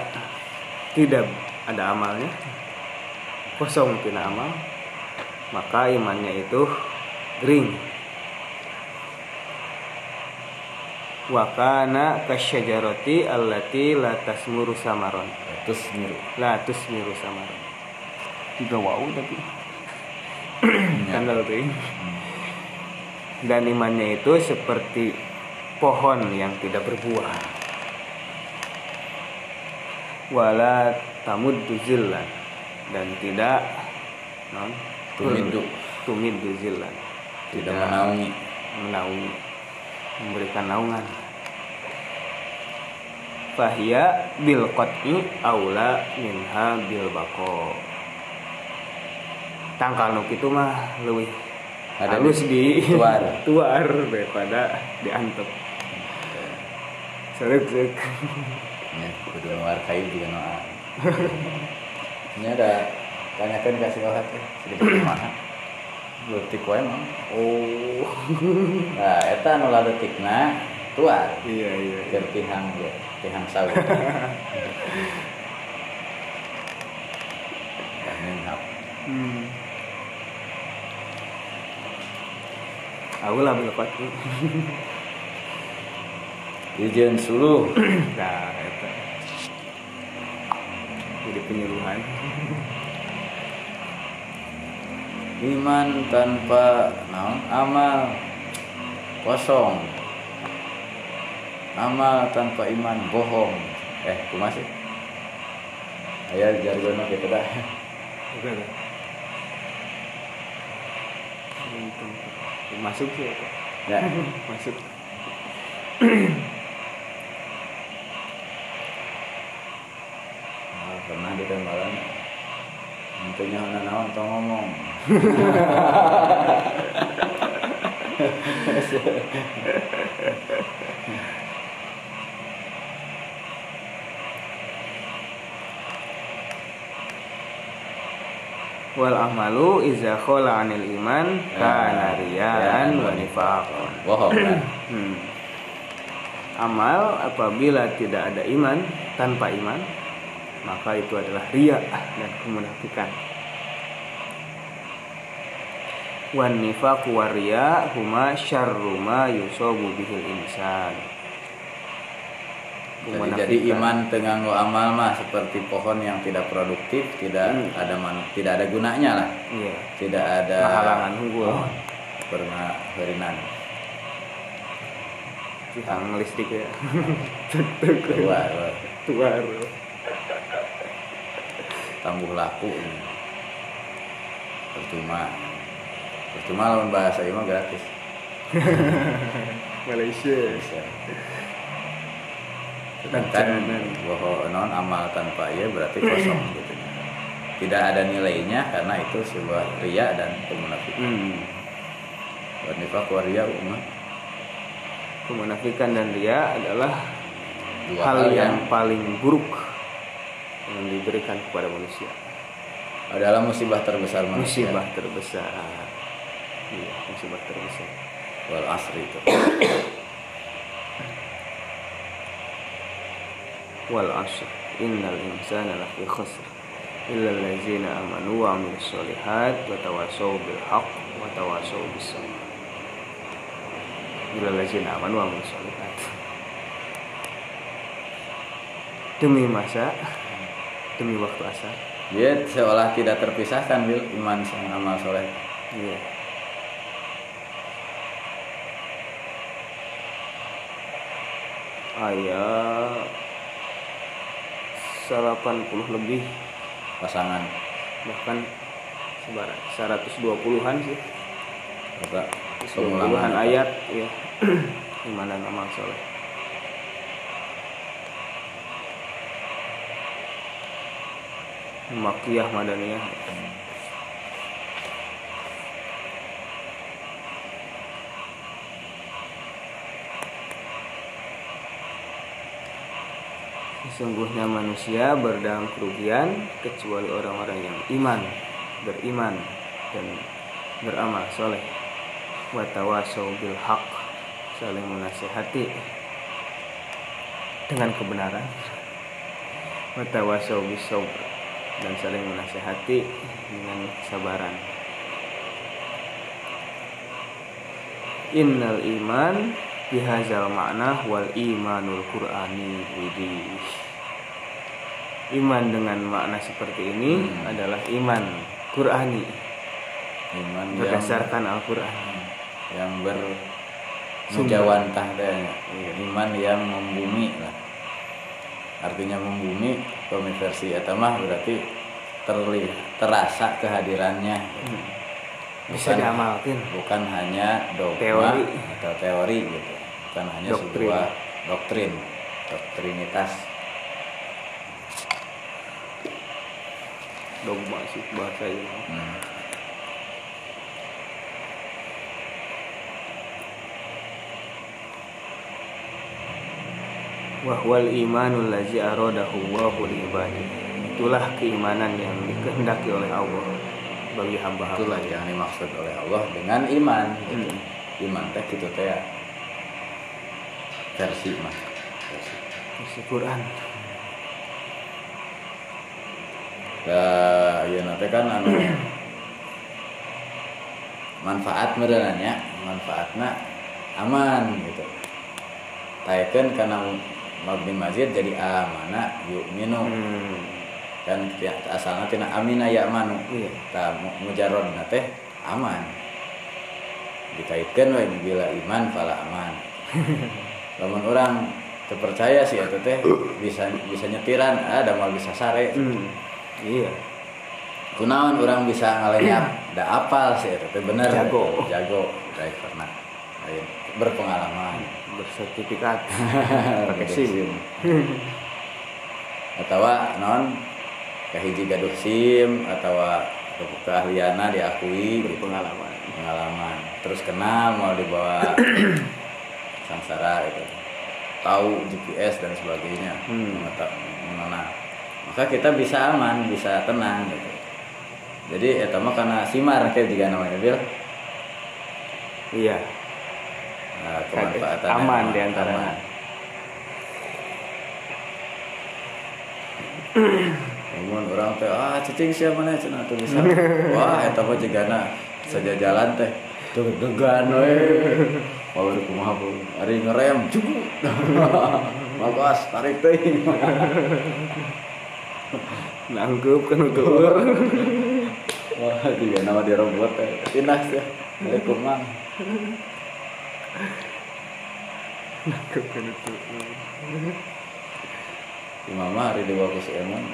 tidak ada amalnya kosong tina amal maka imannya itu gering wa kana kasyajarati allati la tasmuru samaron. Terus miru. la tusmiru samaron. Tiga wau tapi. Tanggal tuh dan imannya itu seperti pohon yang tidak berbuah. Wala tamuddu zillan. Dan tidak non tumiddu. zillan. Tidak menaungi. menaungi memberikan naungan fahya bil qat'i aula minha bil bako tangkal nuk itu mah lebih Ada halus di tuar. tuar daripada diantep serek serek Ya, kudu luar kayu juga noa. Ini ada tanyakan kasih kau hati sedikit mana? Lutik wae mah. oh Nah, eta nu lalutikna tuar. iya iya Keur tihang ge, tihang sawi. Dah ninghap. hmm. Aula bil qat'i Ijen suluh. nah eta jadi penyuluhan iman tanpa naon amal kosong amal tanpa iman bohong eh kumasih ayah jargon gitu dah. Masuk sih. ya Masuk. Ah, pernah di tembalan Tentunya naon tong ngomong Wal amalu iza khala anil iman kana riyaan wa nifaqan. bohong kan Hmm. Amal apabila tidak ada iman, tanpa iman, maka itu adalah ria dan kemunafikan. Wan nifaq wa riya huma syarru ma yusabu bihil insan. jadi, jadi iman tengah amal mah seperti pohon yang tidak produktif tidak Hmm. ada man, tidak ada gunanya lah Iya. tidak ada Halangan unggul. pernah berinan Tiang listrik ya. keluar Tuar. Tangguh laku ini. percuma. Percuma lawan bahasa ini mah gratis. Malaysia. sedangkan bahwa non amal tanpa ia berarti kosong gitu. Tidak ada nilainya karena itu sebuah ria dan kemunafikan. Hmm. wanifak waria umat Kemunafikan dan ria adalah dua hal yang paling buruk yang diberikan kepada manusia. adalah musibah terbesar manusia Musibah terbesar. Iya, musibah terbesar. wal asri itu Wal asr innal insana lafi khusr illa allazina amanu wa amilus solihat wa tawasaw bil haqq wa tawasaw bis sabr. Illa allazina amanu wa amilus solihat. Demi masa, demi waktu asar. dia seolah tidak terpisahkan bil iman sama amal soleh Iya. Ayat 80 lebih pasangan bahkan sebarat 120-an sih. kata 120-an ayat ya. Iman dan amal soleh. Makiyah Madaniyah Sesungguhnya manusia berdalam kerugian kecuali orang-orang yang iman, beriman dan beramal soleh. Watawasau bil haq saling menasehati dengan kebenaran. Watawasau bis dan saling menasehati dengan kesabaran. Innal iman bihazal makna wal imanul qur'ani widih. Iman dengan makna seperti ini Hmm. adalah iman Qur'ani iman berdasarkan Al-Qur'an. yang bermujawantah teh iman yang membumi lah artinya membumi konversi eta mah berarti terlihat terasa kehadirannya Bisa Bukan- diamalkan. bukan hanya dogma Teori. atau teori gitu bukan hanya Doktrin. sebuah doktrin doktrinitas Dogma sih bahasanya. Hmm. Wahwal imanul lazi aradahu Allahu li ibadihi. Itulah keimanan yang dikehendaki oleh Allah bagi hamba-hamba. itulah yang dimaksud oleh Allah dengan iman gitu. Hmm. iman teh gitu teh ya. versi mah versi. Isi Quran. Nah, iya nanti kan anu manfaat merenanya manfaatnya aman gitu taeken karena mabni mazid jadi amana yuk minum Hmm. kan ya, asalnya tina amina ya manu Iya. ta mujarrod teh aman dikaitkan wae bila iman fala aman lamun orang terpercaya sih itu teh bisa bisa nyetiran ada mau bisa sare Hmm. Iya. kunaon orang bisa ngalenyap da apal sih itu teh bener Jago. jago driverna lain berpengalaman Bersertifikat. Pakai SIM. atau non kahiji gaduh sim atau keahlianna diakui gitu Berpengalaman. pengalaman terus kenal mau dibawa samsara gitu tahu GPS dan sebagainya Hmm. mengenal maka kita bisa aman bisa tenang gitu jadi mah karena simar kayak juga namanya bil Iya. Nah, kemanfaatan Aman di antara. Namun orang teh ah cicing siapa nih cenah tuh bisa. Wah eta mah jigana saja jalan teh deg-degan we. Kalau di kumaha pun ari ngerem cukup. Bagus tarik teh. Nangkep kan utur. Wah juga nama dia robot teh. Tindas ya. Kumaha. Nangkep kan utur. Si mama hari dibawa ke si Emon.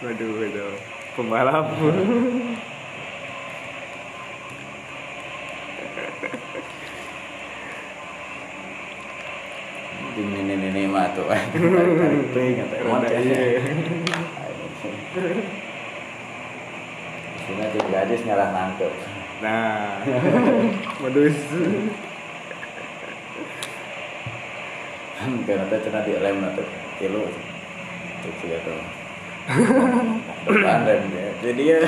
Waduh, waduh. Pembalap. Di nenek-nenek mah tuh. Tarik teh kata teh. Sini tuh gadis ngarah nangkep. Nah, modus. karena cenah di lem atau kilo. Itu juga tuh. Depan rem dia. Jadi ya.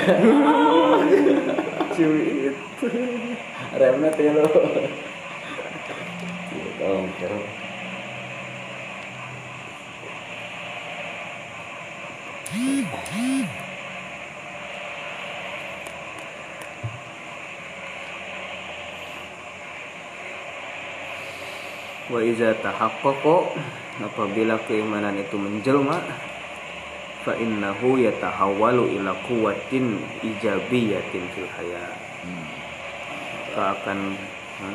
Cuit. remnya kilo. Kalau kira Wa iza tahaqqaqa apabila keimanan itu menjelma fa innahu yatahawwalu ila quwwatin ijabiyatin fil hayat. hmm. Maka akan ha,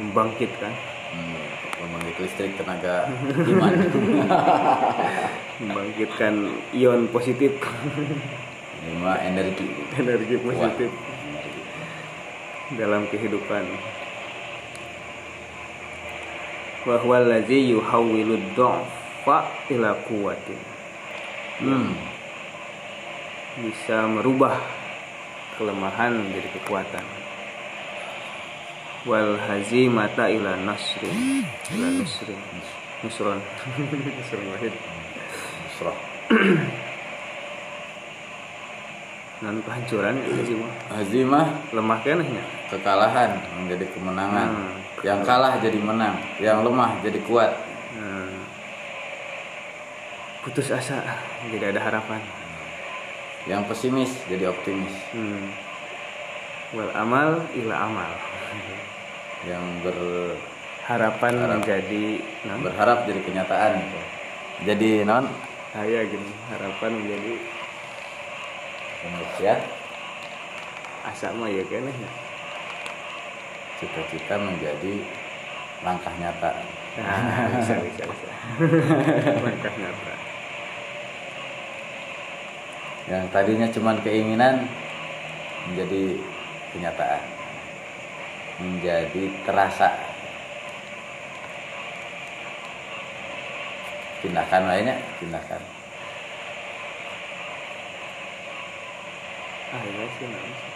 membangkitkan hmm. pembangkit listrik tenaga iman membangkitkan ion positif ini energi energi positif. Energi. dalam kehidupan wa huwa allazi yuhawwilu dha'fa ila quwwatin. Hmm. bisa merubah kelemahan menjadi kekuatan. Wal hazimata ila nasrin ila nusrin nusron. Nusron wahid. Surah. dan kehancuran itu sih mah Hazimah. Lemah kenehnya kekalahan menjadi kemenangan. Hmm. Yang kalah jadi menang yang lemah jadi kuat. Nah, putus asa tidak ada harapan. Yang pesimis jadi optimis. Hmm. wal amal ila amal. Yang ber harapan Harap. menjadi nah, berharap jadi kenyataan. Jadi non? Saya gini. Harapan menjadi manusia. asa mah ya kan cita-cita menjadi langkah nyata. Nah, bisa bisa bisa. Langkah nyata. Yang tadinya cuma keinginan menjadi kenyataan. Menjadi terasa. Tindakan lainnya tindakan. Ah iya sih.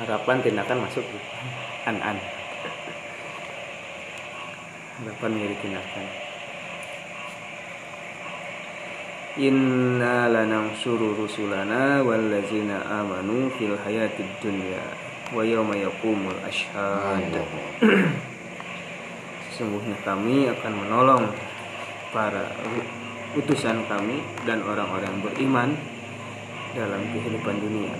Harapan tindakan masuk an an harapan menjadi tindakan Inna lanansuru rusulana wallazina amanu fil hayatid dunya wa yawma yaqumul ashhad. Sesungguhnya kami akan menolong para utusan kami dan orang-orang beriman dalam kehidupan dunia.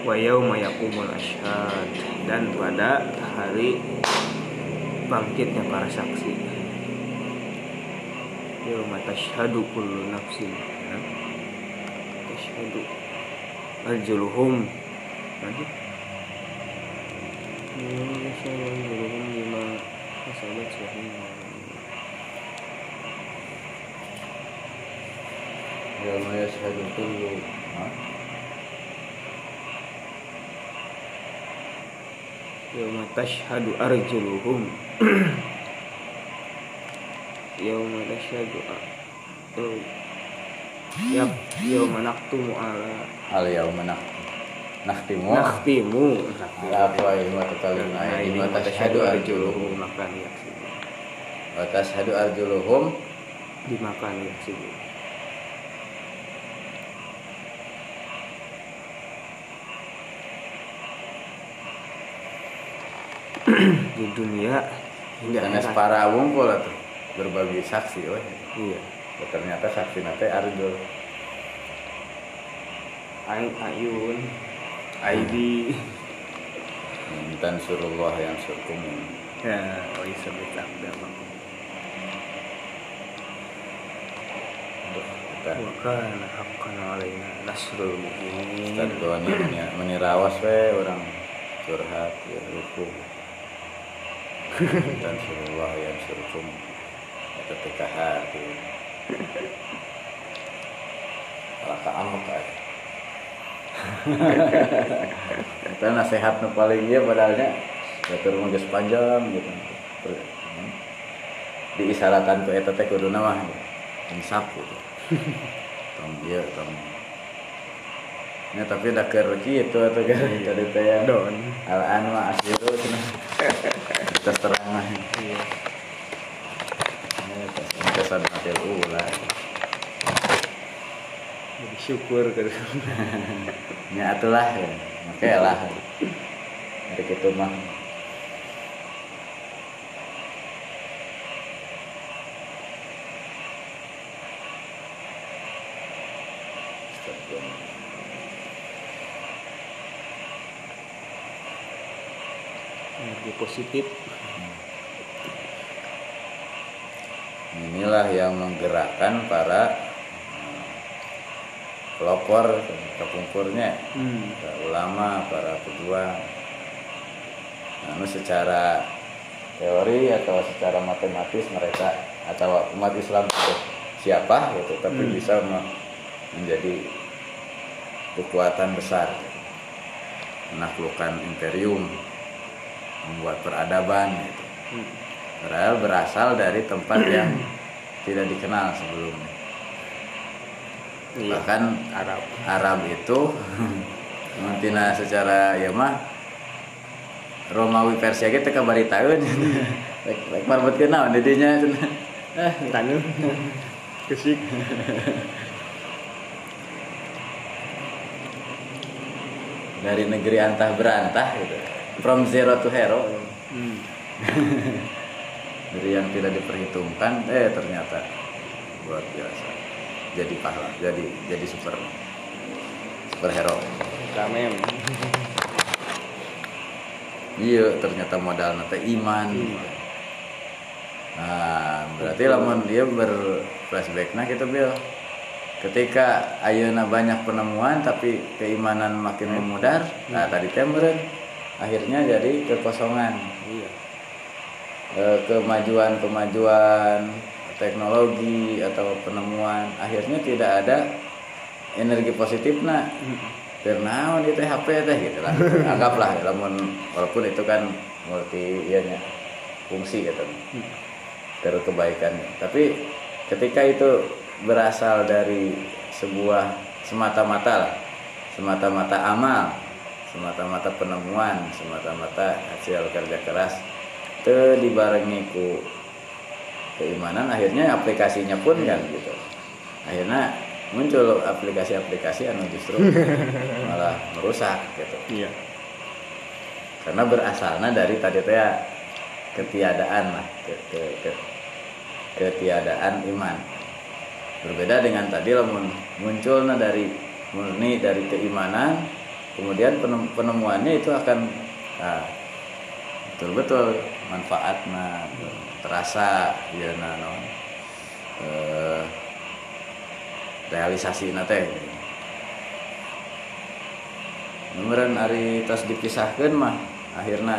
Wa yawma yaqumul ashhad dan pada hari bangkitnya para saksi. Yauma tashhadu kullu nafsin ya. tashhadu arjuluhum lagi arjuluhum bima kasabat sahih Yauma yashhadu kullu yauma tashhadu arjuluhum. Yauma tashhadu a- oh. ya yauma naktumu ala Al yauma nak Nakhtimu nakhtimu Ala afwahihim wa tukallimuna aydihim wa tashhadu arjuluhum makan yaksibu Wa tashhadu arjuluhum. Dimakan yaksibu di dunia. Hingga Karena para wungkul tuh berbagi saksi weh. iya. Ternyata saksi nate arjul Ain ayun Aidi Dan surullah yang surkum ya oh bisa bersabda Kita wa kana haqqan alaina nasrul mu'minin. Ustaz menirawas we orang. Curhat ya ruku dan surullah yang surkum ketika hati Malah keamuk aja Kita nasihat nu paling iya padahal Batur mah geus panjang gitu. Hmm. Diisaratan ku eta teh kudu mah insaf gitu. Tong ieu tong Ya tapi dah keur kitu atuh kan. Tadi teh ya. don. Al an mah asiru Kita terang mah. iya Kita sadmatil ula. jadi syukur ke Ya atulah ya. Make lah. Dari kitu mah. energi positif Inilah yang menggerakkan para eh, pelopor, kepungkurnya, hmm. para ulama, para pejuang. Namun secara teori atau secara matematis mereka atau umat Islam itu siapa gitu, tapi Hmm. bisa me- menjadi kekuatan besar, menaklukkan imperium, membuat peradaban gitu. Padahal berasal dari tempat yang tidak dikenal sebelumnya. iya. Bahkan Arab. Arab itu mentina secara ya mah Romawi Persia kita kabari tahun lek marbet kenal didinya ah tanu kesik. Dari negeri antah berantah gitu from zero to hero. Hmm. dari yang tidak diperhitungkan eh ternyata luar biasa. Jadi pahlawan jadi jadi super superhero. Kamem iya ternyata modal nanti iman. Nah berarti lamun dia berflashback nah kita bil. Ketika ayeuna banyak penemuan tapi keimanan makin memudar nah tadi temeren akhirnya jadi kekosongan. Iya. Eh, kemajuan-kemajuan teknologi atau penemuan. Akhirnya tidak ada energi positif nah karena itu HP teh gitu lah. Anggaplah lamun walaupun itu kan multi ianya fungsi gitu. Ter kebaikannya tapi ketika itu berasal dari sebuah semata-mata lah semata-mata amal semata-mata penemuan semata-mata hasil kerja keras itu dibarengi ku keimanan akhirnya aplikasinya pun kan gitu. Akhirnya muncul aplikasi-aplikasi anu justru malah merusak gitu. Iya. Karena berasalnya dari tadi teh ya, ketiadaan lah ke- ke- ke- ketiadaan iman. Berbeda dengan tadi lamun munculnya dari murni dari keimanan kemudian penem- penemuannya itu akan nah, betul-betul manfaatnya terasa ya nah, no, eh, realisasi nate Kemudian hari tos dipisahkan mah akhirnya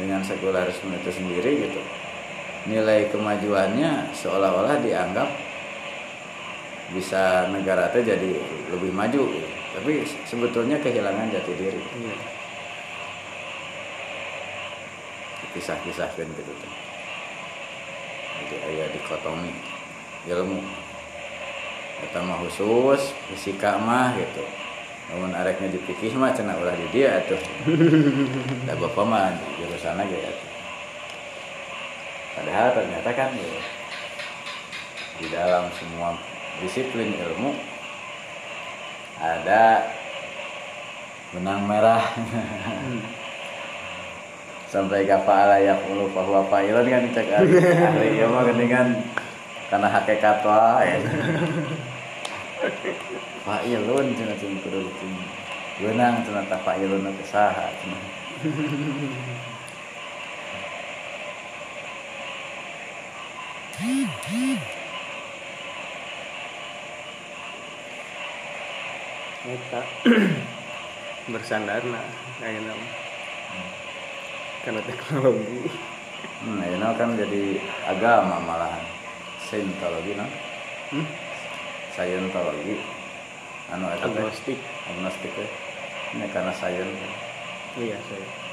dengan sekularisme itu sendiri gitu nilai kemajuannya seolah-olah dianggap bisa negara itu jadi lebih maju gitu. Tapi sebetulnya kehilangan jati diri. Iya. pisah-pisahkan gitu. Tuh jadi ayah dikotomi ilmu. Mah khusus fisika mah gitu. Namun areknya dipikir mah cenah ulah di dia tuh. Da bapak mah di jurusan aja ya. Padahal ternyata kan ya, di dalam semua disiplin ilmu ada benang merah. Sampai gapa ya ulu bahwa failun kan cek ahli. Ahli ieu mah geuningan karena hakikat wae failun cenah cenah kudu cing beunang cenah tah failun teh saha cenah nah kayak nama karena teknologi. Hmm ini kan jadi agama malahan. Scientology no? Hmm? Scientology. Anu eta agnostik. Agnostik ini karena science. Iya saya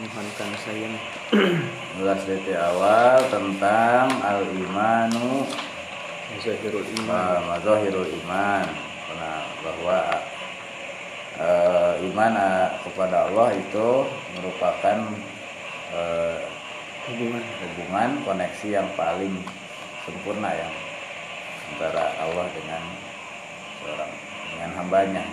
Menuhankan saya. Ulas DT awal tentang al imanu Zahirul iman mazahirul iman Karena bahwa eh, iman eh, kepada Allah itu merupakan eh, hubungan hubungan koneksi yang paling sempurna yang antara Allah dengan seorang dengan hambanya.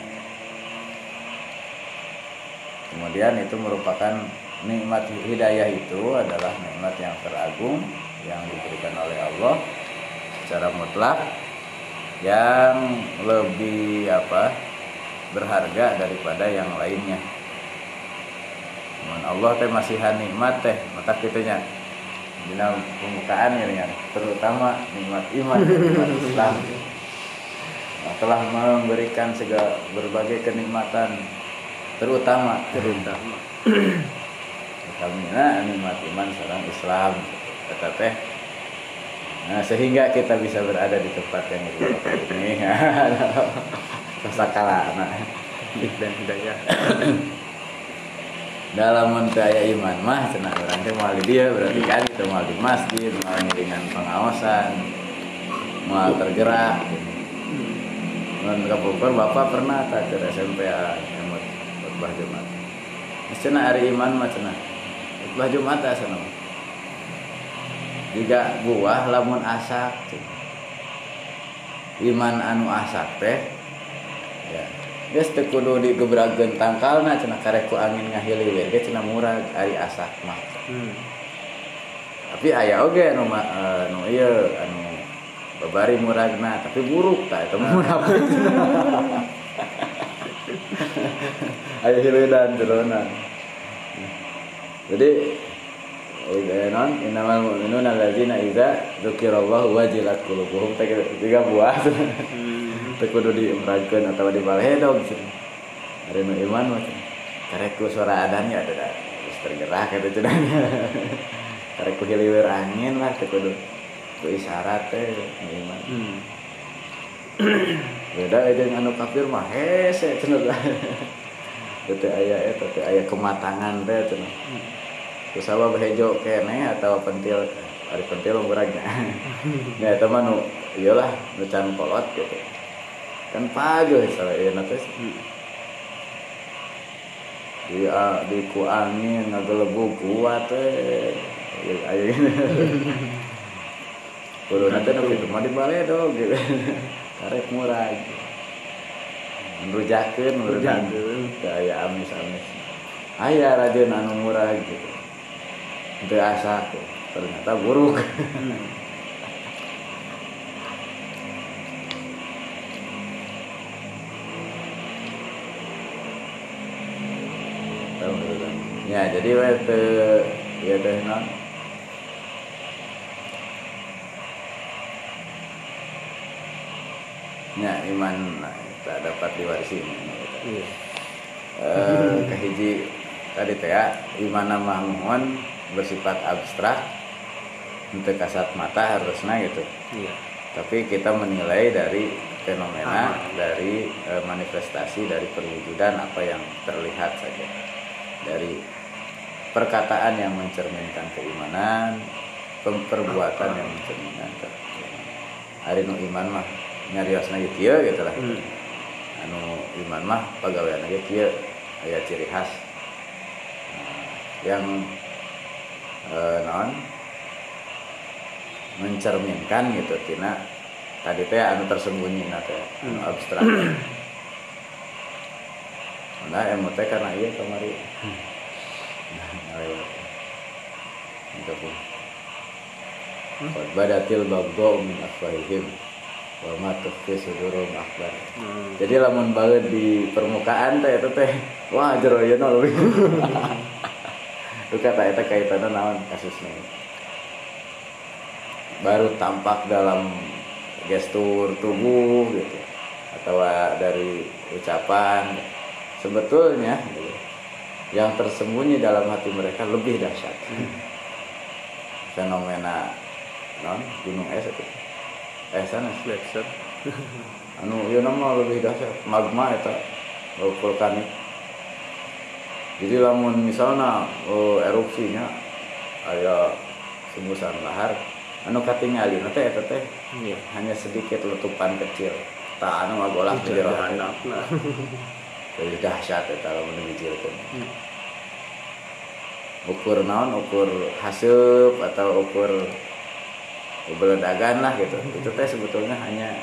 Kemudian itu merupakan nikmat hidayah itu adalah nikmat yang teragung yang diberikan oleh Allah secara mutlak yang lebih apa berharga daripada yang lainnya. Mun Allah teh masihan nikmat teh mata kitunya dina pembukaan ya terutama nikmat iman nikmat Islam. Telah memberikan segala berbagai kenikmatan terutama. Terutama kami nah nikmat iman seorang Islam. Kata teh nah sehingga kita bisa berada di tempat yang berbahagia ini sakala nah dik dan hidayah. Dalam mentaya iman mah cenah orang teh moal di dia berarti kan itu moal di masjid moal dengan pengawasan moal tergerak. Mun kapupur bapak pernah tak ke SMP emot khutbah Jumat. Geus cenah hari iman mah cenah. Khutbah Jumat asa mah. Jika buah lamun asak. Iman anu asak teh ya geus teu kudu digebrageun tangkalna cenah karek ku angin ngahiliwir ge cenah murah ari asak mah. hmm. Tapi aya oge anu ma- eh, anu ieu anu babari muragna tapi buruk tah eta mah murah Aya hileudaan jeronan. Jadi eh, non innamal mu'minuna alladzina idza dzukirallahu wajilat qulubuhum tiga buah Hmm. teu kudu diumrahkeun atawa dibaledog cenah. Ari nu iman mah karek ku suara adan ya ada geus tergerak eta cenah. Karek ku hiliweur angin lah teu kudu ku isyarat teh iman. Hmm. beda aja yang anu kafir mah hese cenah teh aya eta teh aya kematangan teh cenah terus apa behejo kene atau pentil ari pentil umuragna nah eta mah nu iyalah nu can kolot gitu. Kan salah ieu teh Hmm. di a- di ku angin ngagelebu kuat teh. Ieu aya gini kudu nanti nu kitu mah dibaledog gitu. Karek murah merujakeun Rujakeun. kayak amis-amis. Aya rajin anu murah gitu itu asa tuh. Ternyata buruk. Hmm. ya jadi teu ya teh non ya iman nah, tak dapat diwarisi Iya. eh kahiji tadi teh ya iman mah mohon bersifat abstrak untuk kasat mata harusnya gitu Iya. tapi kita menilai dari fenomena Amal. dari eh, manifestasi dari perwujudan apa yang terlihat saja dari perkataan yang mencerminkan keimanan perbuatan yang mencerminkan keimanan hari nu iman mah nyariosna gitu ya gitu lah Hmm. anu iman mah pegawaian aja kieu aya ciri khas Nah, yang eh, non mencerminkan gitu tina. Tadi teh anu tersembunyi na teh anu abstrak. Nah emu teh karena iya kemari ngalewat itu pun. Qad badatil bagdo min afwahihim wa ma tukhfi sudurum akbar. Hmm. jadi lamun banget di permukaan teh itu teh wah jero ieu no leuwih Duka tak eta kaitanna naon kasusnya? Baru tampak dalam gestur tubuh gitu atau dari ucapan. Sebetulnya gitu, yang tersembunyi dalam hati mereka lebih dahsyat. Fenomena non gunung es itu. Es sana. Anu ieu nama lebih dahsyat. Magma bau vulkanik jadi lamun misalnya oh, erupsinya aya sembusan lahar anu katingali teh eta teh Iya. hanya sedikit letupan kecil tak anu ngagolah di jero lebih dahsyat eta lamun dijieulkeun ukur naon ukur haseup atau ukur beledagan lah gitu itu teh sebetulnya hanya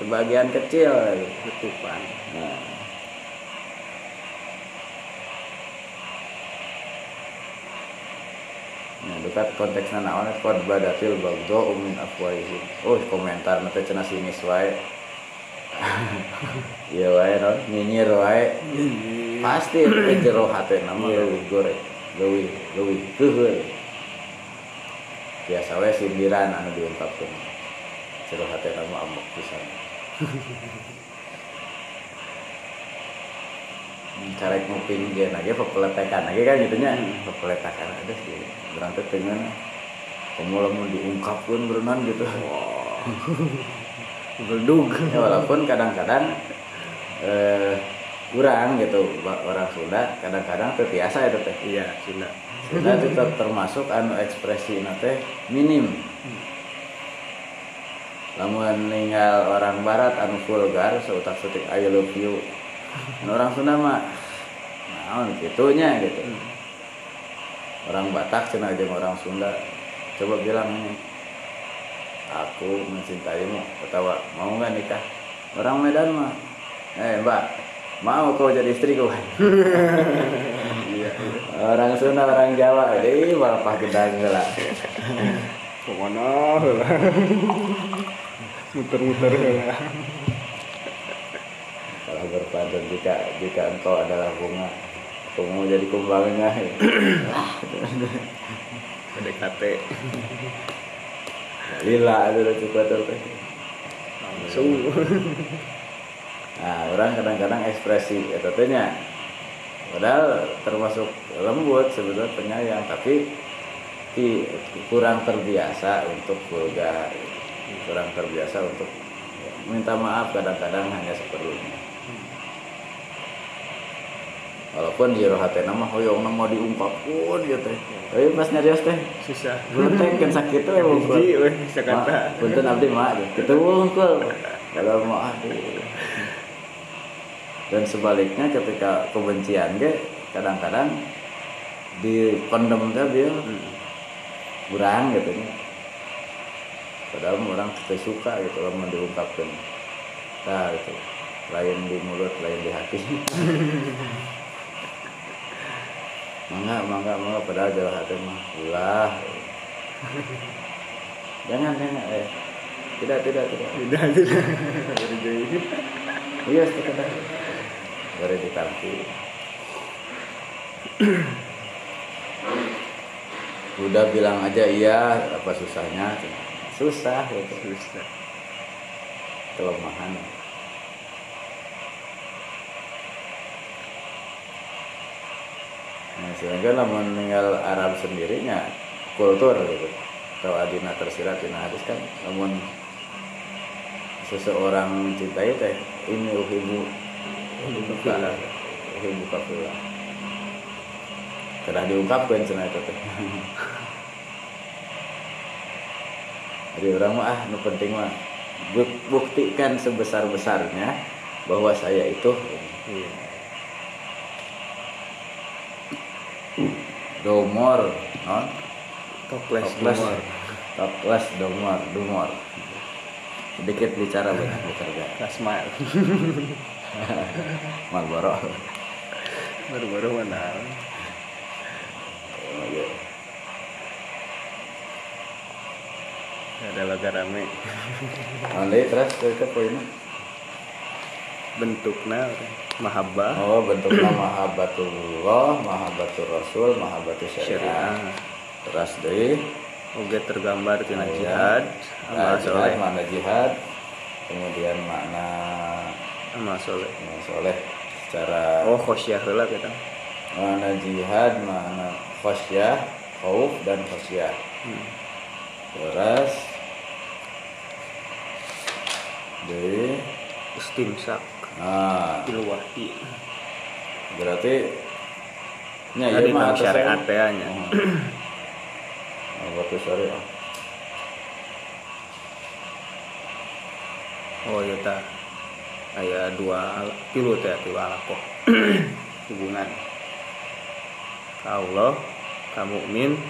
sebagian kecil gitu. Letupan. Nah. Nah, dekat konteksnya naon qad badatil bagdo min afwahihim. Oh, komentar nanti cenah sinis wae. Iya wae non, nyinyir wae. Pasti jero hate nama Iya. leuwih goreng, leuwih leuwih keuheul. Biasa wae sindiran anu diungkapkeun. Jero hate nama amok pisan. karek nguping dia lagi pepeletekan lagi kan gitunya Hmm. pepeletekan ada sih. Berangkat dengan kamu mau diungkapkan berenang gitu. Geldug. ya, walaupun kadang-kadang eh, kurang gitu. Orang Sunda kadang-kadang terbiasa itu teh. Iya, Sunda. Sunda itu ter- termasuk anu ekspresi teh minim. Lamun ninggal orang barat anu vulgar seutak setik I love you orang Sunda mah naon gitunya gitu. Orang Batak cenah jeung orang Sunda. Coba bilang ini. Aku mencintaimu. Ketawa mau nggak nikah? Orang Medan mah eh mbak mau kau jadi istriku. Orang Sunda orang Jawa eh bapak gedang lah. Ke mana? Muter-muter heula. Berpantun jika jika engkau adalah bunga aku mau jadi kumbangnya PDKT. lila itu udah cukup tuh Langsung. nah orang kadang-kadang ekspresi itu tehnya padahal termasuk lembut sebetulnya penyayang tapi ti- kurang terbiasa untuk vulgar kurang terbiasa untuk minta maaf kadang-kadang hanya seperlunya walaupun jero hati nama hoyong nama diungkapkan gitu teh. Tapi pas nyarios teh Susah. belum teh kan sakit tuh bungkul Hiji weh Jakarta. punten abdi mah kita bungkul kalau mau aduh. Dan sebaliknya ketika kebencian ge kadang-kadang dipendem teh dia kurang gitu padahal orang tidak suka gitu kalau mau diungkapkan nah itu lain di mulut lain di hati mangga mangga mangga padahal jauh hati mah. Ulah jangan jangan eh. Tidak tidak tidak. Tidak, tidak. Dari jauh. iya sekedar dari di kaki udah bilang aja iya apa susahnya? Susah gitu. Susah. Kelemahan nah sehingga namun meninggal Arab sendirinya kultur gitu. Kalau adina tersirat di hadis kan namun seseorang mencintai teh ini uhibu uhibu kafila kedah diungkapkan cenah itu teh. Jadi orang mah ah nu penting mah buk- buktikan sebesar besarnya bahwa saya itu iya domor non toples. Toples. Nomor toples domor dumor sedikit bicara banyak bekerja. Kasmal Marlboro. Baru-baru mana? Ada laga rame. Nanti terus ke poinnya bentuknya mahabbah. Oh bentuknya mahabbatullah mahabbatur rasul mahabbatur syariah. Terus deh. Oke tergambar tina Iya. jihad. Nah, amal soleh makna jihad. Kemudian makna amal soleh. amal soleh secara oh khosyah heula kita. Makna jihad makna khosyah khauf dan khosyah. Hmm. terus di istimsak bil wahyi berarti nya tadi ieu mah syariat teh nya. Oh, batu syariah oh iya ta. Aya dua tilu teh tilu alakoh hubungan. Ka Allah ka mukmin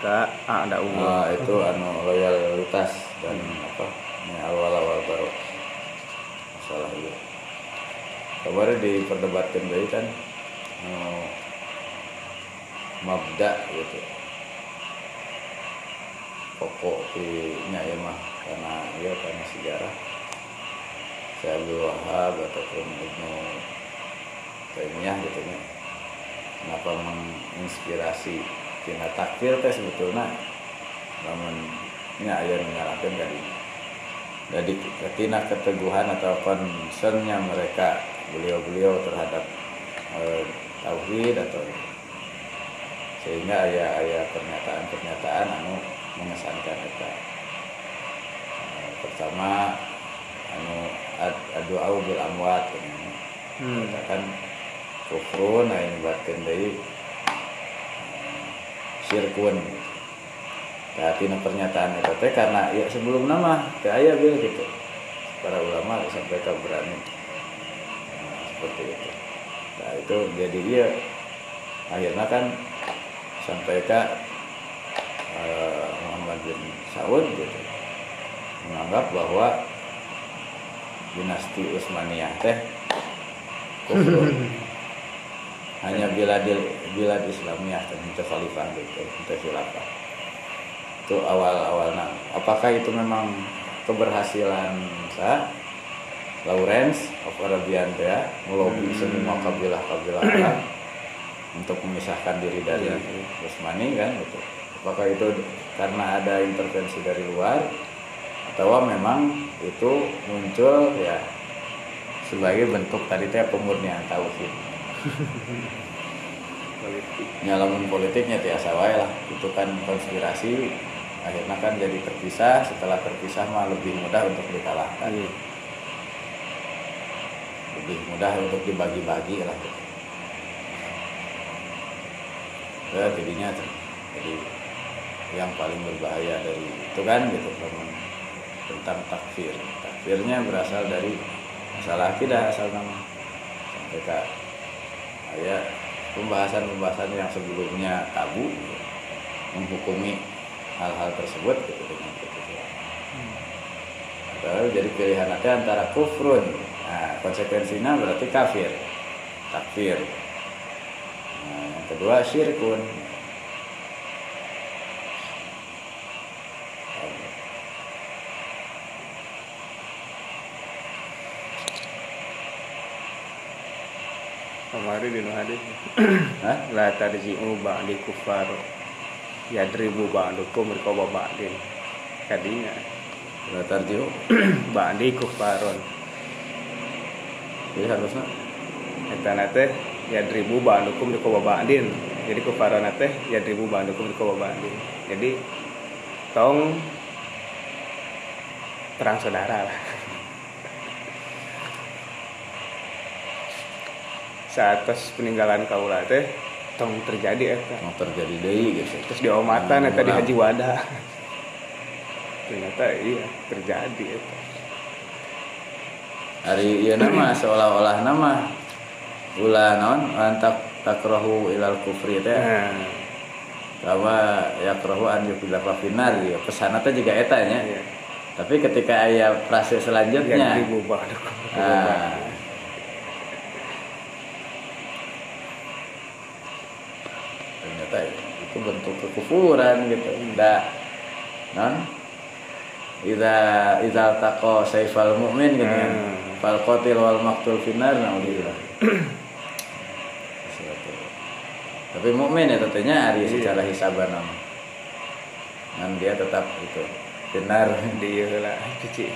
ka ada umum. Nah, itu anu loyalitas dan apa ini awal awal baru. Masalah itu kemarin diperdebatkan dari kan anu, mabda gitu. Pokok nya ya mah karena ya karena sejarah. Saya Abdul Wahab ataupun Ibnu Taimiyah gitu nya kenapa menginspirasi tina takfir teh sebetulnya? Namun nya aya mengarahkan dari jadi tina keteguhan atau concernnya mereka beliau-beliau terhadap eh, tauhid atau sehingga aya aya pernyataan-pernyataan anu mengesankan eta Eh, pertama anu adu'a bil amwat gitu. hmm. katakan kufrun nah ini batin dari syirkun Tapi pernyataan itu teh karena ya sebelum nama aya bil gitu para ulama sampai ke berani Nah, seperti itu. Nah itu jadi dia akhirnya kan sampai ke eh, Muhammad bin Saud gitu menganggap bahwa dinasti Utsmaniyah teh kufur. Hanya biladil bilad Islamiyah dan itu khalifah gitu itu khilafah. Itu awal awalnya apakah itu memang keberhasilan sa Lawrence of Arabian teh ya melobi semua kabilah-kabilah Arab untuk memisahkan diri dari Iya. Utsmani kan gitu. Apakah itu karena ada intervensi dari luar atau memang itu muncul ya sebagai bentuk tadi teh pemurnian tauhid? Politik. Nyalamun politiknya tiasa wae lah. Itu kan konspirasi akhirnya kan jadi terpisah. Setelah terpisah mah lebih mudah untuk dikalahkan. Iya. Lebih mudah untuk dibagi-bagi lah gitu. ya jadinya jadi yang paling berbahaya dari itu kan gitu teman tentang takfir takfirnya berasal dari masalah akidah asal nama sampai ke ya pembahasan-pembahasan yang sebelumnya tabu menghukumi hal-hal tersebut gitu dengan kebetulan. Atau jadi pilihan nanti antara kufrun, nah, konsekuensinya berarti kafir, takfir. Nah, yang kedua syirkun. kemarin di hadis Hah? la tarji'u ba'di kufar yadribu ba'dukum riqaba ba'din kadinya la tarjiu ba'di kufaron jadi harusnya eta na teh yadribu ba'dukum riqaba ba'din jadi kufaron teh yadribu ba'dukum riqaba ba'din jadi tong perang saudara lah. Saat peninggalan kaula teh tong terjadi eta. Mau terjadi deui gitu terus diomatan eta di haji wadah ternyata iya terjadi eta hari ieu nama seolah-olah nama. Ulah naon? Antak takrahu ilal kufri teh. Bahwa yakrahu an yukila finar ya ke sana teh juga eta nya. Iya. Tapi ketika aya frase selanjutnya diubah ah, ternyata itu bentuk kekufuran gitu. Enggak non Iza iza taqo saifal mu'min gitu kan. Hmm. Fal qatil wal maqtul finar naudzubillah. Tapi mukmin ya tentunya hari Iya. secara hisaban nama. Dan dia tetap itu finar. dia lah cuci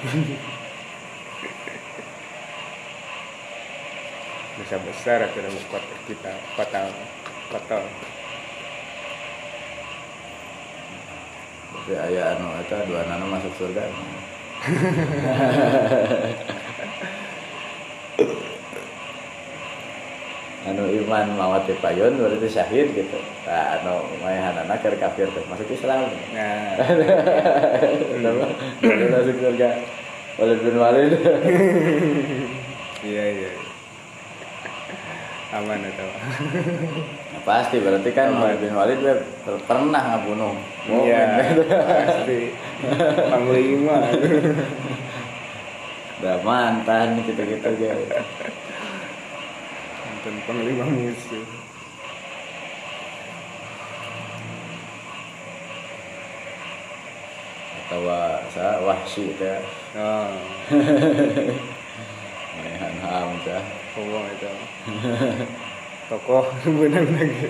besar besar akhirnya buat kita patah patah Tapi aya anu eta dua nana masuk surga. Anu iman mawat payun berarti syahid gitu. Nah, anu mayahanana keur kafir teh masuk Islam. nah masuk surga. Walid bin Walid. iya iya aman atau Nah, pasti berarti kan Walid bin Walid pernah ngabunuh iya pasti. Panglima. Udah mantan gitu-gitu aja. nonton panglima musuh Atau sa wahsi teh. oh Mayahan ham teh. Ngomong itu. Tokoh benang lagi.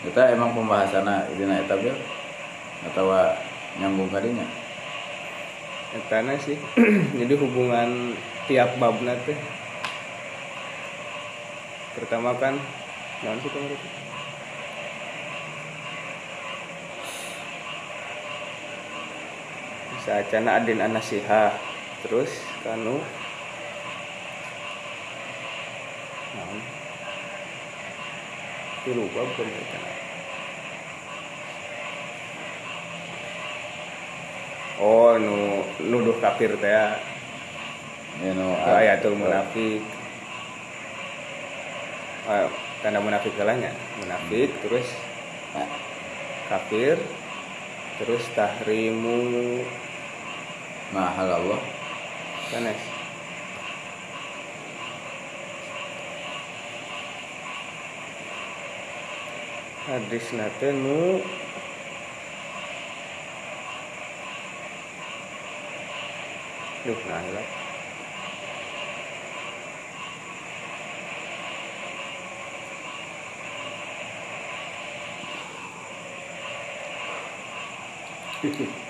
Kita emang pembahasannya dina eta bil atau nyambung kadinya. Etana sih. Jadi hubungan tiap bab teh pertama kan non sih kemarin Sacana adin anasiha terus kanu naon tilu bab. Oh, nu nuduh kafir teh ya. No, Ke ayatul munafik. Ah, tanda munafik kalahnya. Munafik terus Nah, kafir terus tahrimu mahal Allah. sanes. Hadis nate nu Duh, nah hilang. Dan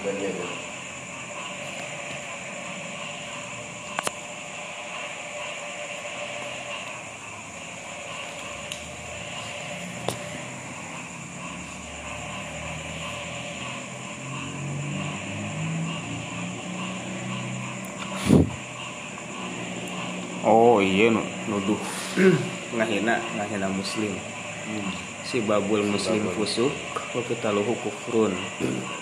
bukan Oh iya nu nuduh. Ngahina ngahina muslim. Si babul muslim fusuk wa qitaluhu kufrun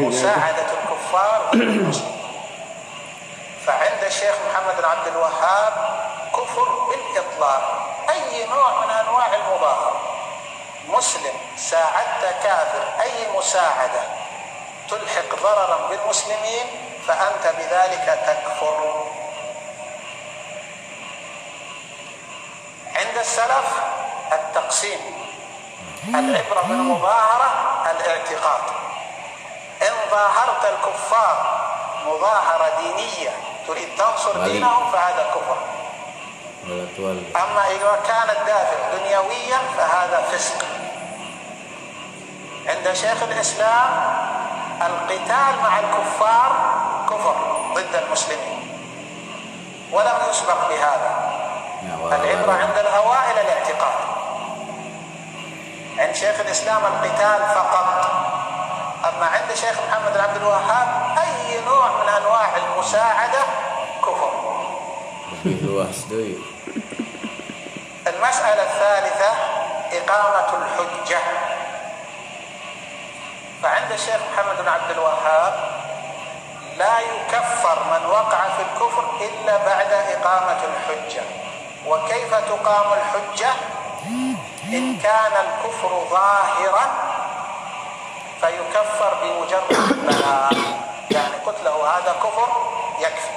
José, الإسلام القتال فقط. أما عند شيخ محمد بن عبد الوهاب أي نوع من أنواع المساعدة؟ كفر. المسألة الثالثة إقامة الحجة. فعند الشيخ محمد بن عبد الوهاب لا يكفر من وقع في الكفر إلا بعد إقامة الحجة. وكيف تقام الحجة؟ إن كان الكفر ظاهرا فيكفر بمجرد البلاغ يعني قلت له هذا كفر يكفي.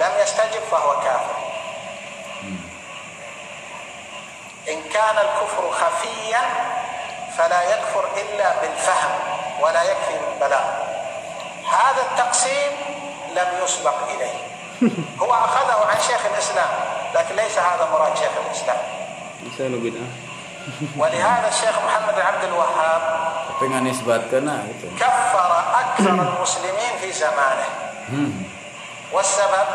لم يستجب فهو كافر. إن كان الكفر خفيا فلا يكفر إلا بالفهم ولا يكفي بالبلاغ هذا التقسيم لم يسبق إليه. هو أخذه عن شيخ الإسلام لكن ليس هذا مراد شيخ الإسلام. ولهذا الشيخ محمد عبد الوهاب nganisbatkeun gitu. كفر أكثر المسلمين في زمانه. Hmm. والسبب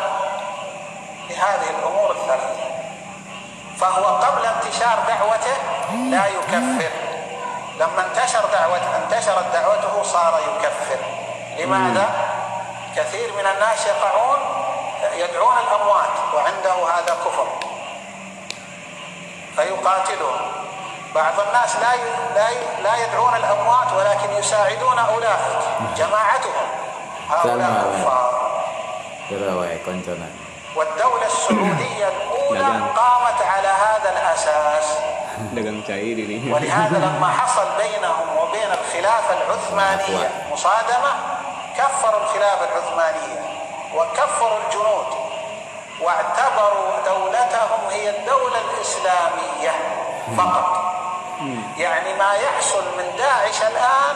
لهذه الأمور الثلاثة فهو قبل انتشار دعوته لا يكفر. لما انتشر دعوة انتشرت دعوته صار يكفر. لماذا؟ كثير من الناس يقعون يدعون الأموات وعنده هذا كفر. فيقاتلهم. بعض الناس لا ي- لا ي- لا يدعون الأموات ولكن يساعدون أولئك جماعتهم هؤلاء سلام. كفار Kira wae koncona. والدولة السعودية الأولى نعم. قامت على هذا الأساس. ولهذا لما حصل بينهم وبين الخلافة العثمانية مصادمة كفروا الخلافة العثمانية وكفروا الجنود واعتبروا دولتهم هي الدولة الإسلامية فقط يعني ما يحصل من داعش الآن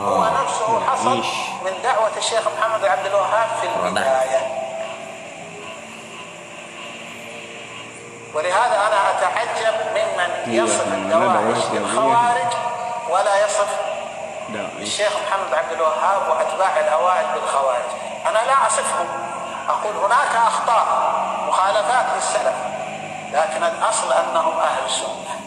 هو آه. نفسه حصل. من دعوة الشيخ محمد عبد الوهاب في البداية. ولهذا أنا أتعجب ممن يصف الدواعش بالخوارج ولا يصف. الشيخ محمد عبد الوهاب وأتباع الأوائل بالخوارج. أنا لا أصفهم. أقول هناك أخطاء مخالفات للسلف لكن الأصل أنهم أهل السنة.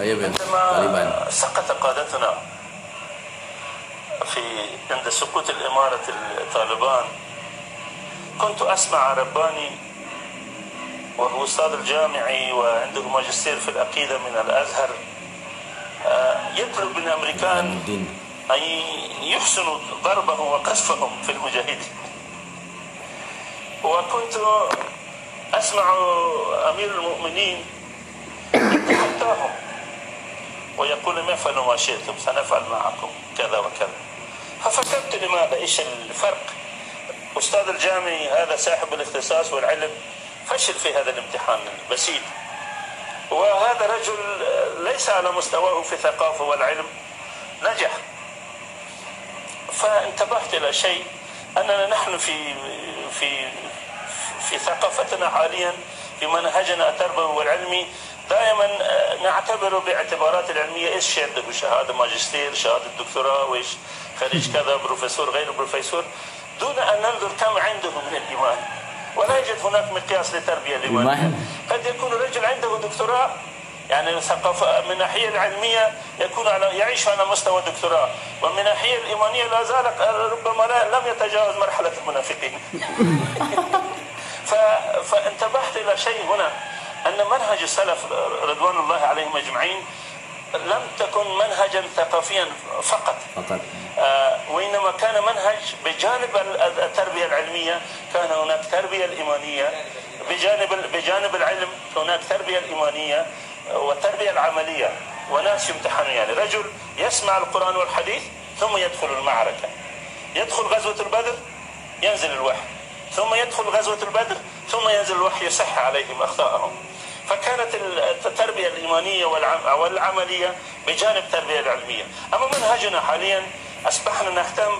عندما Taliban. سقط قادتنا في عند سقوط الإمارة الطالبان كنت أسمع رباني وهو أستاذ الجامعي وعنده ماجستير في العقيدة من الأزهر آه، يطلب من الأمريكان. أن يحسنوا ضربهم وقذفهم في المجاهدين وكنت أسمع أمير المؤمنين يتحداهم ويقول لهم افعلوا ما شئتم سنفعل معكم كذا وكذا. ففكرت لماذا؟ إيش الفرق؟ أستاذ الجامعي هذا صاحب الاختصاص والعلم فشل في هذا الامتحان البسيط. وهذا رجل ليس على مستواه في الثقافه والعلم نجح. فانتبهت إلى شيء أننا نحن في في في ثقافتنا حاليا في منهجنا التربوي والعلمي دائما آه، نعتبر باعتبارات العلمية إيش عنده شهاده ماجستير شهادة دكتوراه وإيش خريج كذا بروفيسور غير بروفيسور دون أن ننظر كم عنده من الإيمان. ولا يوجد هناك مقياس للتربيه الايمانيه. قد يكون الرجل عنده دكتوراه يعني الثقافة من الناحية العلمية يكون على يعيش على مستوى دكتوراه. ومن الناحية الإيمانية لا زال ربما لا لم يتجاوز مرحلة المنافقين. فانتبهت إلى شيء هنا. أن منهج السلف رضوان الله عليهم أجمعين لم تكن منهجا ثقافيا فقط. Fakat. آه، وإنما كان منهج بجانب ال- التربية العلمية كان هناك تربية الإيمانية. بجانب بجانب العلم هناك تربية الإيمانية والتربية العملية. وناس يمتحنون يعني رجل يسمع القرآن والحديث ثم يدخل المعركة. يدخل غزوة البدر ينزل الوحي. ثم يدخل غزوة البدر ثم ينزل الوحي يصح عليهم أخطاءهم. فكانت التربية الإيمانية والعم- والعملية بجانب التربية العلمية. أما منهجنا حاليا أصبحنا نهتم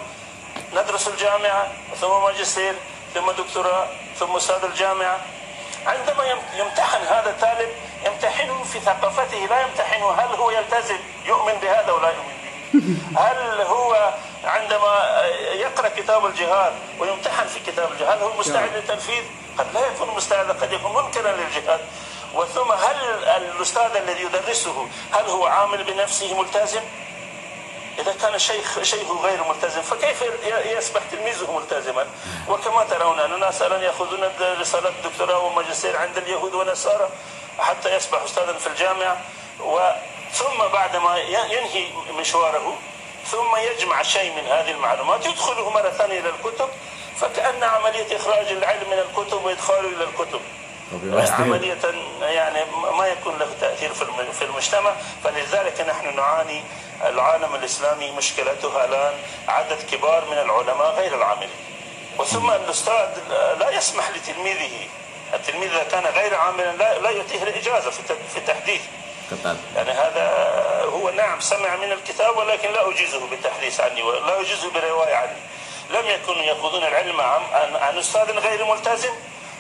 ندرس الجامعة ثم ماجستير ثم دكتوراه ثم أستاذ الجامعة. عندما يم- يمتحن هذا الطالب يمتحنه في ثقافته لا يمتحنه هل هو يلتزم يؤمن بهذا ولا يؤمن. هل هو عندما يقرأ كتاب الجهاد ويمتحن في كتاب الجهاد هل هو مستعد للتنفيذ؟ قد لا يكون مستعدا قد يكون منكرا للجهاد. وثم هل الأستاذ الذي يدرسه هل هو عامل بنفسه ملتزم؟ إذا كان الشيخ شيخه غير ملتزم فكيف يصبح تلميذه ملتزما؟ وكما ترون أن ناس الآن يأخذون رسالة دكتوراه وماجستير عند اليهود والنصارى حتى يصبح أستاذا في الجامعة. وثم بعدما ينهي مشواره ثم يجمع شيء من هذه المعلومات يدخله مرة ثانية إلى الكتب فكأن عملية إخراج العلم من الكتب وإدخاله إلى الكتب. عملية يعني ما يكون له تأثير في الم- في المجتمع فلذلك نحن نعاني العالم الإسلامي مشكلتها الآن عدد كبار من العلماء غير العاملين. وثم الأستاذ لا يسمح لتلميذه التلميذ إذا كان غير عاملا لا, يعطيه الإجازة في التحديث. Ketat. يعني هذا هو نعم سمع من الكتاب ولكن لا أجيزه بالتحديث عني ولا أجيزه برواية عني لم يكونوا يأخذون العلم عن, عن, أستاذ غير ملتزم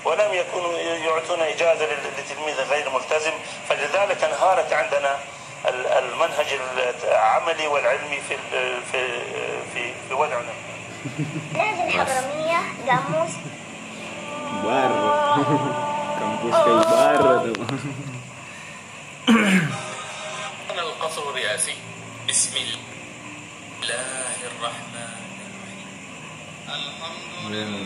ولم يكونوا يعطون إجازة لتلميذ غير ملتزم فلذلك انهارت عندنا ال- المنهج العملي والعلمي في في في, في وضعنا لازم الحضرمية جاموس Bar. Kampus kayu bar tuh. القصر الرئاسي. بسم الله الرحمن الرحيم. الحمد لله.